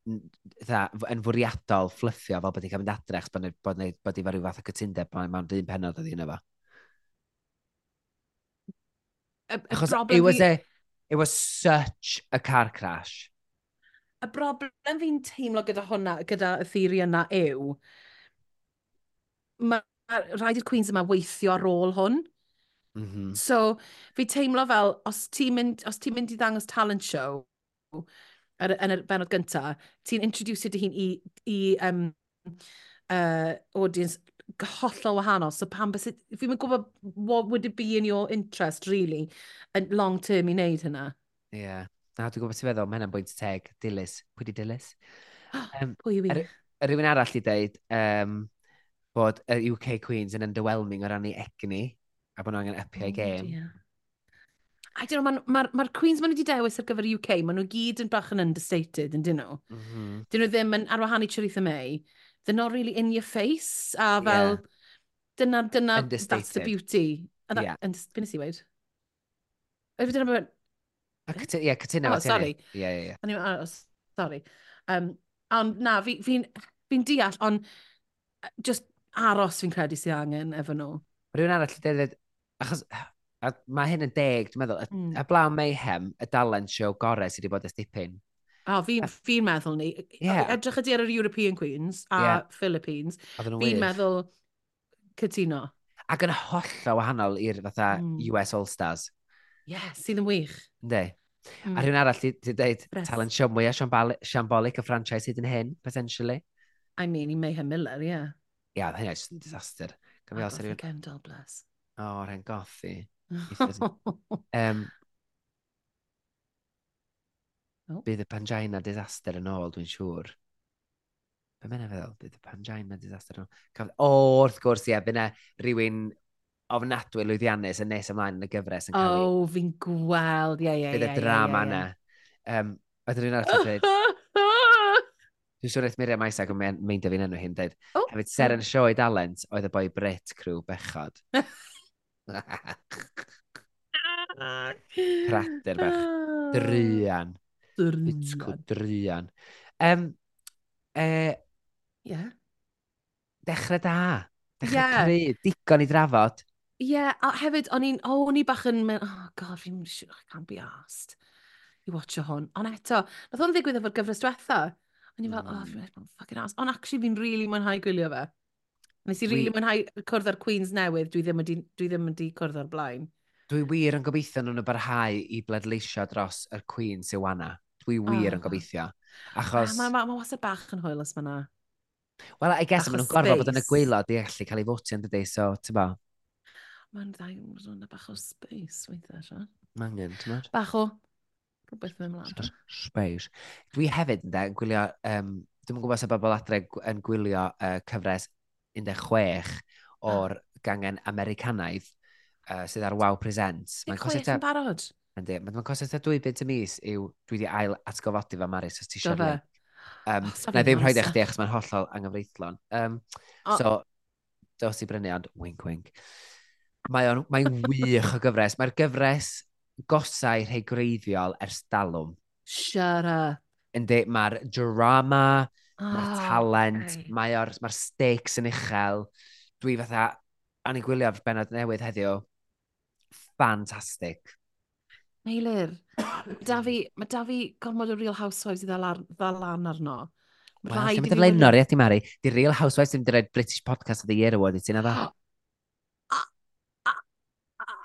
dda, yn fwriadol fflyffio fel bod hi'n cael mynd adre, achos bod, bod, bod hi fel rhyw fath o cytundeb, mae'n ma dyn penod oedd hi yna fo. Achos it was, a, it was such a car crash y broblem fi'n teimlo gyda hwnna, gyda y theori yna yw, mae rhaid i'r Queens yma weithio ar ôl hwn. Mm -hmm. So, fi teimlo fel, os ti'n mynd, os ti mynd i ddangos talent show ar, yn y benod gynta, ti'n introducio dy hun i, i um, uh, audience hollol wahanol. So pam bys... Fi'n mynd gwybod what would it be in your interest, really, yn long term i wneud hynna. Ie. Yeah. Na, dwi'n gwybod sy'n feddwl, mae hynna'n bwynt teg, dilys. Pwy di dilys? Um, Pwy yw i? Er, er rhywun arall i dweud um, bod y UK Queens yn underwhelming o ran ei egni a bod nhw angen upio'i oh, game. Yeah. I don't know, mae'r ma, ma, Queens maen nhw wedi dewis ar gyfer y UK, maen nhw gyd yn bach yn understated, yn dyn nhw. Mm -hmm. Dyn nhw ddim yn arwahan i Charitha May. They're not really in your face, a fel, yeah. dyna, dyna, that's the beauty. And that, yeah. and, beth nes i weid? Dyna Ie, cytuno. Oh, sorry. Ie, ie, ie. Oh, sori. Um, ond na, fi'n fi, fi, fi deall, ond just aros fi'n credu sydd angen efo nhw. Rwy'n arall i dweud, achos a, mae hyn yn deg, dwi'n meddwl, mm. y blaw Mayhem, y dalen show gorau sydd wedi bod ysdipyn. O, oh, fi'n fi meddwl ni. Yeah. Edrych ydy ar yr European Queens a yeah. Philippines. Fi'n meddwl cytuno. Ac yn holl o wahanol i'r fatha mm. US All Stars. Ie, yeah, sydd yn wych. Ynddi. Mm. A hmm. rhywun arall, ti dweud talent Siomwy a Siambolic y franchise hyd yn hyn, potentially. I mean, i Mayhem Miller, ie. Yeah. Ie, yeah, hynny just yn disaster. Gofio os rhywun... Kendall, bless. O, oh, rhen gothi. um, oh. Bydd y Pangina disaster yn ôl, dwi'n siŵr. Be mae'n feddwl? Bydd y Pangina disaster yn ôl. O, wrth gwrs, ie, yeah, yna rhywun ofnadwy lwyddiannus yn nes ymlaen yn y gyfres yn cael ei... O, oh, fi'n gweld, ie, ie, ie. Bydd y drama yna. Um, Oedden nhw'n arall yn dweud... Dwi'n siŵr eith Miriam Isaac yn meindio fi'n enw hyn, dweud. Oh. Hefyd, ser yn i dalent oedd y boi Brit crew bechod. Crater bech. Ah. Drian. Drian. Bitcw drian. Um, e, yeah. Dechrau da. Dechrau yeah. cry. Digon i drafod. Ie, yeah, a hefyd, o'n i'n, oh, o'n i bach yn mynd, oh god, fi'n siŵr, I can't be asked i watcho hwn. Ond eto, nath o'n ddigwydd efo'r gyfres diwetha. O'n i fel, oh, fi'n meddwl, fucking asked. Ond actually, fi'n rili really mwynhau gwylio fe. Nes i rili really mwynhau cwrdd ar Queens newydd, dwi ddim wedi, dwi ddim wedi cwrdd ar blaen. Dwi wir yn gobeithio nhw'n y barhau i bledleisio dros yr Queen sy'n wana. Dwi wir oh. yn gobeithio. Achos... Mae ma, ma, ma wasad bach yn hwyl os mae'na. Wel, I guess maen nhw'n gorfod bod yn y gweilod i allu cael ei fotio yn dydy, so, ti'n bo? Mae'n ddau, mae'n rhan bach o space weithiau, Sean. Mae angen, ti'n meddwl? Bach o rhywbeth mewn mlaen. Space. Dwi hefyd, ynddo, yn gwylio, um, dwi'n gwybod sef bobl adre yn gwylio uh, cyfres 16 o'r gangen Americanaidd uh, sydd ar Wow Presents. Mae'n cosio ta... barod. Yndi, mae'n cosio ta dwy byd y mis yw dwi wedi ail atgofodi fe Maris os ti eisiau link. Um, oh, na ddim rhaid eich di achos mae'n hollol anghyfreithlon. Um, oh. So, dos i brynu, ond wink wink. Mae o'n mae wych o gyfres. Mae'r gyfres gosau rhai greiddiol ers dalwm. Shut up. Yndi, mae'r drama, oh, mae'r ah, talent, okay. mae'r mae stakes yn uchel. Dwi fatha, anigwylio'r benod newydd heddiw, fantastic. Meilir, da fi, mae da fi gormod o Real Housewives i ddal lan arno. Wel, lle mae dy flaenor, ie, ti Mari? Di Real Housewives ddim di British Podcast of the Year Award i ti, na?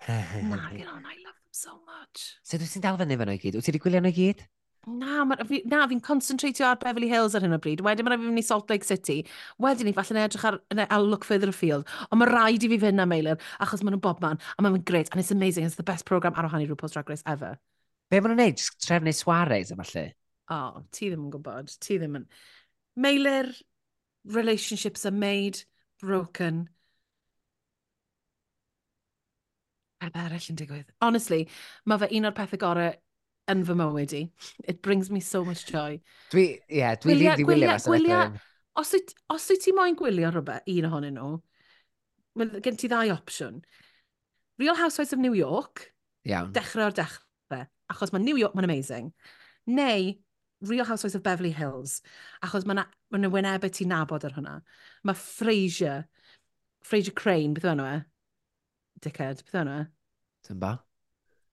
Nabi'n on, I love them so much. So dwi'n sy'n dal fyny fan o'i gyd? Wyt ti wedi gwylio nhw i gyd? Na, ma, fi, na fi'n concentratio ar Beverly Hills ar hyn o bryd. Wedyn mae'n fi'n mynd i Salt Lake City. Wedyn ni, falle edrych ar, I'll look further afield. Ond mae rhaid i fi fynd na, Meilir, achos maen nhw'n bob man. A maen nhw'n great, and it's amazing. It's the best program ar ohani RuPaul's Drag Race ever. Be maen nhw'n neud? Just Trefnu Suarez, efallai? O, oh, ti ddim yn gwybod. Ti ddim yn... Meilir, relationships are made, broken, Peth arall yn digwydd. Honestly, mae fe un o'r pethau gorau yn fy mywyd i. It brings me so much joy. Dwi, ie, yeah, dwi gwylio, ddim gwylio mas gwylio, os wyt, os wyt ti moyn gwylio rhywbeth, un ohonyn nhw, mae gen ti ddau opsiwn. Real Housewives of New York, Iawn. dechrau o'r dechrau, achos mae New York mae'n amazing. Neu Real Housewives of Beverly Hills, achos mae'n ma, ma wynebau ti'n nabod ar hwnna. Mae Frasier, Frasier Crane, beth yw enw e? dickhead, beth yna? Dyn e? ba?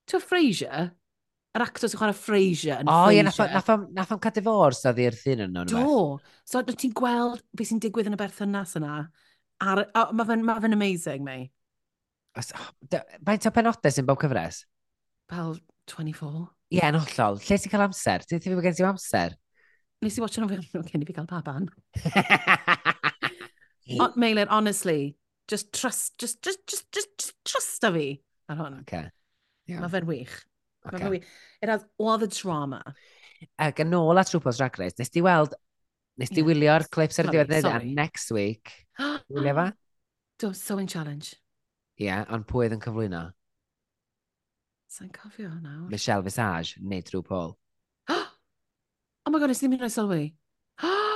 Ti'n Frasier? Yr actor sy'n chwarae Frasier yn oh, Frasier. O, ie, nath o'n cael divorce sa ddi'r thyn yno. Do. So, ti'n gweld beth sy'n digwydd yn y berthynas yna. Ar, oh, mae fe'n ma fe amazing, mei. Mae'n ta penodau sy'n bob cyfres? Fel 24. Ie, yeah, yn hollol. Lle ti'n cael amser? Ti'n ddim yn gen ti amser? Nes i watch yn o film cyn i fi gael baban. Meilir, honestly, Just trust, just, just, just, just, just trust a fi ar hwn. Okay. Yeah. Mae fe'n wych. Okay. Mae fe'n wych. It has all the drama. Ac yn ôl at rhywbeth Drag Race, nes di weld, nes di yeah. wylio'r clips ar y diwedd a next week, wylio fa? Do, Sewing Challenge. Ie, yeah, ond pwy oedd yn cyflwyno? Sa'n cofio nawr. Michelle Visage, nid Drew Paul. oh my god, nes i ddim yn rhoi sylwi. Oh!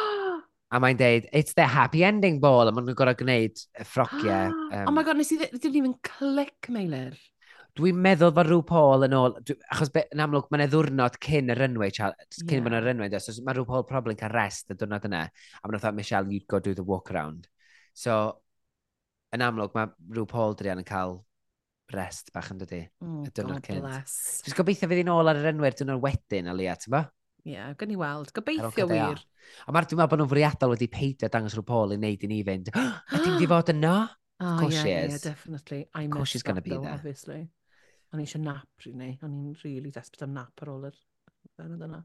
A mae'n deud, it's the happy ending ball, a maen nhw'n gorau gwneud ffrociau. um, oh my god, nes i ddim even clic, Meilir. Dwi'n meddwl fod rhyw Paul yn ôl, dwi, achos be, yn amlwg mae'n ddwrnod cyn y runway, cyn yeah. bod yn y runway, so mae rhyw Paul probably yn cael rest y diwrnod yna, a mae'n dweud, Michelle, you'd go do the walk around. So, yn amlwg mae rhyw Paul Drian yn cael rest bach yn dydi, Oh, y diwrnod cynt. Just gobeithio fydd hi'n ôl ar y enwyr diwrnod wedyn, Alia, ti'n ba? Ie, yeah, gan i weld. Gobeithio e, wir. A mae'r dwi'n meddwl bod nhw'n fwriadol wedi peidio dangos rhyw Paul i wneud i ni fynd. Oh, a dim di fod yno? Oh, of course yeah, she is. Yeah, definitely. I of course she's going to be though, there. Obviously. O'n i eisiau nap, really. O'n i'n really desperate am nap ar ôl yr bennod yna.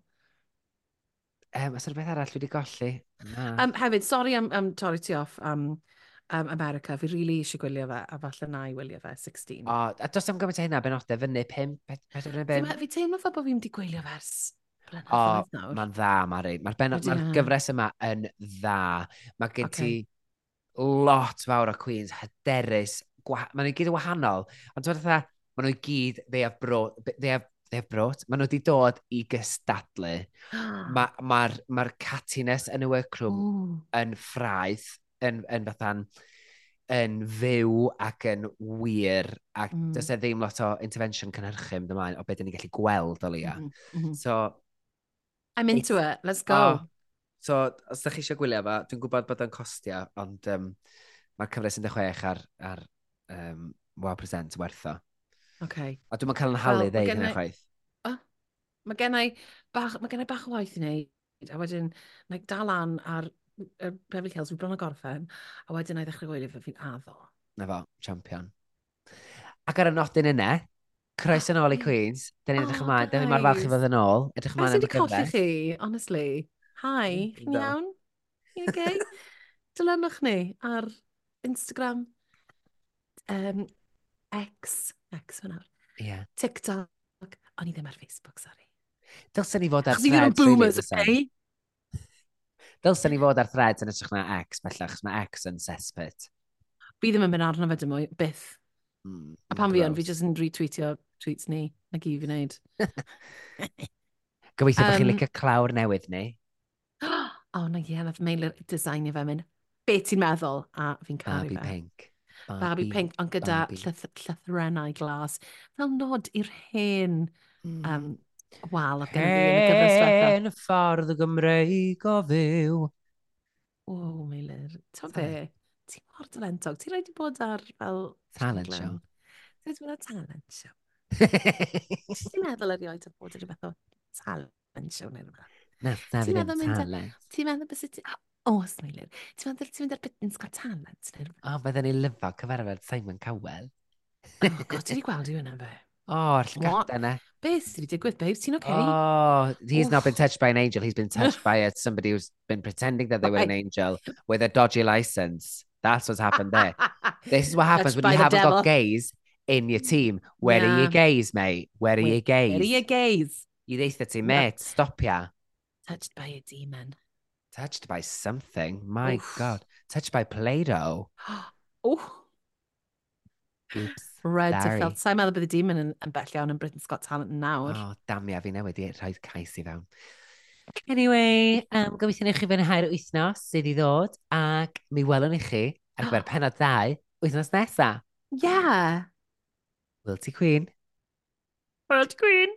Um, Os yna beth arall wedi golli? Na. Um, hefyd, sorry am, am torri ti off am um, America. Fi really eisiau gwylio fe, a falle na i wylio fe 16. O, a does am gymaint o hynna benodau, fyny 5, 4, 5. Fi teimlo fel bod fi'n wedi gwylio fe'r O, oh, mae'n dda, Mari. mae'r ma benod, mae'r gyfres yma yn dda. Mae gen ti okay. lot fawr o Queens, hyderus, mae'n gyd yn wahanol, ond dwi'n dweud, maen nhw gyd, they have brought, they have, they have brought, maen nhw wedi dod i gystadlu. Mae'r ma, ma, ma r cattiness yn y workroom Ooh. yn ffraith, yn, yn fathan, yn fyw ac yn wir ac mm. does e ddim lot o intervention cynhyrchu ymlaen o beth ni'n gallu gweld o leia. Mm -hmm. So, I'm into it, let's go. Oh. So, os da chi eisiau gwylio fa, dwi'n gwybod bod o'n costio, ond um, mae'r cyfres 16 ar, ar um, Wow Present wertho. Okay. A dwi'n cael yn halu well, ddeud hynny chwaith. Mae gen i bach, mae gen bach o waith i wneud. A wedyn, like, dal an ar y Beverly Hills, fi bron o gorffen. A wedyn, na i ddechrau gwylio fe fi'n addo. Na fo, champion. Ac ar y nodyn yna, Croes yn ôl i oh. Queens. Dyn ni'n edrych oh, ymlaen. Dyn ni'n mor falch i fod yn ôl. Edrych ymlaen am y gyfres. Beth chi, honestly. Hi, chi'n iawn? Chi'n okay? Dylanwch ni ar Instagram, um, X, X fan awr. Ie. TikTok. O'n i ddim ar Facebook, sorry. Dylsyn ni fod ar threads. boomers, okay? Eh? Dylsyn ni fod ar threads yn ytrach na X, bellach, mae X yn cesspit. Fi ddim yn mynd arno fe dim dymwy, byth. Mm, a pan fi yn, fi jyst yn retweetio tweets ni, na gyd fi wneud. Gobeithio um, bod chi'n licio clawr newydd ni. O, oh, na ie, nath mailer designio fe mynd. Be ti'n meddwl? A fi'n caru Barbie fe. Pink. Barbie, Barbie Pink, ond gyda llyth, llythrennau glas. Fel nod i'r hen mm. um, wal o Gymru yn y ffordd y Gymreig o fyw. O, oh, Meilir. Ta be? Ti'n mor talentog. Ti'n rhaid i bod ar fel... Talent show. Ti'n rhaid i bod ar talent show. Ti'n meddwl erioed o bod yn rhywbeth o talent show neu rhywbeth? Na, na fi ddim talent. Ti'n meddwl bys ti... O, Smilir. Ti'n meddwl ti'n mynd ar Britain's Got Talent neu rhywbeth? O, bydden ni lyfo cyfarfod Simon Cowell. O, god, ti wedi gweld i hwnna fe? O, llygata yna. Be sydd wedi digwydd, babes? Ti'n okay? Oh, he's not been touched by an angel. He's been touched by a, somebody who's been pretending that they were an angel with a dodgy license. That's what's happened there. this is what happens touched when you haven't devil. got gays in your team. Where yeah. are your gays, mate? Where are Wait, your gays? Where are your gays? You ddeitha ti, mate, stop ya. Touched by a demon. Touched by something. My Oof. God. Touched by Play-Doh. oh. Oops. Red to felt. Sa'n meddwl bydd y demon yn, yn bell iawn yn Britain's Got Talent nawr. O, oh, damia, fi newid i rhaid cais i fewn. Anyway, um, gobeithio newch chi fwynhau'r wythnos sydd i ddod ac mi welwn i chi ar gyfer penod ddau wythnos nesa. Yeah. Wilty Queen. Wilty Queen.